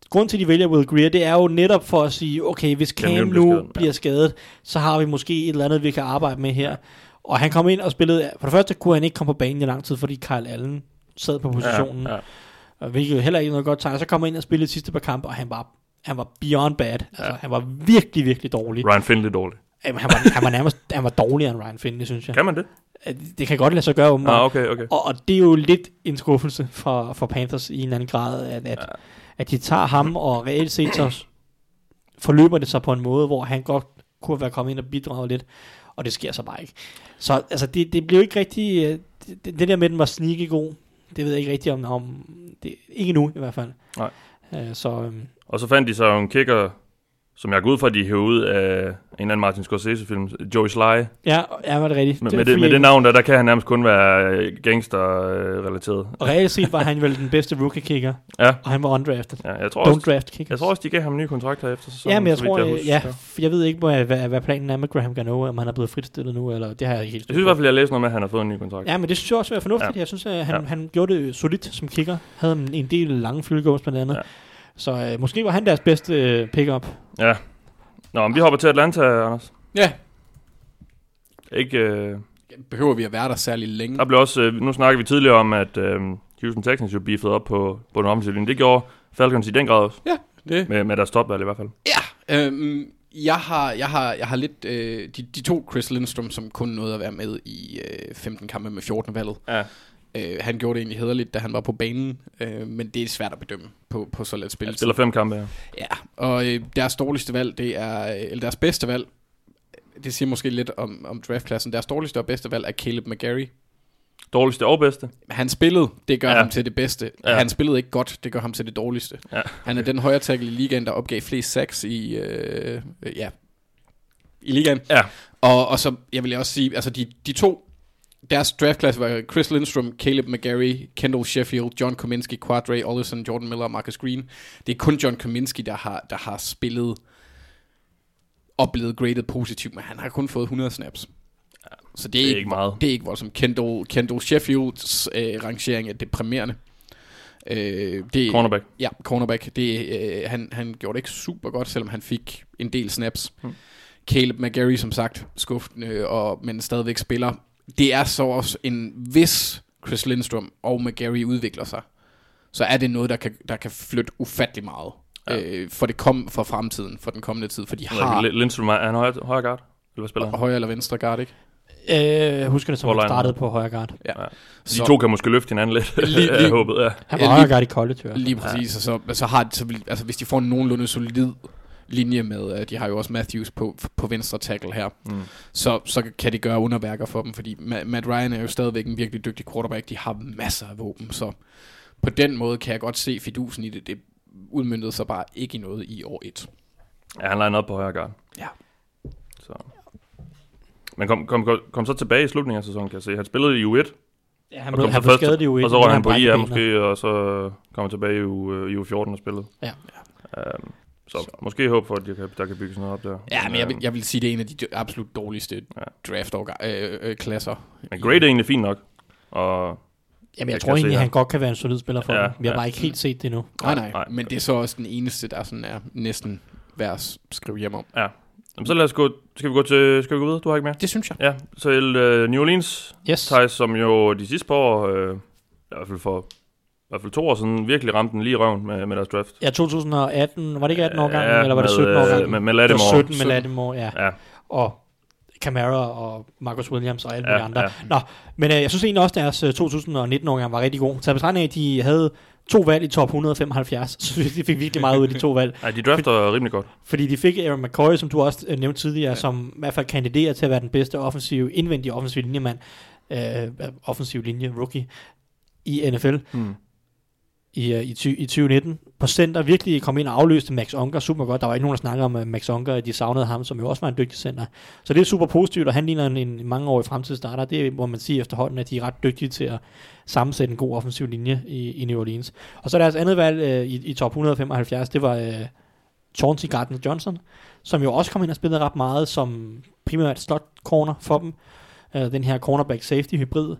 Grunden til, at de vælger Will Greer, det er jo netop for at sige, okay, hvis Cam Newton bliver nu skadet, ja. bliver skadet, så har vi måske et eller andet, vi kan arbejde med her. Og han kom ind og spillede, for det første kunne han ikke komme på banen i lang tid, fordi Kyle Allen sad på positionen. ja, ja. Og hvilket heller ikke noget godt tegn. Så kom han ind og spillede de sidste par kampe, og han var, han var beyond bad. Altså, Ja. han var virkelig, virkelig dårlig. Ryan Finley dårlig. Jamen, han, var, han var nærmest han var dårligere end Ryan Finley, synes jeg. Kan man det? Det kan godt lade sig gøre, åbenbart. Ah, okay, okay. Og, og det er jo lidt en skuffelse for, for Panthers i en anden grad, at, at, Ja. at de tager ham, og reelt set så forløber det sig på en måde, hvor han godt kunne være kommet ind og bidraget lidt, og det sker så bare ikke. Så altså, det, det blev ikke rigtig, øh, det, det der med, at den var sneaky god, det ved jeg ikke rigtigt om, om det, ikke nu i hvert fald. Nej. Øh, så øhm, Og så fandt de så en kicker, som jeg går ud fra, at de hævde ud af en eller anden Martin Scorsese-film, Joey Sly. ja, ja, var det rigtigt. Med, Det var med, det, med det navn der, der kan han nærmest kun være øh, gangster-relateret. Og reelt set var han vel den bedste rookie-kicker, Ja, og han var undrafted. ja, jeg tror Don't også, draft kickers. jeg tror også, de gav ham en ny kontrakt her efter sæsonen. Ja, men jeg tror, jeg, husker. ja, jeg ved ikke, hvad, hvad, hvad planen er med Graham Gano, om han er blevet fritstillet nu, eller det har jeg ikke helt Jeg synes i hvert fald, jeg læste noget med, at han har fået en ny kontrakt. Ja, men det synes jeg også er fornuftigt. Ja. Jeg synes, at han, Ja. han gjorde det solidt som kicker. Havde en, del lange field goals blandt andet. Ja. Så øh, måske var han deres bedste øh, pick-up. Ja. Nå, men vi hopper til Atlanta, Anders. Ja, Ikke, øh, behøver vi at være der særlig længe? der blev også, øh, nu snakker vi tidligere om, at øh, Houston Texans jo beefede op på, på den offensive linje. Det gjorde Falcons i den grad også, Ja, det. med, med deres topvalg i hvert fald. Ja, øhm, jeg har, jeg har, jeg har lidt, øh, de, de to Chris Lindstrom, som kun nåede at være med i øh, 15 kampe med 14 valget. Ja. Øh, han gjorde det egentlig hederligt, da han var på banen, øh, men det er svært at bedømme på, på så let Han spil. spiller fem kampe her. Ja, og øh, deres dårligste valg, det er, øh, eller deres bedste valg, det siger måske lidt om, om draftklassen, deres dårligste og bedste valg er Caleb McGarry. Dårligste og bedste. Han spillede, det gør Ja. ja. ham til det bedste. Ja. Ja. Han spillede ikke godt, det gør ham til det dårligste. Ja. Han er den højre tackle i ligaen, der opgav flest sacks i, øh, øh, ja, i ligaen. Ja. Og, og så, jeg vil også sige, altså de, de to, deres draftklasse var Chris Lindstrom, Caleb McGarry, Kendall Sheffield, John Kominski, Quadre, Ollison, Jordan Miller og Marcus Green. Det er kun John Kominski, der har, der har spillet og blevet graded positivt, men han har kun fået 100 snaps. Så det er, Det er ikke, ikke meget. Det er ikke voldsomt. Kendall, Kendall Sheffields øh, rangering er deprimerende. Øh, det, Cornerback. Ja, cornerback. Det, øh, han, han gjorde det ikke super godt, selvom han fik en del snaps. Hmm. Caleb McGarry, som sagt, skuffende, og, men stadigvæk spiller. Det er så også en vis Chris Lindstrom og McGarry udvikler sig, så er det noget, der kan, der kan flytte ufattelig meget. Ja. Ja. Øh, for, det kom, for fremtiden, for den kommende tid, for de Jeg har Lindstrøm, er han højre, højre guard? Eller hvad spiller han? højre eller venstre guard, ikke? Øh, jeg husker det, som han Hvor line startede på højre guard. De Så- to kan måske løfte hinanden lidt, Lige- jeg lige- håbet, ja. Han Ja, var højre lige- guard i college, i. Lige præcis, og så, så har så vil, altså hvis de får en nogenlunde solid linje med, uh, de har jo også Matthews på, på venstre tackle her, Mm. så, så kan de gøre underværker for dem, fordi Ma- Matt Ryan er jo stadigvæk en virkelig dygtig quarterback, de har masser af våben, så på den måde kan jeg godt se fidusen i det, det udmyndtede sig bare ikke i noget i år 1. Ja, han line op på højre guard. Ja. Så. Men kom, kom, kom, kom så tilbage i slutningen af sæsonen, kan jeg se. Han spillede i U1, Ja, han og blev, han så blev skadet i U1. og så røg han på benet. måske, og så kom han tilbage i, U, øh, i U14 og spillede. Ja. Um, så, Så. måske håb for, at der kan, der kan bygges noget op der. Ja, men jeg vil, øhm, jeg vil sige, det er en af de absolut dårligste Ja. draft øh, øh, klasser. Men grade er egentlig fint nok. Og Jamen, jeg, Jeg tror egentlig, her. han godt kan være en solid spiller for Ja, ja, dem. Vi har ja. bare ikke helt set det endnu. Nej, nej, nej. men det er så også den eneste, der sådan er næsten værd at skrive hjem om. Jamen, så lad os gå, skal vi gå til, skal vi gå videre? Du har ikke mere? Det synes jeg. Ja, så uh, New Orleans Yes. Thijs, som jo de sidste par år, øh, i hvert fald for hvert fald to år siden, virkelig ramte den lige i røven med, med deres draft. Ja, 2018, var det ikke 18 år gammel, Ja, eller var det med, 17 år øh, gammel? med- med Lattimore. 17 med 17. Lattimore, ja. Ja, Og Camara og Marcus Williams og alle ja, andre. ja. Nå, men øh, jeg synes egentlig også, at deres øh, 2019 årgang var rigtig god. Taget betragtning af, at de havde to valg i top 175, så de fik virkelig meget ud af de to valg. Ej, de drafter rimelig godt. Fordi de fik Aaron McCoy, som du også øh, nævnte tidligere, ja. som i hvert fald kandiderer til at være den bedste offensive, indvendige offensive linjemand, øh, offensiv linje rookie i NFL Hmm i, øh, i, ty, i 2019. På center virkelig kom ind og afløste Max Onker super godt. Der var ikke nogen, der snakkede om uh, Max Onker, de savnede ham, som jo også var en dygtig center. Så det er super positivt, og han ligner en, en mangeårig fremtidsstarter. Det må man sige efterhånden, at de er ret dygtige til at sammensætte en god offensiv linje i, i New Orleans. Og så deres andet valg øh, i, i top 175, det var øh, Chauncey Gardner Johnson, som jo også kom ind og spillede ret meget som primært slot corner for dem. Øh, den her cornerback safety hybrid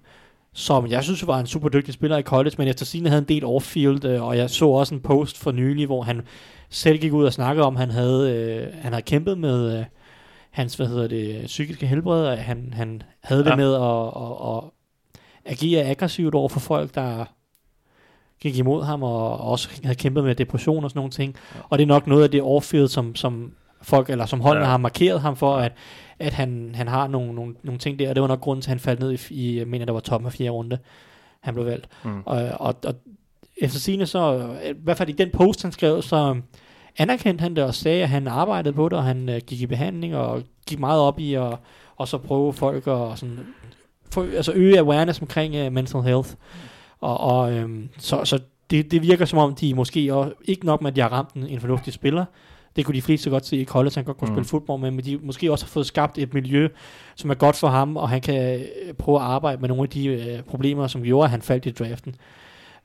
som jeg synes var en super dygtig spiller i college, men efter sine havde en del off-field, øh, og jeg så også en post for nylig, hvor han selv gik ud og snakkede om, at han havde, øh, han havde kæmpet med øh, hans, hvad hedder det, psykiske helbred, og han, han havde ja. Det med at, at, at agere aggressivt over for folk, der gik imod ham, og også havde kæmpet med depression og sådan nogle ting. Og det er nok noget af det off-field, som, som folk, eller som holdene. Ja. har markeret ham for, at, at han, han har nogle, nogle, nogle ting der, og det var nok grunden til, at han faldt ned i, i jeg mener, der var toppen af fjerde runde, han blev valgt. Mm. Og, og, og efter sine så, i hvert fald i den post, han skrev, så anerkendte han det og sagde, at han arbejdede på det, og han øh, gik i behandling og gik meget op i at og så prøve folk at sådan for, altså øge awareness omkring uh, mental health. Og, og øhm, så, så det, det virker som om, de måske også, ikke nok med, at de har ramt en, en fornuftig spiller, det kunne de fleste godt se i college, han godt kunne Mm. spille fodbold med, men de måske også har fået skabt et miljø, som er godt for ham, og han kan øh, prøve at arbejde med nogle af de øh, problemer, som gjorde, at han faldt i draften.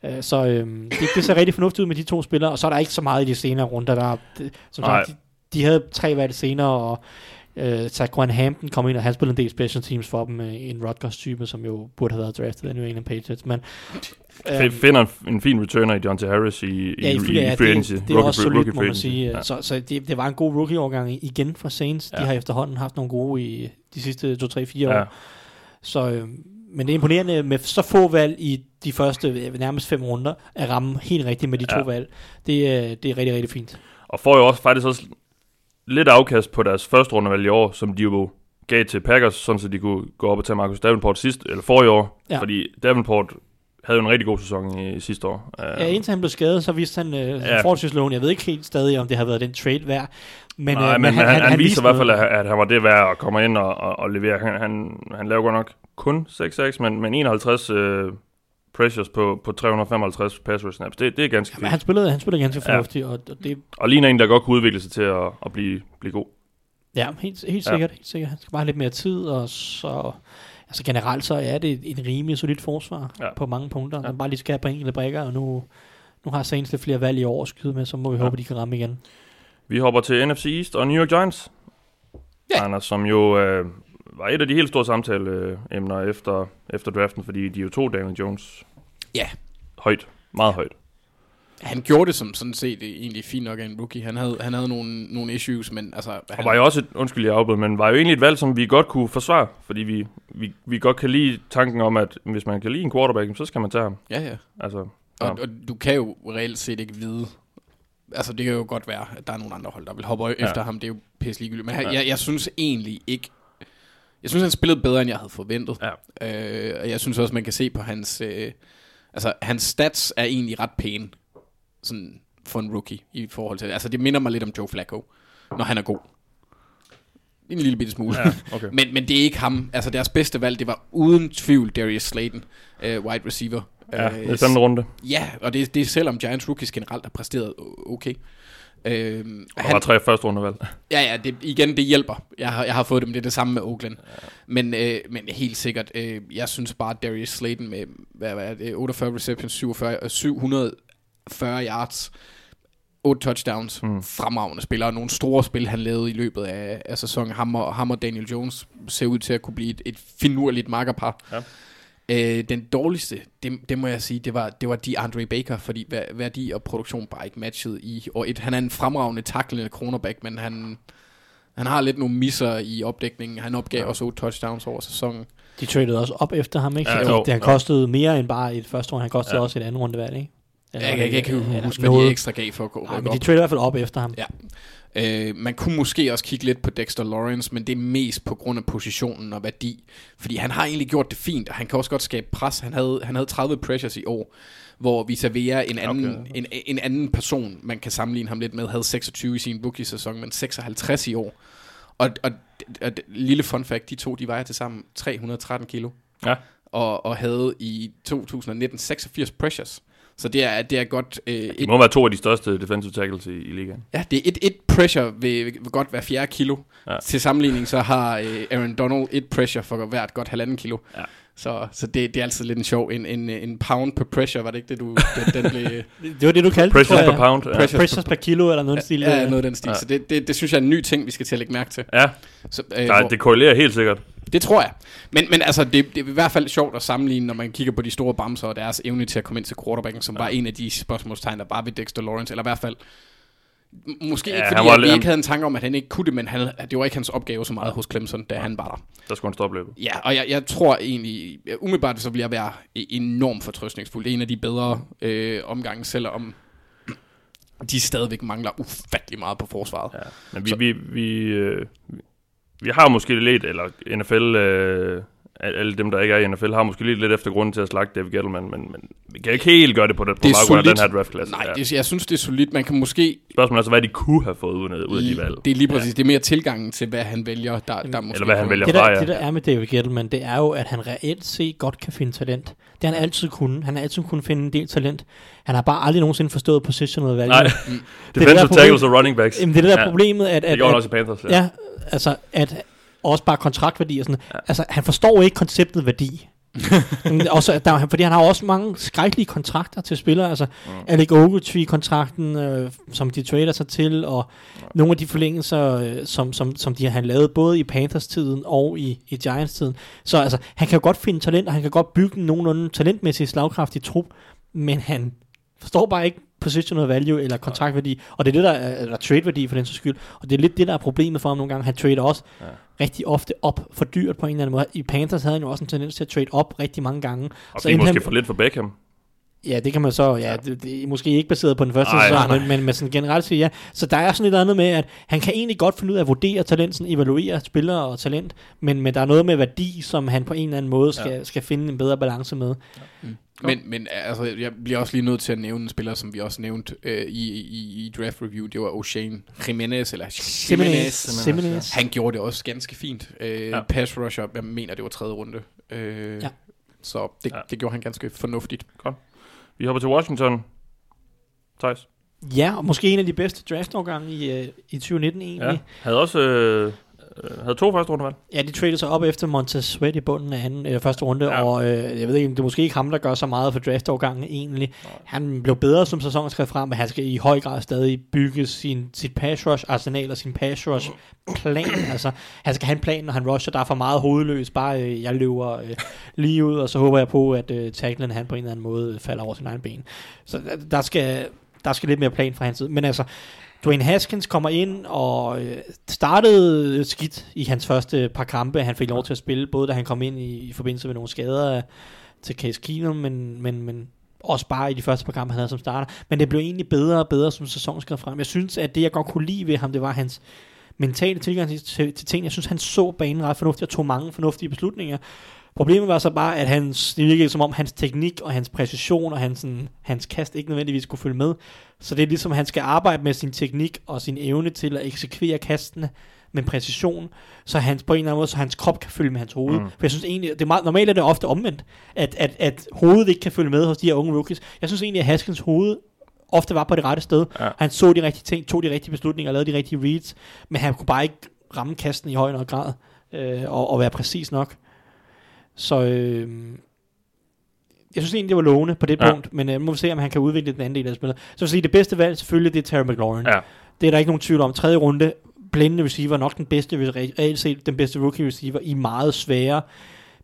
Øh, så øh, det, det ser rigtig fornuftigt ud med de to spillere, og så er der ikke så meget i de senere runder. Der, er- det, som Nej. sagt, de, de havde tre valg senere, og øh, Taquan Hampton kom ind, og han spillede en del special teams for dem, øh, en Rutgers-type, som jo burde have været draftet af New England Patriots. Men, F- finder en, en fin returner i John T. Harris i, i, Øhm, Ja, i, i, ja, i free det, agency. det er Rookie også solidt, må man sige. Ja. Så, så det, det var en god rookie-årgang igen fra Saints. Ja. De har efterhånden haft nogle gode i de sidste 2-3-4 år. Ja. Så, øh, men det er imponerende med så få valg i de første øh, nærmest fem runder, at ramme helt rigtigt med de to Ja. valg. Det, øh, det er rigtig, rigtig fint. Og får jo også faktisk også lidt afkast på deres første rundevalg i år, som de jo gav til Packers, sådan så de kunne gå op og tage Marcus Davenport sidst, eller forrige år. Ja. Fordi Davenport havde jo en rigtig god sæson i, i sidste år. Uh, Ja, indtil han blev skadet, så viste han øh, Ja. forholdsvis Jeg ved ikke helt stadig, om det har været den trade værd. Men, Nej, øh, men, han, han, han, viser viste i hvert fald, at, at han var det værd at komme ind og, og, og levere. Han, han, han laver godt nok kun 6-6, men, men 51 uh, pressures på, på 355 pass rush snaps. Det, det er ganske Men fint. han spillede, han spillede ganske Ja. fornuftigt, og, og det, Og ligner en, der godt kunne udvikle sig til at, at blive, blive god. Ja, helt, helt Ja. sikkert, helt sikkert. Han skal bare have lidt mere tid, og så... Altså generelt så er det en rimelig solidt forsvar ja. Ja. på mange punkter. Ja. Ja. Man bare lige skal have på enkelte brækker, og nu, nu har Saints lidt flere valg i år at skyde med, så må vi ja. Ja. håbe, de kan ramme igen. Vi hopper til NFC East og New York Giants. Ja. Ja. Anders, som jo øh, var et af de helt store samtaleemner efter, efter draften, fordi de jo tog Daniel Jones Ja. højt. Meget højt. Han gjorde det som sådan set egentlig fint nok af en rookie. Han havde, han havde nogle, nogle issues, men altså... Og Han, var jo også et, undskyld jeg afbrød, men var jo egentlig et valg, som vi godt kunne forsvare, fordi vi, vi, vi godt kan lide tanken om, at hvis man kan lide en quarterback, så skal man tage ham. ja, ja. Altså, Og, ja. og du kan jo reelt set ikke vide... Altså, det kan jo godt være, at der er nogle andre hold, der vil hoppe ja. Efter ham. Det er jo pisse ligegyldigt. Men. Ja. jeg, jeg synes egentlig ikke... Jeg synes, han spillede bedre, end jeg havde forventet. Ja. Øh, og jeg synes også, man kan se på hans... Øh, altså, hans stats er egentlig ret pæne. Sådan for en rookie i forhold til... Altså, det minder mig lidt om Joe Flacco, når han er god. En lille bitte smule. ja, okay. Men, men det er ikke ham. Altså deres bedste valg, det var uden tvivl Darius Slayton, øh, wide receiver. Ja, Øh, er femte runde. Ja, og det, det er selvom Giants rookies generelt har præsteret okay. Øhm, Og der var tre første rundevalg. ja, ja, det, igen, det hjælper. Jeg har, jeg har fået dem, det er det samme med Oakland. Ja. Men, øh, men helt sikkert, øh, jeg synes bare, at Darius Slayton med, hvad, hvad er det, 48 receptions, 47, øh, 740 yards, 8 touchdowns. Mm. fremragende spiller, og nogle store spil, han lavede i løbet af, af sæsonen. Ham og, ham og Daniel Jones ser ud til at kunne blive et, et finurligt makkerpar. Ja. Øh, den dårligste, det, det må jeg sige, det var, det var de Andre Baker, fordi vær- værdi og produktion bare ikke matchede i år et. Han er en fremragende taklende cornerback, men han, han har lidt nogle misser i opdækningen. Han opgav ja. Ja. også 8 touchdowns over sæsonen. De tradede også op efter ham, ikke? Ja, Så jo, det, har kostet mere end bare et første runde. Han kostede Ja. også et andet rundevalg, ikke? Eller Jeg, jeg, jeg kan ikke huske, hvad de ekstra gav for at gå Nej, rykke men de tradede i hvert fald op efter ham. Ja. Øh, man kunne måske også kigge lidt på Dexter Lawrence, men det er mest på grund af positionen og værdi. Fordi han har egentlig gjort det fint, og han kan også godt skabe pres. Han havde, han havde 30 pressures i år, hvor Visaver, en anden, Okay. en, en anden person, man kan sammenligne ham lidt med, havde 26 i sin rookie-sæson, men 56 i år. Og, og, og, lille fun fact, de to, de vejer til sammen 313 kilo. Ja. Og, og havde i 2019 86 pressures. Så det er, det er godt øh, Det må være to af de største defensive tackles i, i ligaen. Ja, det er et, et pressure vil, vil godt være fjerde kilo. Ja. Til sammenligning så har øh, Aaron Donald et pressure for hvert godt halvanden kilo. Ja. Så, så det, det er altid lidt en sjov. En, en, en pound per pressure, var det ikke det, du... Den, den blev, Det var det, du kaldte Pressures det, per pound. Ja. Pressure. Pressures per kilo, eller noget ja, stil. ja, øh. noget af den stil. Ja. Så det, det, det, synes jeg er en ny ting, vi skal til at lægge mærke til. ja Så, øh, der, hvor- det korrelerer helt sikkert. Det tror jeg. Men, men altså, det, det er i hvert fald sjovt at sammenligne, når man kigger på de store bamser og deres evne til at komme ind til quarterbacken, som ja. var en af de spørgsmålstegn, der var ved Dexter Lawrence, eller i hvert fald Måske Ja, ikke, fordi var vi ikke havde en tanke om, at han ikke kunne det, men han, det var ikke hans opgave så meget hos Clemson, da han var der. Der skulle han stoppe løbet. Ja, og jeg, jeg tror egentlig, umiddelbart så vil jeg være e- enormt fortrøstningsfuld. Det er en af de bedre øh, omgange, selvom de stadigvæk mangler ufattelig meget på forsvaret. Ja. Men vi, Så- vi, vi, øh, vi har måske lidt, eller NFL øh, al- alle dem, der ikke er i NFL, har måske lige lidt efter grunden til at slagte David Gettleman, men, men vi kan ikke helt gøre det på, det, på Det er af den her draftklasse. Nej, ja. det, jeg synes, det er solidt. Man kan måske... Spørgsmålet er så, hvad de kunne have fået ud af, ud af de valg. Det er lige præcis. Det er mere tilgangen til, hvad han vælger, der, der måske... Eller hvad han vælger Det fra, der, ja. det der er med David Gettleman, det er jo, at han reelt set godt kan finde talent. Det har han altid kunne. Han har altid kunnet finde en del talent. Han har bare aldrig nogensinde forstået positional value. Nej, defensive tackles og running backs. Jamen, det er det der Ja. ja. problemet, at, Det at, gjorde han at også i Panthers. ja, altså, at også bare kontraktværdi og sådan ja. Altså, han forstår ikke konceptet værdi. Også, der, fordi han har også mange skrækkelige kontrakter til spillere, altså mm. Alec Ogletree-kontrakten, øh, som de trader sig til, og ja. nogle af de forlængelser, øh, som, som, som de har lavet både i Panthers-tiden og i, i Giants-tiden. Så altså, han kan jo godt finde talent, og han kan godt bygge en nogenlunde talentmæssig slagkraftig trup, men han forstår bare ikke positional value eller kontraktværdi, og det er det, der er, eller trade-værdi for den sags skyld, og det er lidt det, der er problemet for ham nogle gange. Han trader også ja. rigtig ofte op for dyrt på en eller anden måde. I Panthers havde han jo også en tendens til at trade op rigtig mange gange. Og Så fik endte måske han- for lidt for Beckham. Ja, det kan man så, ja, det, det er måske ikke baseret på den første Nej, sæson, nej, men, men, men sådan generelt siger ja. Så der er sådan et andet med, at han kan egentlig godt finde ud af at vurdere talent, sådan evaluere spillere og talent, men, men der er noget med værdi, som han på en eller anden måde skal, ja. skal finde en bedre balance med. Men, men altså, jeg bliver også lige nødt til at nævne en spiller, som vi også nævnte øh, i, i, i draft review. Det var Oshane Jimenez, eller Simenez, Simenez. Han gjorde det også ganske fint. Øh, Ja. ja. Pass rusher, jeg mener, det var tredje runde. Øh, Ja. Så det, Ja. ja. det gjorde han ganske fornuftigt. Vi hopper til Washington. Thijs. Ja, og måske en af de bedste draftårgange i, øh, i 2019 egentlig. Ja. Havde også øh, havde to første rundevalg. Ja, de traded sig op efter Montez Sweat i bunden af anden, øh, første runde, Ja. og øh, jeg ved ikke, det er måske ikke ham, der gør så meget for draftårgangen egentlig. Han blev bedre som sæsonen skrev frem, men han skal i høj grad stadig bygge sin, sit pass rush arsenal og sin pass rush plan. altså, han skal have en plan, når han rusher. Der er for meget hovedløs. Bare øh, jeg løber øh, lige ud, og så håber jeg på, at øh, tacklen han på en eller anden måde falder over sin egen ben. Så der, der skal der skal lidt mere plan fra hans side. Men altså, Dwayne Haskins kommer ind og øh, startede skidt i hans første par kampe. Han fik lov til at spille, både da han kom ind i, i forbindelse med nogle skader til Case Keenum, men, men, men også bare i de første par kampe, han havde som starter. Men det blev egentlig bedre og bedre, som sæsonen skred frem. Jeg synes, at det, jeg godt kunne lide ved ham, det var hans mentale tilgang til, til, til ting. Jeg synes, han så banen ret fornuftigt og tog mange fornuftige beslutninger. Problemet var så bare, at hans, det virkede som om hans teknik og hans præcision og hans, sådan, hans kast ikke nødvendigvis kunne følge med. Så det er ligesom, han skal arbejde med sin teknik og sin evne til at eksekvere kastene med præcision, så hans, på en eller anden måde, så hans krop kan følge med hans hoved. Mm. For jeg synes egentlig, det er meget, normalt er det ofte omvendt, at, at, at hovedet ikke kan følge med hos de her unge rookies. Jeg synes egentlig, at Haskins hoved ofte var på det rette sted. Ja. Han så de rigtige ting, tog de rigtige beslutninger, lavede de rigtige reads, men han kunne bare ikke ramme kasten i høj nok grad, øh, og, og være præcis nok. Så øh, jeg synes egentlig, det var lovende på det Ja. punkt, men øh, må vi se, om han kan udvikle den anden del af spillet. Så vil sige, det bedste valg selvfølgelig, det er Terry McLaurin. Ja. Det er der ikke nogen tvivl om. Tredje runde, blændende receiver, nok den bedste, reelt set den bedste rookie receiver i meget svære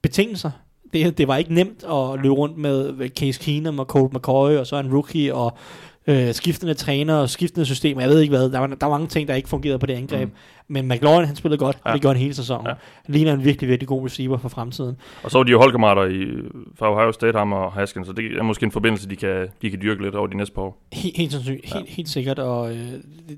betingelser. Det, det var ikke nemt at løbe rundt med Case Keenum og Colt McCoy, og så en rookie, og øh, skiftende træner og skiftende systemer. Jeg ved ikke hvad. Der var, der var mange ting, der ikke fungerede på det angreb. Mm. Men McLaurin, han spillede godt, Ja. det gjorde han hele sæsonen. Ja. Ligner en virkelig, virkelig god receiver for fremtiden. Og så var de jo holdkammerater i, fra Ohio State, ham og Haskins, så det er måske en forbindelse, de kan, de kan dyrke lidt over de næste par år. Helt, helt sandsynligt, Ja. helt, helt sikkert, og øh,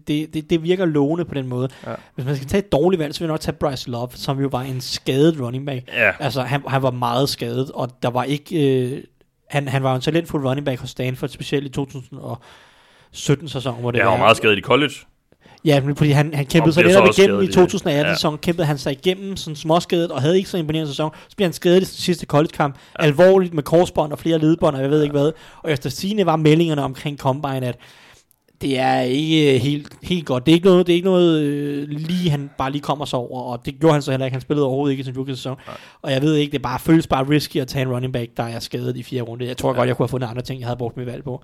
det, det, det virker lovende på den måde. Ja. Hvis man skal tage et dårligt valg, så vil jeg nok tage Bryce Love, som jo var en skadet running back. Ja, Altså, han, han var meget skadet, og der var ikke... Øh, han, han var en talentfuld running back hos Stanford, specielt i 2017-sæsonen, hvor det jeg var var- meget skadet i college. Ja, men fordi han, han kæmpede sig bliver lidt så op også igennem i skadet i- 2018 ja. sæson kæmpede han sig igennem sådan småskadet, og havde ikke så imponerende sæson. Så bliver han skadet i den sidste college-kamp, ja. alvorligt med korsbånd og flere ledbånd, og jeg ved ja. ikke hvad. Og efter sine var meldingerne omkring Combine, at det er ikke øh, helt, helt godt. Det er ikke noget, det er ikke noget øh, lige han bare lige kommer sig over, og det gjorde han så heller ikke. Han spillede overhovedet ikke i sin rookie-sæson. Og jeg ved ikke, det er bare, føles bare risky at tage en running back, der er skadet i fire runde. Jeg tror ja. godt, jeg kunne have fundet andre ting, jeg havde brugt mit valg på.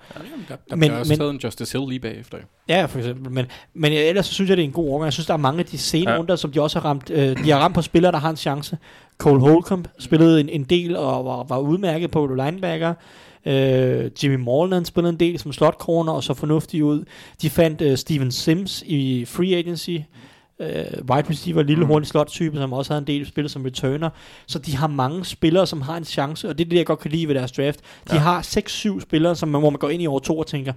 Der, der Men- også men- taget en Justice Hill lige bagefter. Ja, for eksempel. Men, men ellers så synes jeg, det er en god overgang. Jeg synes, der er mange af de sene Ja. ja. runder, som de også har ramt. Øh, de har ramt på spillere, der har en chance. Cole Holcomb spillede en, en del og var, var udmærket på linebacker. Øh, Jimmy Morland spillede en del som slot corner og så fornuftig ud. De fandt øh, Steven Sims i free agency. Øh, wide receiver, lille hurtig slot type, som også havde en del spillet som returner. Så de har mange spillere, som har en chance, og det er det, jeg godt kan lide ved deres draft. De Ja. har 6-7 spillere, som man, hvor man går ind i år to og tænker,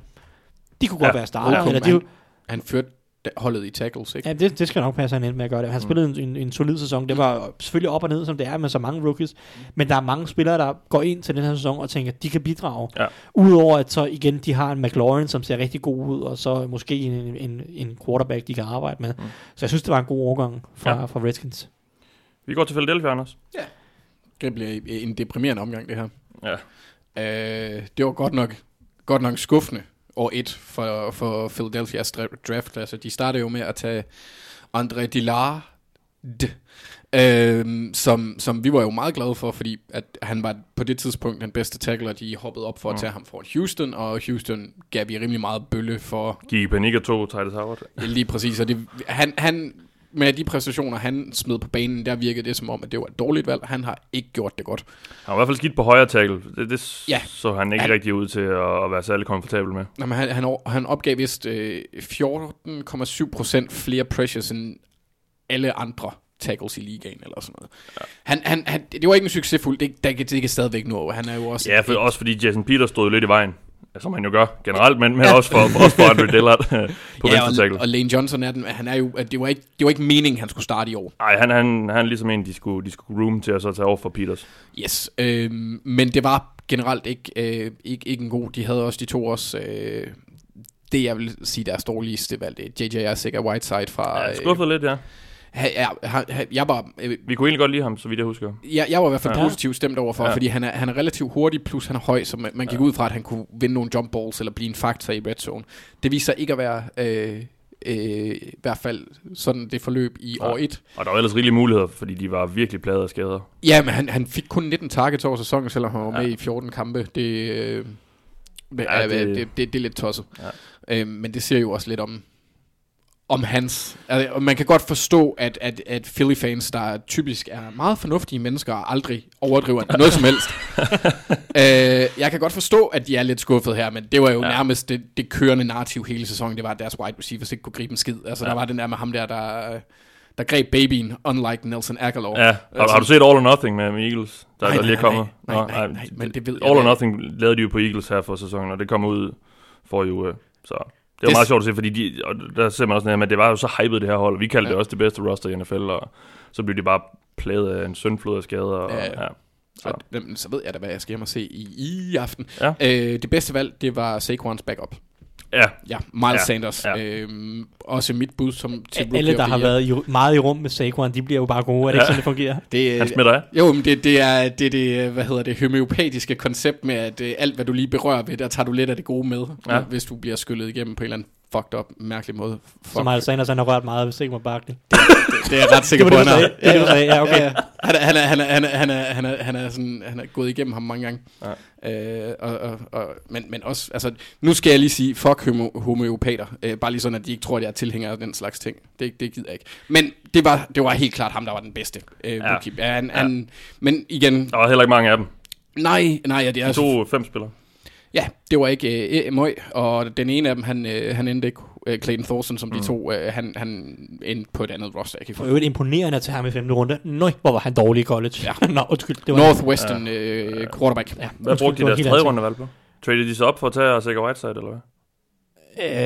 de kunne godt Ja. være starter, Holcomb, eller de, han, førte holdet i tackles, ikke? Ja, det, det skal nok passe, han endte med at gøre det. Han spillede en, en, en solid sæson. Det var selvfølgelig op og ned, som det er med så mange rookies. Men der er mange spillere, der går ind til den her sæson og tænker, at de kan bidrage. Ja. Udover at så igen, de har en McLaurin, som ser rigtig god ud, og så måske en, en, en quarterback, de kan arbejde med. Mm. Så jeg synes, det var en god overgang fra, Ja. ja. fra Redskins. Vi går til Philadelphia, Anders. Det bliver en deprimerende omgang, det her. Ja. Øh, det var godt nok, godt nok skuffende år et for, for Philadelphia's dra- draftklasse. De startede jo med at tage André Dillard, øh, som, som vi var jo meget glade for, fordi at han var på det tidspunkt den bedste tackler, de hoppede op for at tage ham for Houston, og Houston gav vi rimelig meget bølle for Gik i panik og tog Titus Howard. lige præcis. Og det, han, han, med de præstationer, han smed på banen, der virkede det som om, at det var et dårligt valg. Han har ikke gjort det godt. Han var i hvert fald skidt på højre tackle. Det, det Ja. så han ikke Han- rigtig ud til at, at være særlig komfortabel med. Nå, men han, han, han opgav vist øh, 14,7% flere pressures end alle andre tackles i ligaen, eller sådan noget. Ja. Han, han, han, det var ikke en succesfuld, det, det, det, kan stadigvæk nå. Han er jo også... Ja, for, også fordi Jason Peters stod lidt i vejen. Som han jo gør generelt, men, men også for, for, også for Andre Dillard øh, på ja, venstre og, tackle. og Lane Johnson er den, han er jo, at det var ikke, det var ikke meningen, han skulle starte i år. Nej, han, han, han er ligesom en, de skulle, de skulle room til at så tage over for Peters. Yes, øh, men det var generelt ikke, øh, ikke, ikke en god. De havde også, de to også, øh, det jeg vil sige deres dårligste valg, det er JJ og Whiteside fra... Ja, skuffet lidt, ja. Ha, ja, ha, ha, jeg var, øh, Vi kunne egentlig godt lide ham, så vidt jeg husker. jeg, jeg var i hvert fald Ja. ja. positivt stemt over for, Ja. ja. fordi han er, han er relativt hurtig, plus han er høj, så man, man gik ja. ud fra, at han kunne vinde nogle jump balls, eller blive en faktor i red zone. Det viser ikke at være... Øh, øh, i hvert fald sådan det forløb i Nej. år 1. Og der var ellers rigelige muligheder, fordi de var virkelig pladet af skader. Ja, men han, han fik kun 19 targets over sæsonen, selvom han var Ja. med i 14 kampe. Det, øh, det, Ja, ja, det- det, det, det, det er lidt tosset. Ja. Øh, men det siger jo også lidt om, om hans... Altså, og man kan godt forstå, at, at, at Philly-fans, der typisk er meget fornuftige mennesker, og aldrig overdriver noget som helst. øh, jeg kan godt forstå, at de er lidt skuffet her, men det var jo Ja. nærmest det, det kørende narrativ hele sæsonen. Det var, at deres wide receivers ikke kunne gribe en skid. Altså, Ja. der var den der med ham der, der, der greb babyen, unlike Nelson Aguilar. Ja, har, har du set All or Nothing med, med Eagles? Der, Nej, der lige er nej, kommet? nej, Nå, nej, nej, men det ved jeg All or da. Nothing lavede de jo på Eagles her for sæsonen, og det kom ud for uge. Så det var meget sjovt at se, fordi de, og der ser man også noget at det var jo så hypet det her hold. Vi kaldte ja. Det også det bedste roster i NFL, og så blev de bare plaget af en syndflod af skader. Og, Ja, ja. ja. Så. Jamen, så ved jeg da, hvad jeg skal hjem og se i, i aften. Ja. Øh, det bedste valg, det var Saquons backup. Ja, Ja, Miles Ja. Sanders. ja. Øhm, også mit bud som, til Alle, Rookie der har været i, meget i rum med Saquon, de bliver jo bare gode. Er det Ja. ikke sådan, det fungerer? Det, han smitter af. Jo, men det, det, er, det det, hvad hedder det, homøopatiske koncept med, at øh, alt, hvad du lige berører ved, der tager du lidt af det gode med, ja. hvis du bliver skyllet igennem på en eller anden fucked up, mærkelig måde. Så Fuck. Miles Sanders, han har rørt meget ved Saquon Barkley. Det, det er jeg ret sikker Det på, det, han har. Det var det, du sagde. Ja, okay. Han er, han er, han er, han er, han er, han er, han er, sådan, han er gået igennem ham mange gange. Ja. Øh, og, og, og, men, men også, altså, nu skal jeg lige sige, fuck homo, homeopater. Øh, bare lige sådan, at de ikke tror, at jeg er tilhænger af den slags ting. Det, det gider jeg ikke. Men det var, det var helt klart ham, der var den bedste. Øh, Ja. han, ja. Han, men igen, Der var heller ikke mange af dem. nej, nej, ja, det er De to fem spillere. Ja, det var ikke øh, møg, og den ene af dem, han, øh, han endte ikke, øh, Clayton Thorson, som de to, øh, han, han endte på et andet roster. Jeg kan ikke For øvrigt imponerende at tage ham i femte runde. Nøj, hvor var han dårlig i college. Ja. Nå, undskyld. Det var Northwestern øh, quarterback. Ja, Hvad undskyld, brugte det de var deres tredje runde valg på? Traded de sig op for at tage Sikker Whiteside, eller hvad?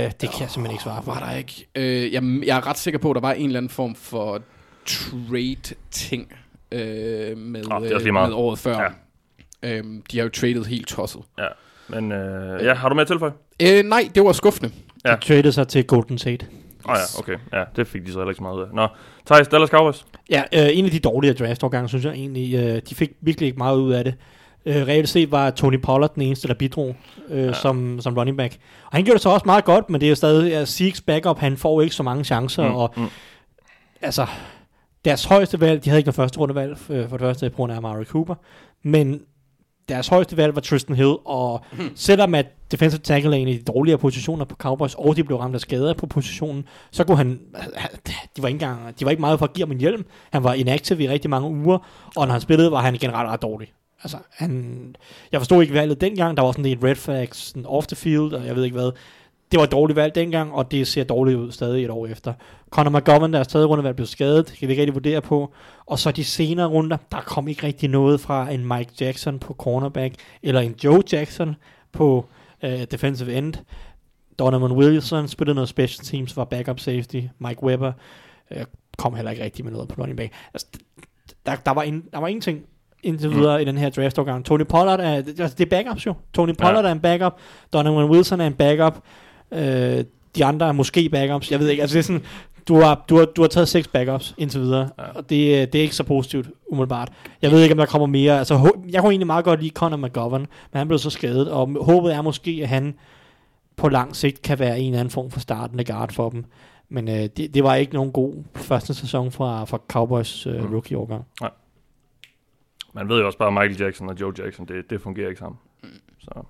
Øh, det kan jeg simpelthen ikke svare på. Var der ikke? Øh, jeg, jeg er ret sikker på, at der var en eller anden form for trade-ting øh, med, Åh, det er også lige øh, meget. med året før. Ja. Ja. Øhm, de har jo traded helt tosset. Ja. Men øh, ja, har du med at tilføje? Øh, nej, det var skuffende. Ja. De traded sig til Golden State. Åh oh, ja, okay. Ja, det fik de så heller ikke så meget ud af. Nå, Thijs, Dallas Cowboys. Ja, øh, en af de dårlige draftårgange, synes jeg egentlig. Øh, de fik virkelig ikke meget ud af det. Øh, reelt set var Tony Pollard den eneste, der bidrog øh, ja. som, som running back. Og han gjorde det så også meget godt, men det er jo stadig ja, Seeks backup. Han får ikke så mange chancer, mm, og mm. altså, deres højeste valg, de havde ikke noget første rundevalg, øh, for det første på grund af Amari Cooper, men deres højeste valg var Tristan Hill, og selvom at defensive tackle er en af de dårligere positioner på Cowboys, og de blev ramt af skader på positionen, så kunne han, de var ikke, engang, de var ikke meget for at give ham en hjelm, han var inactive i rigtig mange uger, og når han spillede, var han generelt ret dårlig. Altså, han, jeg forstod ikke valget dengang, der var sådan en red flags sådan off the field, og jeg ved ikke hvad. Det var et dårligt valg dengang, og det ser dårligt ud stadig et år efter. Conor McGovern, deres tredje rundevalg, blev skadet. Det kan vi ikke rigtig vurdere på. Og så de senere runder, der kom ikke rigtig noget fra en Mike Jackson på cornerback, eller en Joe Jackson på uh, defensive end. Donovan Wilson spillede noget special teams, var backup safety. Mike Weber øh, kom heller ikke rigtig med noget på running back. Altså, der, der, var, en, der var ingenting indtil Mm. videre i den her draft Tony Pollard er, altså, det er backups jo. Tony Pollard Ja. er en backup. Donovan Wilson er en backup. Øh, de andre er måske backups. Jeg ved ikke, altså det er sådan, du har, du har, du har taget seks backups indtil videre, Ja. og det, øh, det er ikke så positivt, umiddelbart. Jeg ved ikke, om der kommer mere. Altså, jeg kunne egentlig meget godt lide Conor McGovern, men han blev så skadet, og håbet er måske, at han på lang sigt kan være en eller anden form for startende guard for dem. Men øh, det, det var ikke nogen god første sæson fra, fra Cowboys øh, Mm. rookie-årgang. Man ved jo også bare, at Michael Jackson og Joe Jackson, det, det fungerer ikke sammen. Så.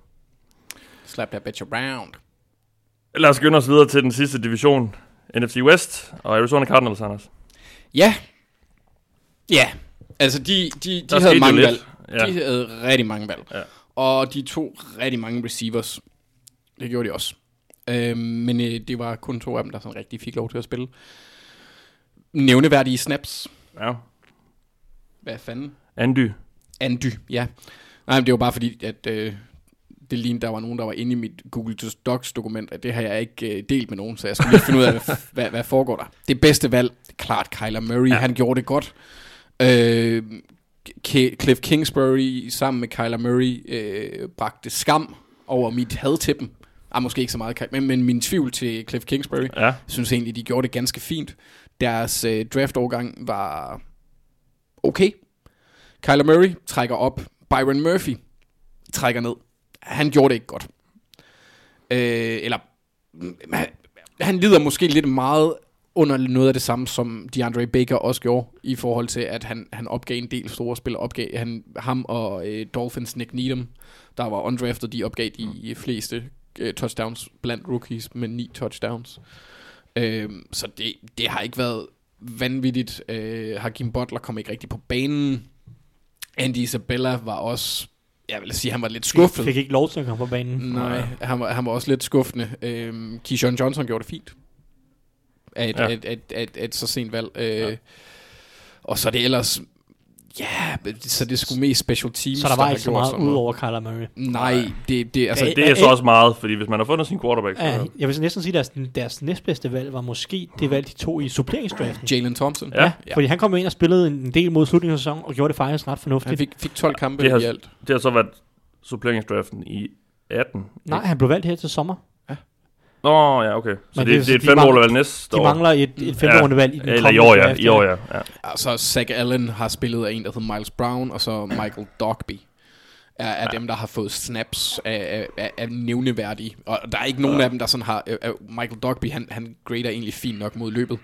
Slap that bitch around. Lad os skynde os videre til den sidste division, NFC West og Arizona Cardinals, Anders. Ja. Ja. Altså, de, de, de havde mange valg. Ja. De havde rigtig mange valg. Ja. Og de tog rigtig mange receivers. Det gjorde de også. Øh, men øh, det var kun to af dem, der sådan rigtig fik lov til at spille. Nævneværdige snaps. Ja. Hvad fanden? Andy. Andy, ja. Nej, men det var bare fordi, at øh, det lignede, der var nogen, der var inde i mit Google Docs dokument, at det har jeg ikke øh, delt med nogen, så jeg skulle lige finde ud af, hvad, hvad, hvad foregår der. Det bedste valg, det er klart Kyler Murray, ja. han gjorde det godt. Øh, K- Cliff Kingsbury sammen med Kyler Murray øh, bragte skam over mit had til dem. Ah, måske ikke så meget, men, men min tvivl til Cliff Kingsbury. Ja. Jeg synes egentlig, de gjorde det ganske fint. Deres øh, draft-årgang var okay. Kyler Murray trækker op. Byron Murphy trækker ned. Han gjorde det ikke godt. Øh, eller mm, han, han lider måske lidt meget under noget af det samme, som DeAndre Baker også gjorde, i forhold til, at han, han opgav en del store spil. Opgav han, ham og øh, Dolphins Nick Needham, der var undrafted, de opgav de fleste øh, touchdowns blandt rookies med ni touchdowns. Øh, så det, det har ikke været vanvittigt. Øh, Hakim Butler kom ikke rigtig på banen. Andy Isabella var også, jeg vil sige, han var lidt skuffet. Fik ikke lov til at komme på banen. Nej, han var, han var også lidt skuffende. Øhm, Keyshawn Johnson gjorde det fint. Af et, Ja. et, et, et, et, et så sent valg. Øh, ja. Og så er det ellers... Ja, så det skulle mest special teams, Så der var har ikke så meget ud over Kyler Murray. Nej, det, det, altså, Det er så også meget, fordi hvis man har fundet sin quarterback, så... Ja, jeg vil næsten sige, at deres, deres næstbedste valg var måske det valg, de tog i suppleringsdraften. Jalen Thompson. Ja. ja. Fordi han kom ind og spillede en del mod slutningen af sæsonen, og gjorde det faktisk ret Han fornuftigt. fik, fik 12 kampe Det har- i alt. Det har så været suppleringsdraften i 18. Nej, han blev valgt her til sommer. Nå, ja, okay. Så Men det, det er det, er et de næste De år. mangler et, et femte runde valg i den Eller i kommende år, ja. I år, ja. ja. Altså, Zach Allen har spillet af en, der hedder Miles Brown, og så Michael Dogby er, er ja. dem, der har fået snaps af, af, af, nævneværdige. Og der er ikke nogen ja. af dem, der sådan har... Øh, øh, Michael Dogby, han, han grader egentlig fint nok mod løbet.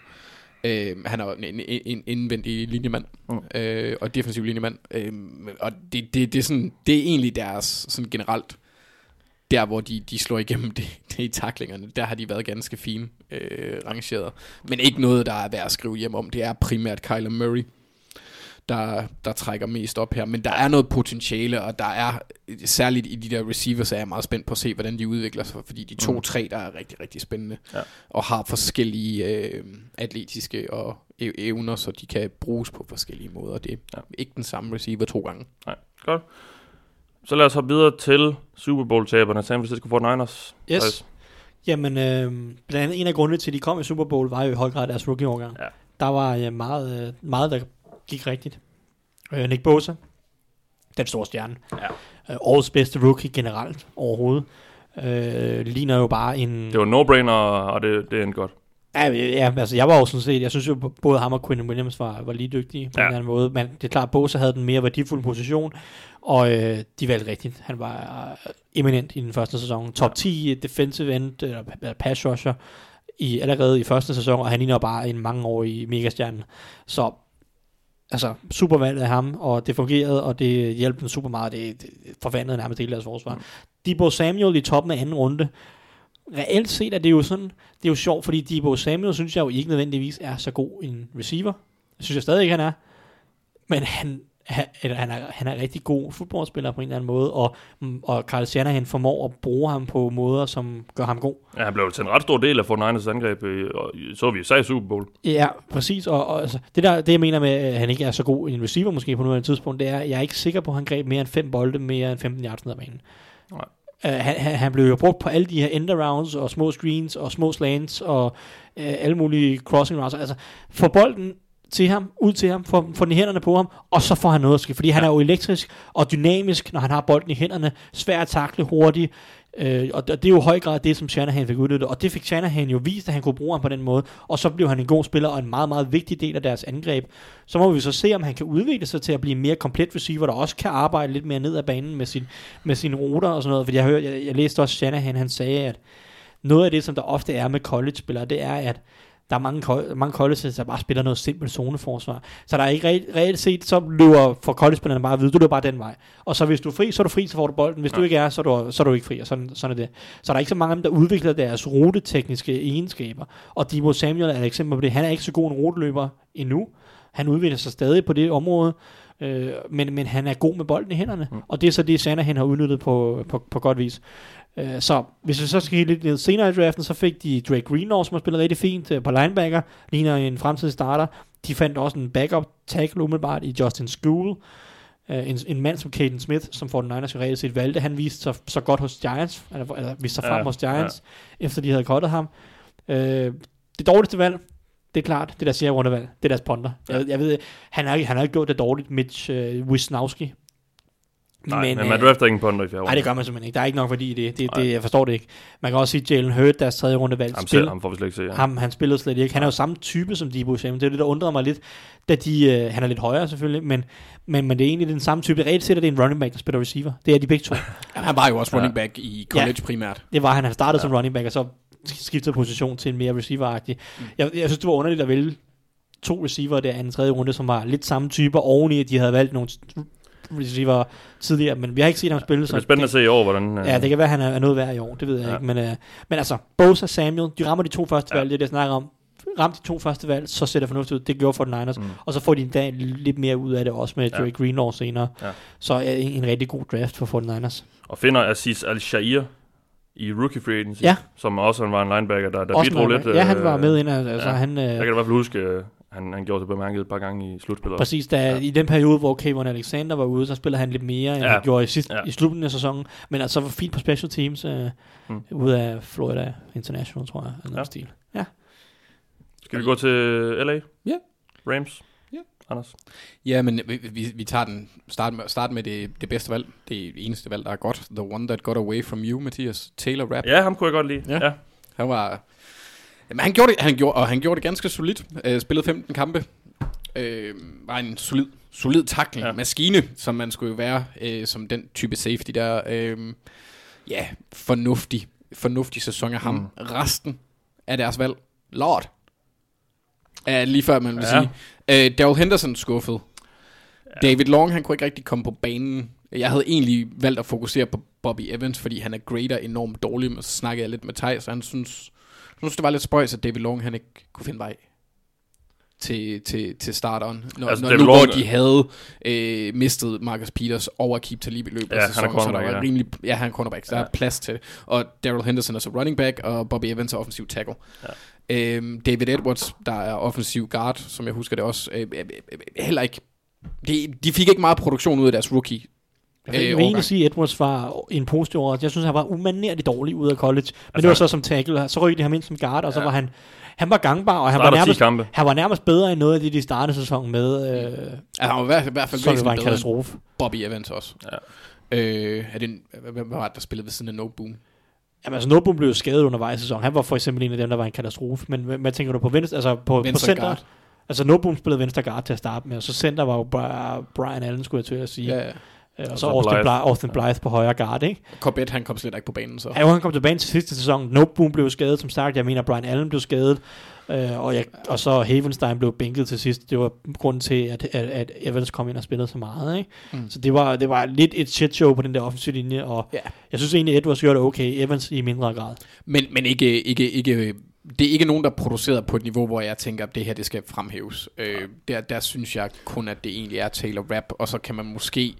Øh, han er en, en, en indvendig linjemand, Mm. øh, og defensiv linjemand. Øh, og det, det, det, er sådan, det er egentlig deres sådan generelt der hvor de, de slår igennem det, det i taklingerne, der har de været ganske fine øh, rangeret. Men ikke noget, der er værd at skrive hjem om. Det er primært Kyler Murray, der, der trækker mest op her. Men der er noget potentiale, og der er, særligt i de der receivers, er jeg meget spændt på at se, hvordan de udvikler sig, fordi de to-tre, der er rigtig, rigtig spændende, Ja. og har forskellige øh, atletiske og ev- evner, så de kan bruges på forskellige måder. Det er ja. ikke den samme receiver to gange. Nej, godt. Så lad os hoppe videre til Super Bowl-taberne, San Francisco 49ers. Yes. Thijs. Jamen, øh, blandt andet en af grundene til, at de kom i Super Bowl, var jo i høj grad deres rookie-årgang. Ja. Der var øh, meget, øh, meget, der gik rigtigt. Øh, Nick Bosa, den store stjerne. Ja. Øh, årets bedste rookie generelt overhovedet. Øh, ligner jo bare en... Det var no-brainer, og det, det endte godt. Ja, ja, altså jeg var jo sådan set, jeg synes jo både ham og Quinn Williams var, var lige dygtige på Ja. en eller anden måde, men det er klart, Bosa havde den mere værdifulde position, og øh, de valgte rigtigt. Han var øh, eminent i den første sæson. Top 10 defensive end, eller eller pass rusher, i, allerede i første sæson, og han ligner bare en mangeårig megastjerne. Så altså, super valg af ham, og det fungerede, og det hjalp dem super meget. Det, det forvandlede nærmest hele deres forsvar. Mm. Debo Samuel i toppen af anden runde, reelt set er det jo sådan, det er jo sjovt, fordi Debo Samuel synes jeg jo ikke nødvendigvis er så god en receiver. Det synes jeg stadig ikke, han er. Men han, eller han, er, han er rigtig god fodboldspiller på en eller anden måde, og, og Carl Shanahan formår at bruge ham på måder, som gør ham god. Ja, han blev jo til en ret stor del af 49ers angreb, øh, og så vi jo i Super Bowl. Ja, præcis. Og, og altså, det, der, det, jeg mener med, at han ikke er så god en receiver måske på nuværende tidspunkt, det er, at jeg er ikke sikker på, at han greb mere end fem bolde, mere end 15 yards ned ad banen. Nej. Uh, han, han, blev jo brugt på alle de her end rounds og små screens og små slants og uh, alle mulige crossing routes. Altså, få bolden til ham, ud til ham, få, få den i hænderne på ham, og så får han noget at ske. Fordi han er jo elektrisk og dynamisk, når han har bolden i hænderne, svær at takle hurtigt, øh, og det er jo i høj grad det, som Shanahan fik udnyttet, og det fik Shanahan jo vist, at han kunne bruge ham på den måde, og så blev han en god spiller og en meget, meget vigtig del af deres angreb. Så må vi så se, om han kan udvikle sig til at blive en mere komplet receiver, der også kan arbejde lidt mere ned ad banen med, sin, med sine ruter og sådan noget, fordi jeg, hørte, jeg, jeg læste også Shanahan, han sagde, at noget af det, som der ofte er med college-spillere, det er, at der er mange, mange colleges, der bare spiller noget simpelt zoneforsvar. Så der er ikke reelt, reelt set, så løber for college bare at vide, du løber bare den vej. Og så hvis du er fri, så er du fri, så får du bolden. Hvis ja. du ikke er, så er du, så er du ikke fri, og sådan, sådan er det. Så der er ikke så mange af dem, der udvikler deres rutetekniske egenskaber. Og Dimo Samuel er et eksempel på det. Han er ikke så god en ruteløber endnu. Han udvikler sig stadig på det område. Øh, men, men han er god med bolden i hænderne, mm. og det er så det, Shanahan har udnyttet på, på, på godt vis. Øh, så hvis vi så skal lidt ned senere i draften, så fik de Drake Greenlaw, som har spillet rigtig fint øh, på linebacker, ligner en fremtidig starter. De fandt også en backup tackle umiddelbart i Justin School. Uh, en, en mand som Caden Smith, som for den Niners jo reelt set valgte, han viste sig så godt hos Giants, eller, eller viste sig frem ja, hos Giants, ja. efter de havde kottet ham. Uh, det dårligste valg, det er klart, det der siger rundevalg, det er deres ponder. Ja. Jeg, jeg ved, han har, han har ikke gjort det dårligt, Mitch uh, Wisnowski, Nej, men, men man drafter ingen punter i fjerde Nej, det gør man simpelthen ikke. Der er ikke nok værdi i det. det, det jeg forstår det ikke. Man kan også sige, at Jalen Hurt, deres tredje runde valg, ham, spil, ham får vi slet ikke se. Ja. Ham, han spillede slet ikke. Han er jo samme type som Debo Samuel. Det er det, der undrede mig lidt. Da de, øh, han er lidt højere selvfølgelig, men, men, men det er egentlig den samme type. Reelt set er det en running back, der spiller receiver. Det er de begge to. han var jo også running back ja. i college ja, primært. Det var han. Han startede ja. som running back, og så skiftede position til en mere receiver-agtig. Mm. Jeg, jeg synes, det var underligt at vælge to receiver der i den tredje runde, som var lidt samme typer, oveni at de havde valgt nogle receiver tidligere, men vi har ikke set ham spille. Det er spændende det, at se i år, hvordan... Uh... Ja, det kan være, at han er noget værd i år, det ved jeg ja. ikke. Men, uh, men altså, Bosa og Samuel, de rammer de to første ja. valg, det er det, jeg snakker om. Ramt de to første valg, så ser det fornuftigt ud. Det gjorde for den Niners. Mm. Og så får de en dag lidt mere ud af det, også med Drake ja. Greenlaw senere. Ja. Så er en, en rigtig god draft for 49ers. Og finder Aziz Al-Shair i rookie free agency, ja. som også var en linebacker, der, der bidrog lidt. Ja, han var med ind. Altså, ja. han, jeg kan i hvert fald huske, han, han gjorde det bemærket et par gange i slutspillet. Præcis, da, ja. i den periode, hvor Kevin Alexander var ude, så spillede han lidt mere, end ja. han gjorde i, sidst, ja. i slutningen af sæsonen. Men altså var fint på special teams uh, mm. ude af Florida International, tror jeg. Eller ja. stil. Ja. Skal vi gå til LA? Ja. Rams? Ja. Anders? Ja, men vi, vi, vi tager den, start med, start med det, det bedste valg. Det eneste valg, der er godt. The one that got away from you, Mathias. Taylor Rapp. Ja, ham kunne jeg godt lide. Ja. ja. Han var Jamen, han gjorde det, han gjorde, og han gjorde det ganske solidt. Øh, spillede 15 kampe. Øh, var en solid, solid tackling ja. maskine, som man skulle jo være øh, som den type safety der. Øh, ja, fornuftig, fornuftig sæson af ham. Mm. Resten af deres valg, lort. Er lige før man vil ja. sige. Øh, Daryl Henderson skuffet. Ja. David Long, han kunne ikke rigtig komme på banen. Jeg havde egentlig valgt at fokusere på Bobby Evans, fordi han er grader enormt dårlig, men så snakkede jeg lidt med Thijs, og han synes, synes, det var lidt spøjs, at David Long han ikke kunne finde vej til, til, til starteren. Når, altså, når nu, hvor de havde øh, mistet Marcus Peters over Keep Talib i løbet af ja, sæsonen, så der var ja. rimelig, ja, han er cornerback, så ja. der er plads til det. Og Daryl Henderson er så running back, og Bobby Evans er offensiv tackle. Ja. Øhm, David Edwards, der er offensiv guard, som jeg husker det også, øh, øh, øh, heller ikke, de, de fik ikke meget produktion ud af deres rookie jeg vil, øh, egentlig sige, at Edwards var en positiv over. Jeg synes, han var umanerligt dårlig ud af college. Men altså, det var så som tackle. Så røg de ham ind som guard, og så var han... Han var gangbar, og han var, nærmest, han var nærmest bedre end noget af det, de startede sæsonen med. Øh, ja, han var i hvert hvert fald så det var en katastrofe. Bobby Evans også. Ja. Øh, er det, hvem var det, der spillede ved siden af No Boom? Jamen altså, No Boom blev skadet undervejs i sæsonen. Han var for eksempel en af dem, der var en katastrofe. Men hvad tænker du på venstre? Altså på, venstre på center? Guard. Altså No Boom spillede venstre guard til at starte med, og så center var jo Brian Allen, skulle jeg til at sige. Ja, ja. Og så Austin Blythe, Blythe, Austin Blythe på højre guard, ikke? Corbett, han kom slet ikke på banen, så. Ja, han kom til banen til sidste sæson. No Boom blev skadet, som sagt. Jeg mener, Brian Allen blev skadet. Øh, og, jeg, og så Havenstein blev bænket til sidst. Det var grunden til, at, at, at Evans kom ind og spillede så meget. Ikke? Mm. Så det var, det var lidt et shit show på den der offensive linje, og ja. jeg synes egentlig, Edwards gjorde det okay. Evans i mindre grad. Men, men ikke, ikke, ikke det er ikke nogen, der er produceret på et niveau, hvor jeg tænker, at det her det skal fremhæves. Øh, der, der synes jeg kun, at det egentlig er Taylor Rapp, og så kan man måske Øh,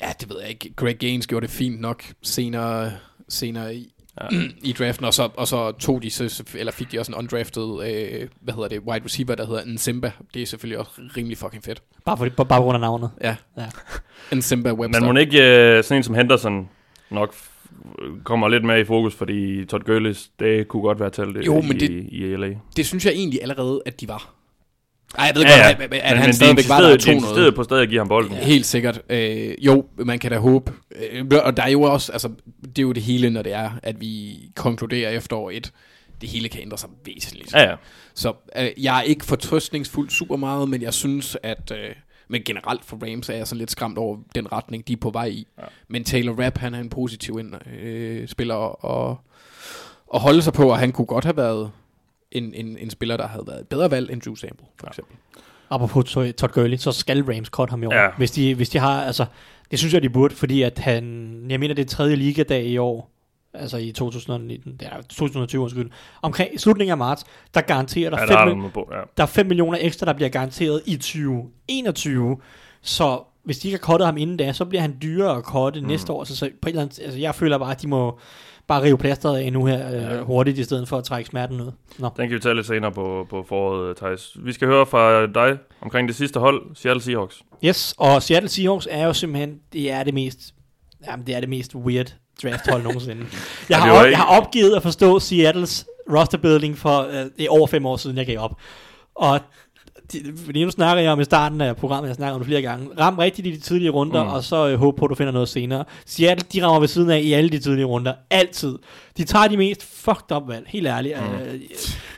ja, det ved jeg ikke. Greg Gaines gjorde det fint nok senere, senere i, ja. i draften, og så, og så tog de, så, eller fik de også en undrafted, øh, hvad hedder det, wide receiver, der hedder Nsimba. Det er selvfølgelig også rimelig fucking fedt. Bare, for, bare, bare på grund af navnet. Ja. Ja. Nsimba Webster. Men må ikke øh, sådan en som Henderson nok kommer lidt mere i fokus, fordi Todd Gurley's, det kunne godt være talt Jo, i, men det- i, i LA. Det synes jeg egentlig allerede, at de var. Ej, jeg ved Ja, godt, ja. at, at, men, han men stadigvæk var der tog noget. på stadig at give ham bolden. Ja. Helt sikkert. Øh, jo, man kan da håbe. Øh, og der er jo også, altså, det er jo det hele, når det er, at vi konkluderer efter år et. Det hele kan ændre sig væsentligt. Ja, ja. Så øh, jeg er ikke fortrøstningsfuld super meget, men jeg synes, at... Øh, men generelt for Rams er jeg sådan lidt skræmt over den retning, de er på vej i. Ja. Men Taylor Rapp, han er en positiv ind, øh, spiller og, og holde sig på, og han kunne godt have været en, en, en spiller, der havde været et bedre valg end Drew Sample, for eksempel. Apropos Todd Gurley, så skal Rams cut ham i år. Ja. Hvis, de, hvis de har, altså, det synes jeg, de burde, fordi at han, jeg mener, det er tredje ligadag i år, altså i 2019, det er 2020, undskyld, omkring slutningen af marts, der garanterer der, Ja, ja, der er 5, der på, ja. der er 5 millioner ekstra, der bliver garanteret i 2021. Så hvis de ikke har cuttet ham inden da, så bliver han dyrere at cutte mm. næste år. Så, så på et eller andet, altså jeg føler bare, at de må bare rive plasteret af nu her øh, Ja. hurtigt, i stedet for at trække smerten ud. Nå. Den kan vi tage lidt senere på, på foråret, Thijs. Vi skal høre fra dig omkring det sidste hold, Seattle Seahawks. Yes, og Seattle Seahawks er jo simpelthen, det er det mest, jamen det er det mest weird drafthold nogensinde. Jeg, har, op, jeg har opgivet at forstå Seattles roster building for øh, det er over fem år siden, jeg gav op. Og fordi nu snakker jeg om i starten af programmet, jeg snakker om det flere gange. Ram rigtigt i de tidlige runder, Mm. og så øh, håb på, at du finder noget senere. Seattle, de rammer ved siden af i alle de tidlige runder. Altid. De tager de mest fucked up valg, helt ærligt. Mm. Øh,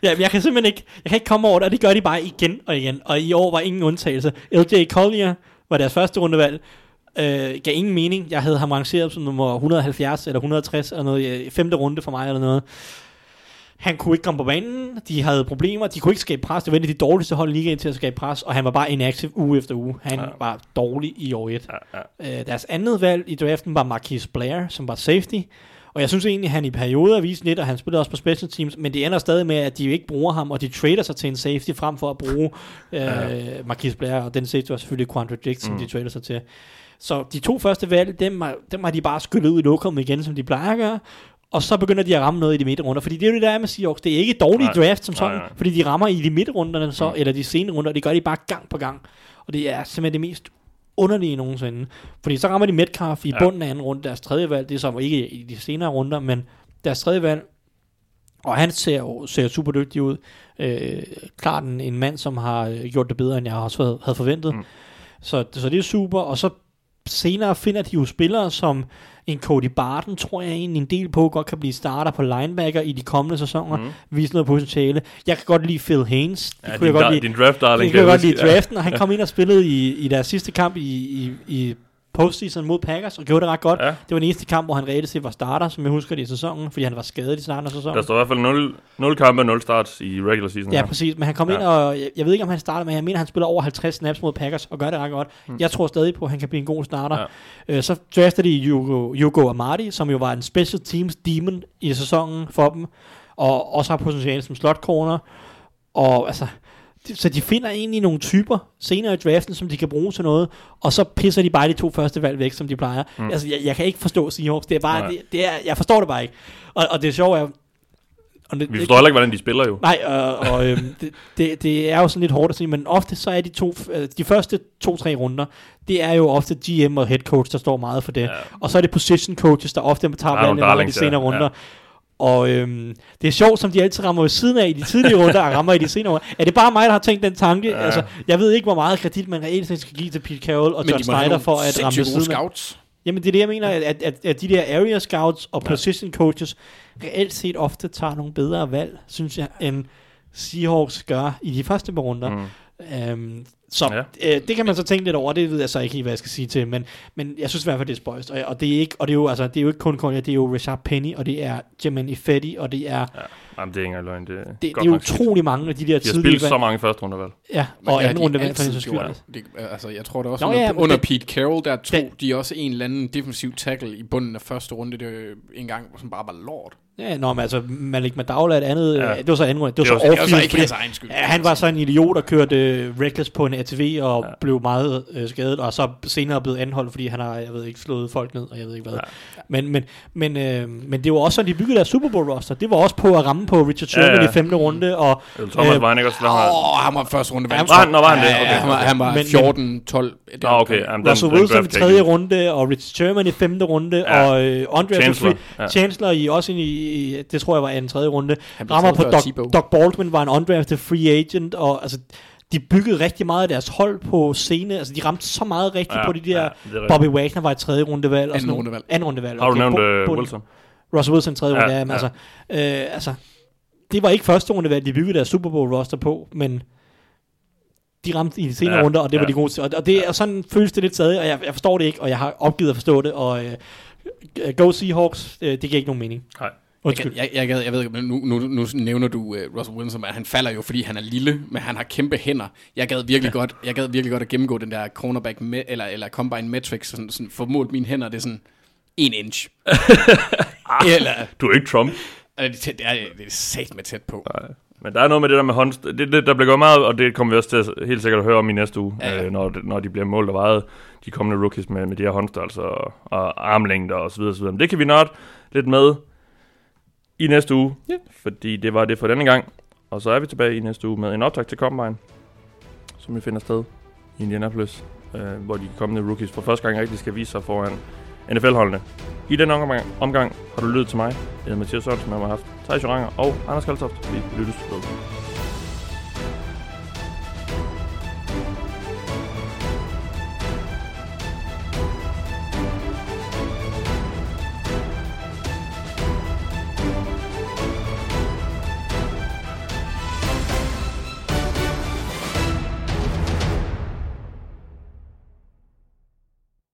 ja, jeg kan simpelthen ikke, jeg kan ikke komme over det, og det gør de bare igen og igen. Og i år var ingen undtagelse. LJ Collier var deres første rundevalg. Øh, gav ingen mening. Jeg havde ham rangeret som nummer 170 eller 160 eller noget, øh, femte runde for mig eller noget. Han kunne ikke komme på banen, de havde problemer, de kunne ikke skabe pres, det var en af de dårligste hold i ligaen til at skabe pres, og han var bare inactive uge efter uge. Han Ja. var dårlig i år 1. Ja, ja. Øh, deres andet valg i draften var Marquise Blair, som var safety. Og jeg synes egentlig, at han i perioder viste lidt, og han spillede også på special teams, men det ender stadig med, at de ikke bruger ham, og de trader sig til en safety frem for at bruge øh, Ja. Marquise Blair, og den safety var selvfølgelig Quandre Dix, som Mm. de trader sig til. Så de to første valg, dem har, dem har de bare skyllet ud i lokum igen, som de plejer at gøre. Og så begynder de at ramme noget i de midterrunder. Fordi det er jo det, der er med Seahawks. Det er ikke dårlige Nej. draft som sådan, Nej, nej. fordi de rammer i de midterrunderne så, Mm. eller de sene runder, og det gør de bare gang på gang. Og det er simpelthen det mest underlige nogensinde. Fordi så rammer de Metcalf i Ja. bunden af anden runde, deres tredje valg. Det er så ikke i de senere runder, men deres tredje valg. Og han ser jo ser super dygtig ud. Øh, klart en, en mand, som har øh, gjort det bedre, end jeg også havde- havde forventet. Mm. Så, så det er super. Og så senere finder de jo spillere som en Cody Barton, tror jeg egentlig en del på, godt kan blive starter på linebacker i de kommende sæsoner. Mm. Vise noget potentiale. Jeg kan godt lide Phil Haynes. Det Ja, kunne din, jeg godt lide. din draft darling. Det kunne jeg godt lide i draften, og han kom ind og spillede i, i deres sidste kamp i, i, i postseason mod Packers, og gjorde det ret godt. Ja. Det var den eneste kamp, hvor han reelt set var starter, som jeg husker det i sæsonen, fordi han var skadet i starten af sæsonen. Der står i hvert fald 0, 0 kampe og 0 starts i regular season. Ja, her. præcis. Men han kom Ja. ind, og jeg, jeg ved ikke, om han starter, men jeg mener, han spiller over 50 snaps mod Packers, og gør det ret godt. Mm. Jeg tror stadig på, at han kan blive en god starter. Ja. Øh, så draftede de Hugo, Hugo Amadi, som jo var en special teams demon i sæsonen for dem, og også har potentiale som slot corner. Og altså, så de finder egentlig nogle typer senere i draften, som de kan bruge til noget, og så pisser de bare de to første valg væk, som de plejer. Mm. Altså, jeg, jeg kan ikke forstå Seahawks. Det er bare, det, det er, jeg forstår det bare ikke. Og, og det sjove er, og det, Vi forstår heller ikke, hvordan de spiller jo. Nej, og, og øhm, det, det, det er jo sådan lidt hårdt at sige, men ofte så er de to, øh, de første to-tre runder, det er jo ofte GM og head coach, der står meget for det. Ja. Og så er det position coaches, der ofte tager er nogle valgene i de ja. senere runder. Ja. Og øhm, det er sjovt, som de altid rammer ved siden af i de tidlige runder, og rammer i de senere runder. Er det bare mig, der har tænkt den tanke? Ja. Ja. Altså, jeg ved ikke, hvor meget kredit man reelt set skal give til Pete Carroll og Men John Snyder for at ramme ved siden af. scouts. Jamen det er det, jeg mener, at, at, at de der area scouts og Ja. position coaches reelt set ofte tager nogle bedre valg, synes jeg, end Seahawks gør i de første par runder. Mm. Mm. Øhm, så Ja. ja. øh, det kan man så tænke lidt over, det ved jeg så ikke helt, hvad jeg skal sige til, men, men jeg synes i hvert fald, det er spøjst. Og, og, det er ikke, og det er jo, altså, det er jo ikke kun Konya, det er jo Rashard Penny, og det er Jermaine Ifedi, og det er, Ja. Jamen, det er ikke engang løgn. Det, er det, det er utrolig mange af de der De har tidlige spillet så mange første rundevalg. Ja, og det har anden de runde valg for gjort. skyld. Det, altså, jeg tror da også, Nå, under, ja, under det- Pete Carroll, der tog Det- de også en eller anden defensiv tackle i bunden af første runde, det var en gang, som bare var lort. Ja, nå, men altså, Malik Madawla er et andet, Ja. ja. det var så anden. Det var Det så var- Det var så ikke hans egen skyld. Ja, han var så en idiot, der kørte uh, reckless på en ATV og Ja. blev meget uh, skadet, og så senere blevet anholdt, fordi han har, jeg ved ikke, slået folk ned, og jeg ved ikke hvad. Ja. Men, men, men, øh, men det var også sådan, de byggede deres Super Bowl roster. Det var også på at ramme på Richard Sherman Ja, ja, i femte runde, og Earl Thomas Øh, var han ikke også? Åh, han var første runde. Var han- nå, var han det? Okay, han var, han var Men- men- 14, 12. Nå, okay. Jamen, den, Russell den Wilson i tredje runde, og Richard Sherman i femte runde, og øh, Andre Chancellor. Chancellor i også i, i, det tror jeg var i den tredje runde. Rammer på Doc. Doc Baldwin var en undrafted free agent, og altså, de byggede rigtig meget af deres hold på scene. Altså, de ramte så meget rigtigt Ja, ja, på de der... ja, Ja. Bobby Wagner var et tredje rundevalg. og Anden sådan noget. rundevalg. Anden rundevalg. Har du nævnt øh, Wilson? Russell Wilson tredje Ja, runde, ja, men ja. altså, øh, altså, det var ikke første rundevalg, de byggede deres Super Bowl roster på, men de ramte i de senere Ja, ja, runder, og det var ja. de gode til. Og, og det er sådan føles det lidt stadig, og jeg, jeg forstår det ikke, og jeg har opgivet at forstå det, og øh, Go Seahawks, øh, det giver ikke nogen mening. Nej. Jeg, Undskyld. jeg, jeg, jeg, jeg ved ikke, men nu, nu, nu nævner du uh, Russell Wilson, at han falder jo, fordi han er lille, men han har kæmpe hænder. Jeg gad virkelig, ja. godt, jeg gad virkelig godt at gennemgå den der cornerback, med, eller, eller combine metrics, sådan, sådan få målt mine hænder, det er sådan en inch. eller, Du er ikke Trump. eller det, det, er, det er sat med tæt på. Nej. Men der er noget med det der med hånd... Det, det, der bliver gået meget, og det kommer vi også til at, helt sikkert at høre om i næste uge, Ja, ja. Øh, når, når de bliver målt og vejet, de kommende rookies med, med de her håndstørrelser og, og armlængder og så videre, så videre. Men det kan vi nok lidt med i næste uge, Ja. fordi det var det for denne gang. Og så er vi tilbage i næste uge med en optag til Combine, som vi finder sted i Indianapolis, øh, hvor de kommende rookies for første gang rigtig skal vise sig foran NFL-holdene. I den omgang, omgang har du lyttet til mig. Jeg hedder Mathias Sørensen, og jeg har haft Thijs Joranger og Anders Kaltoft. Vi lyttes ved.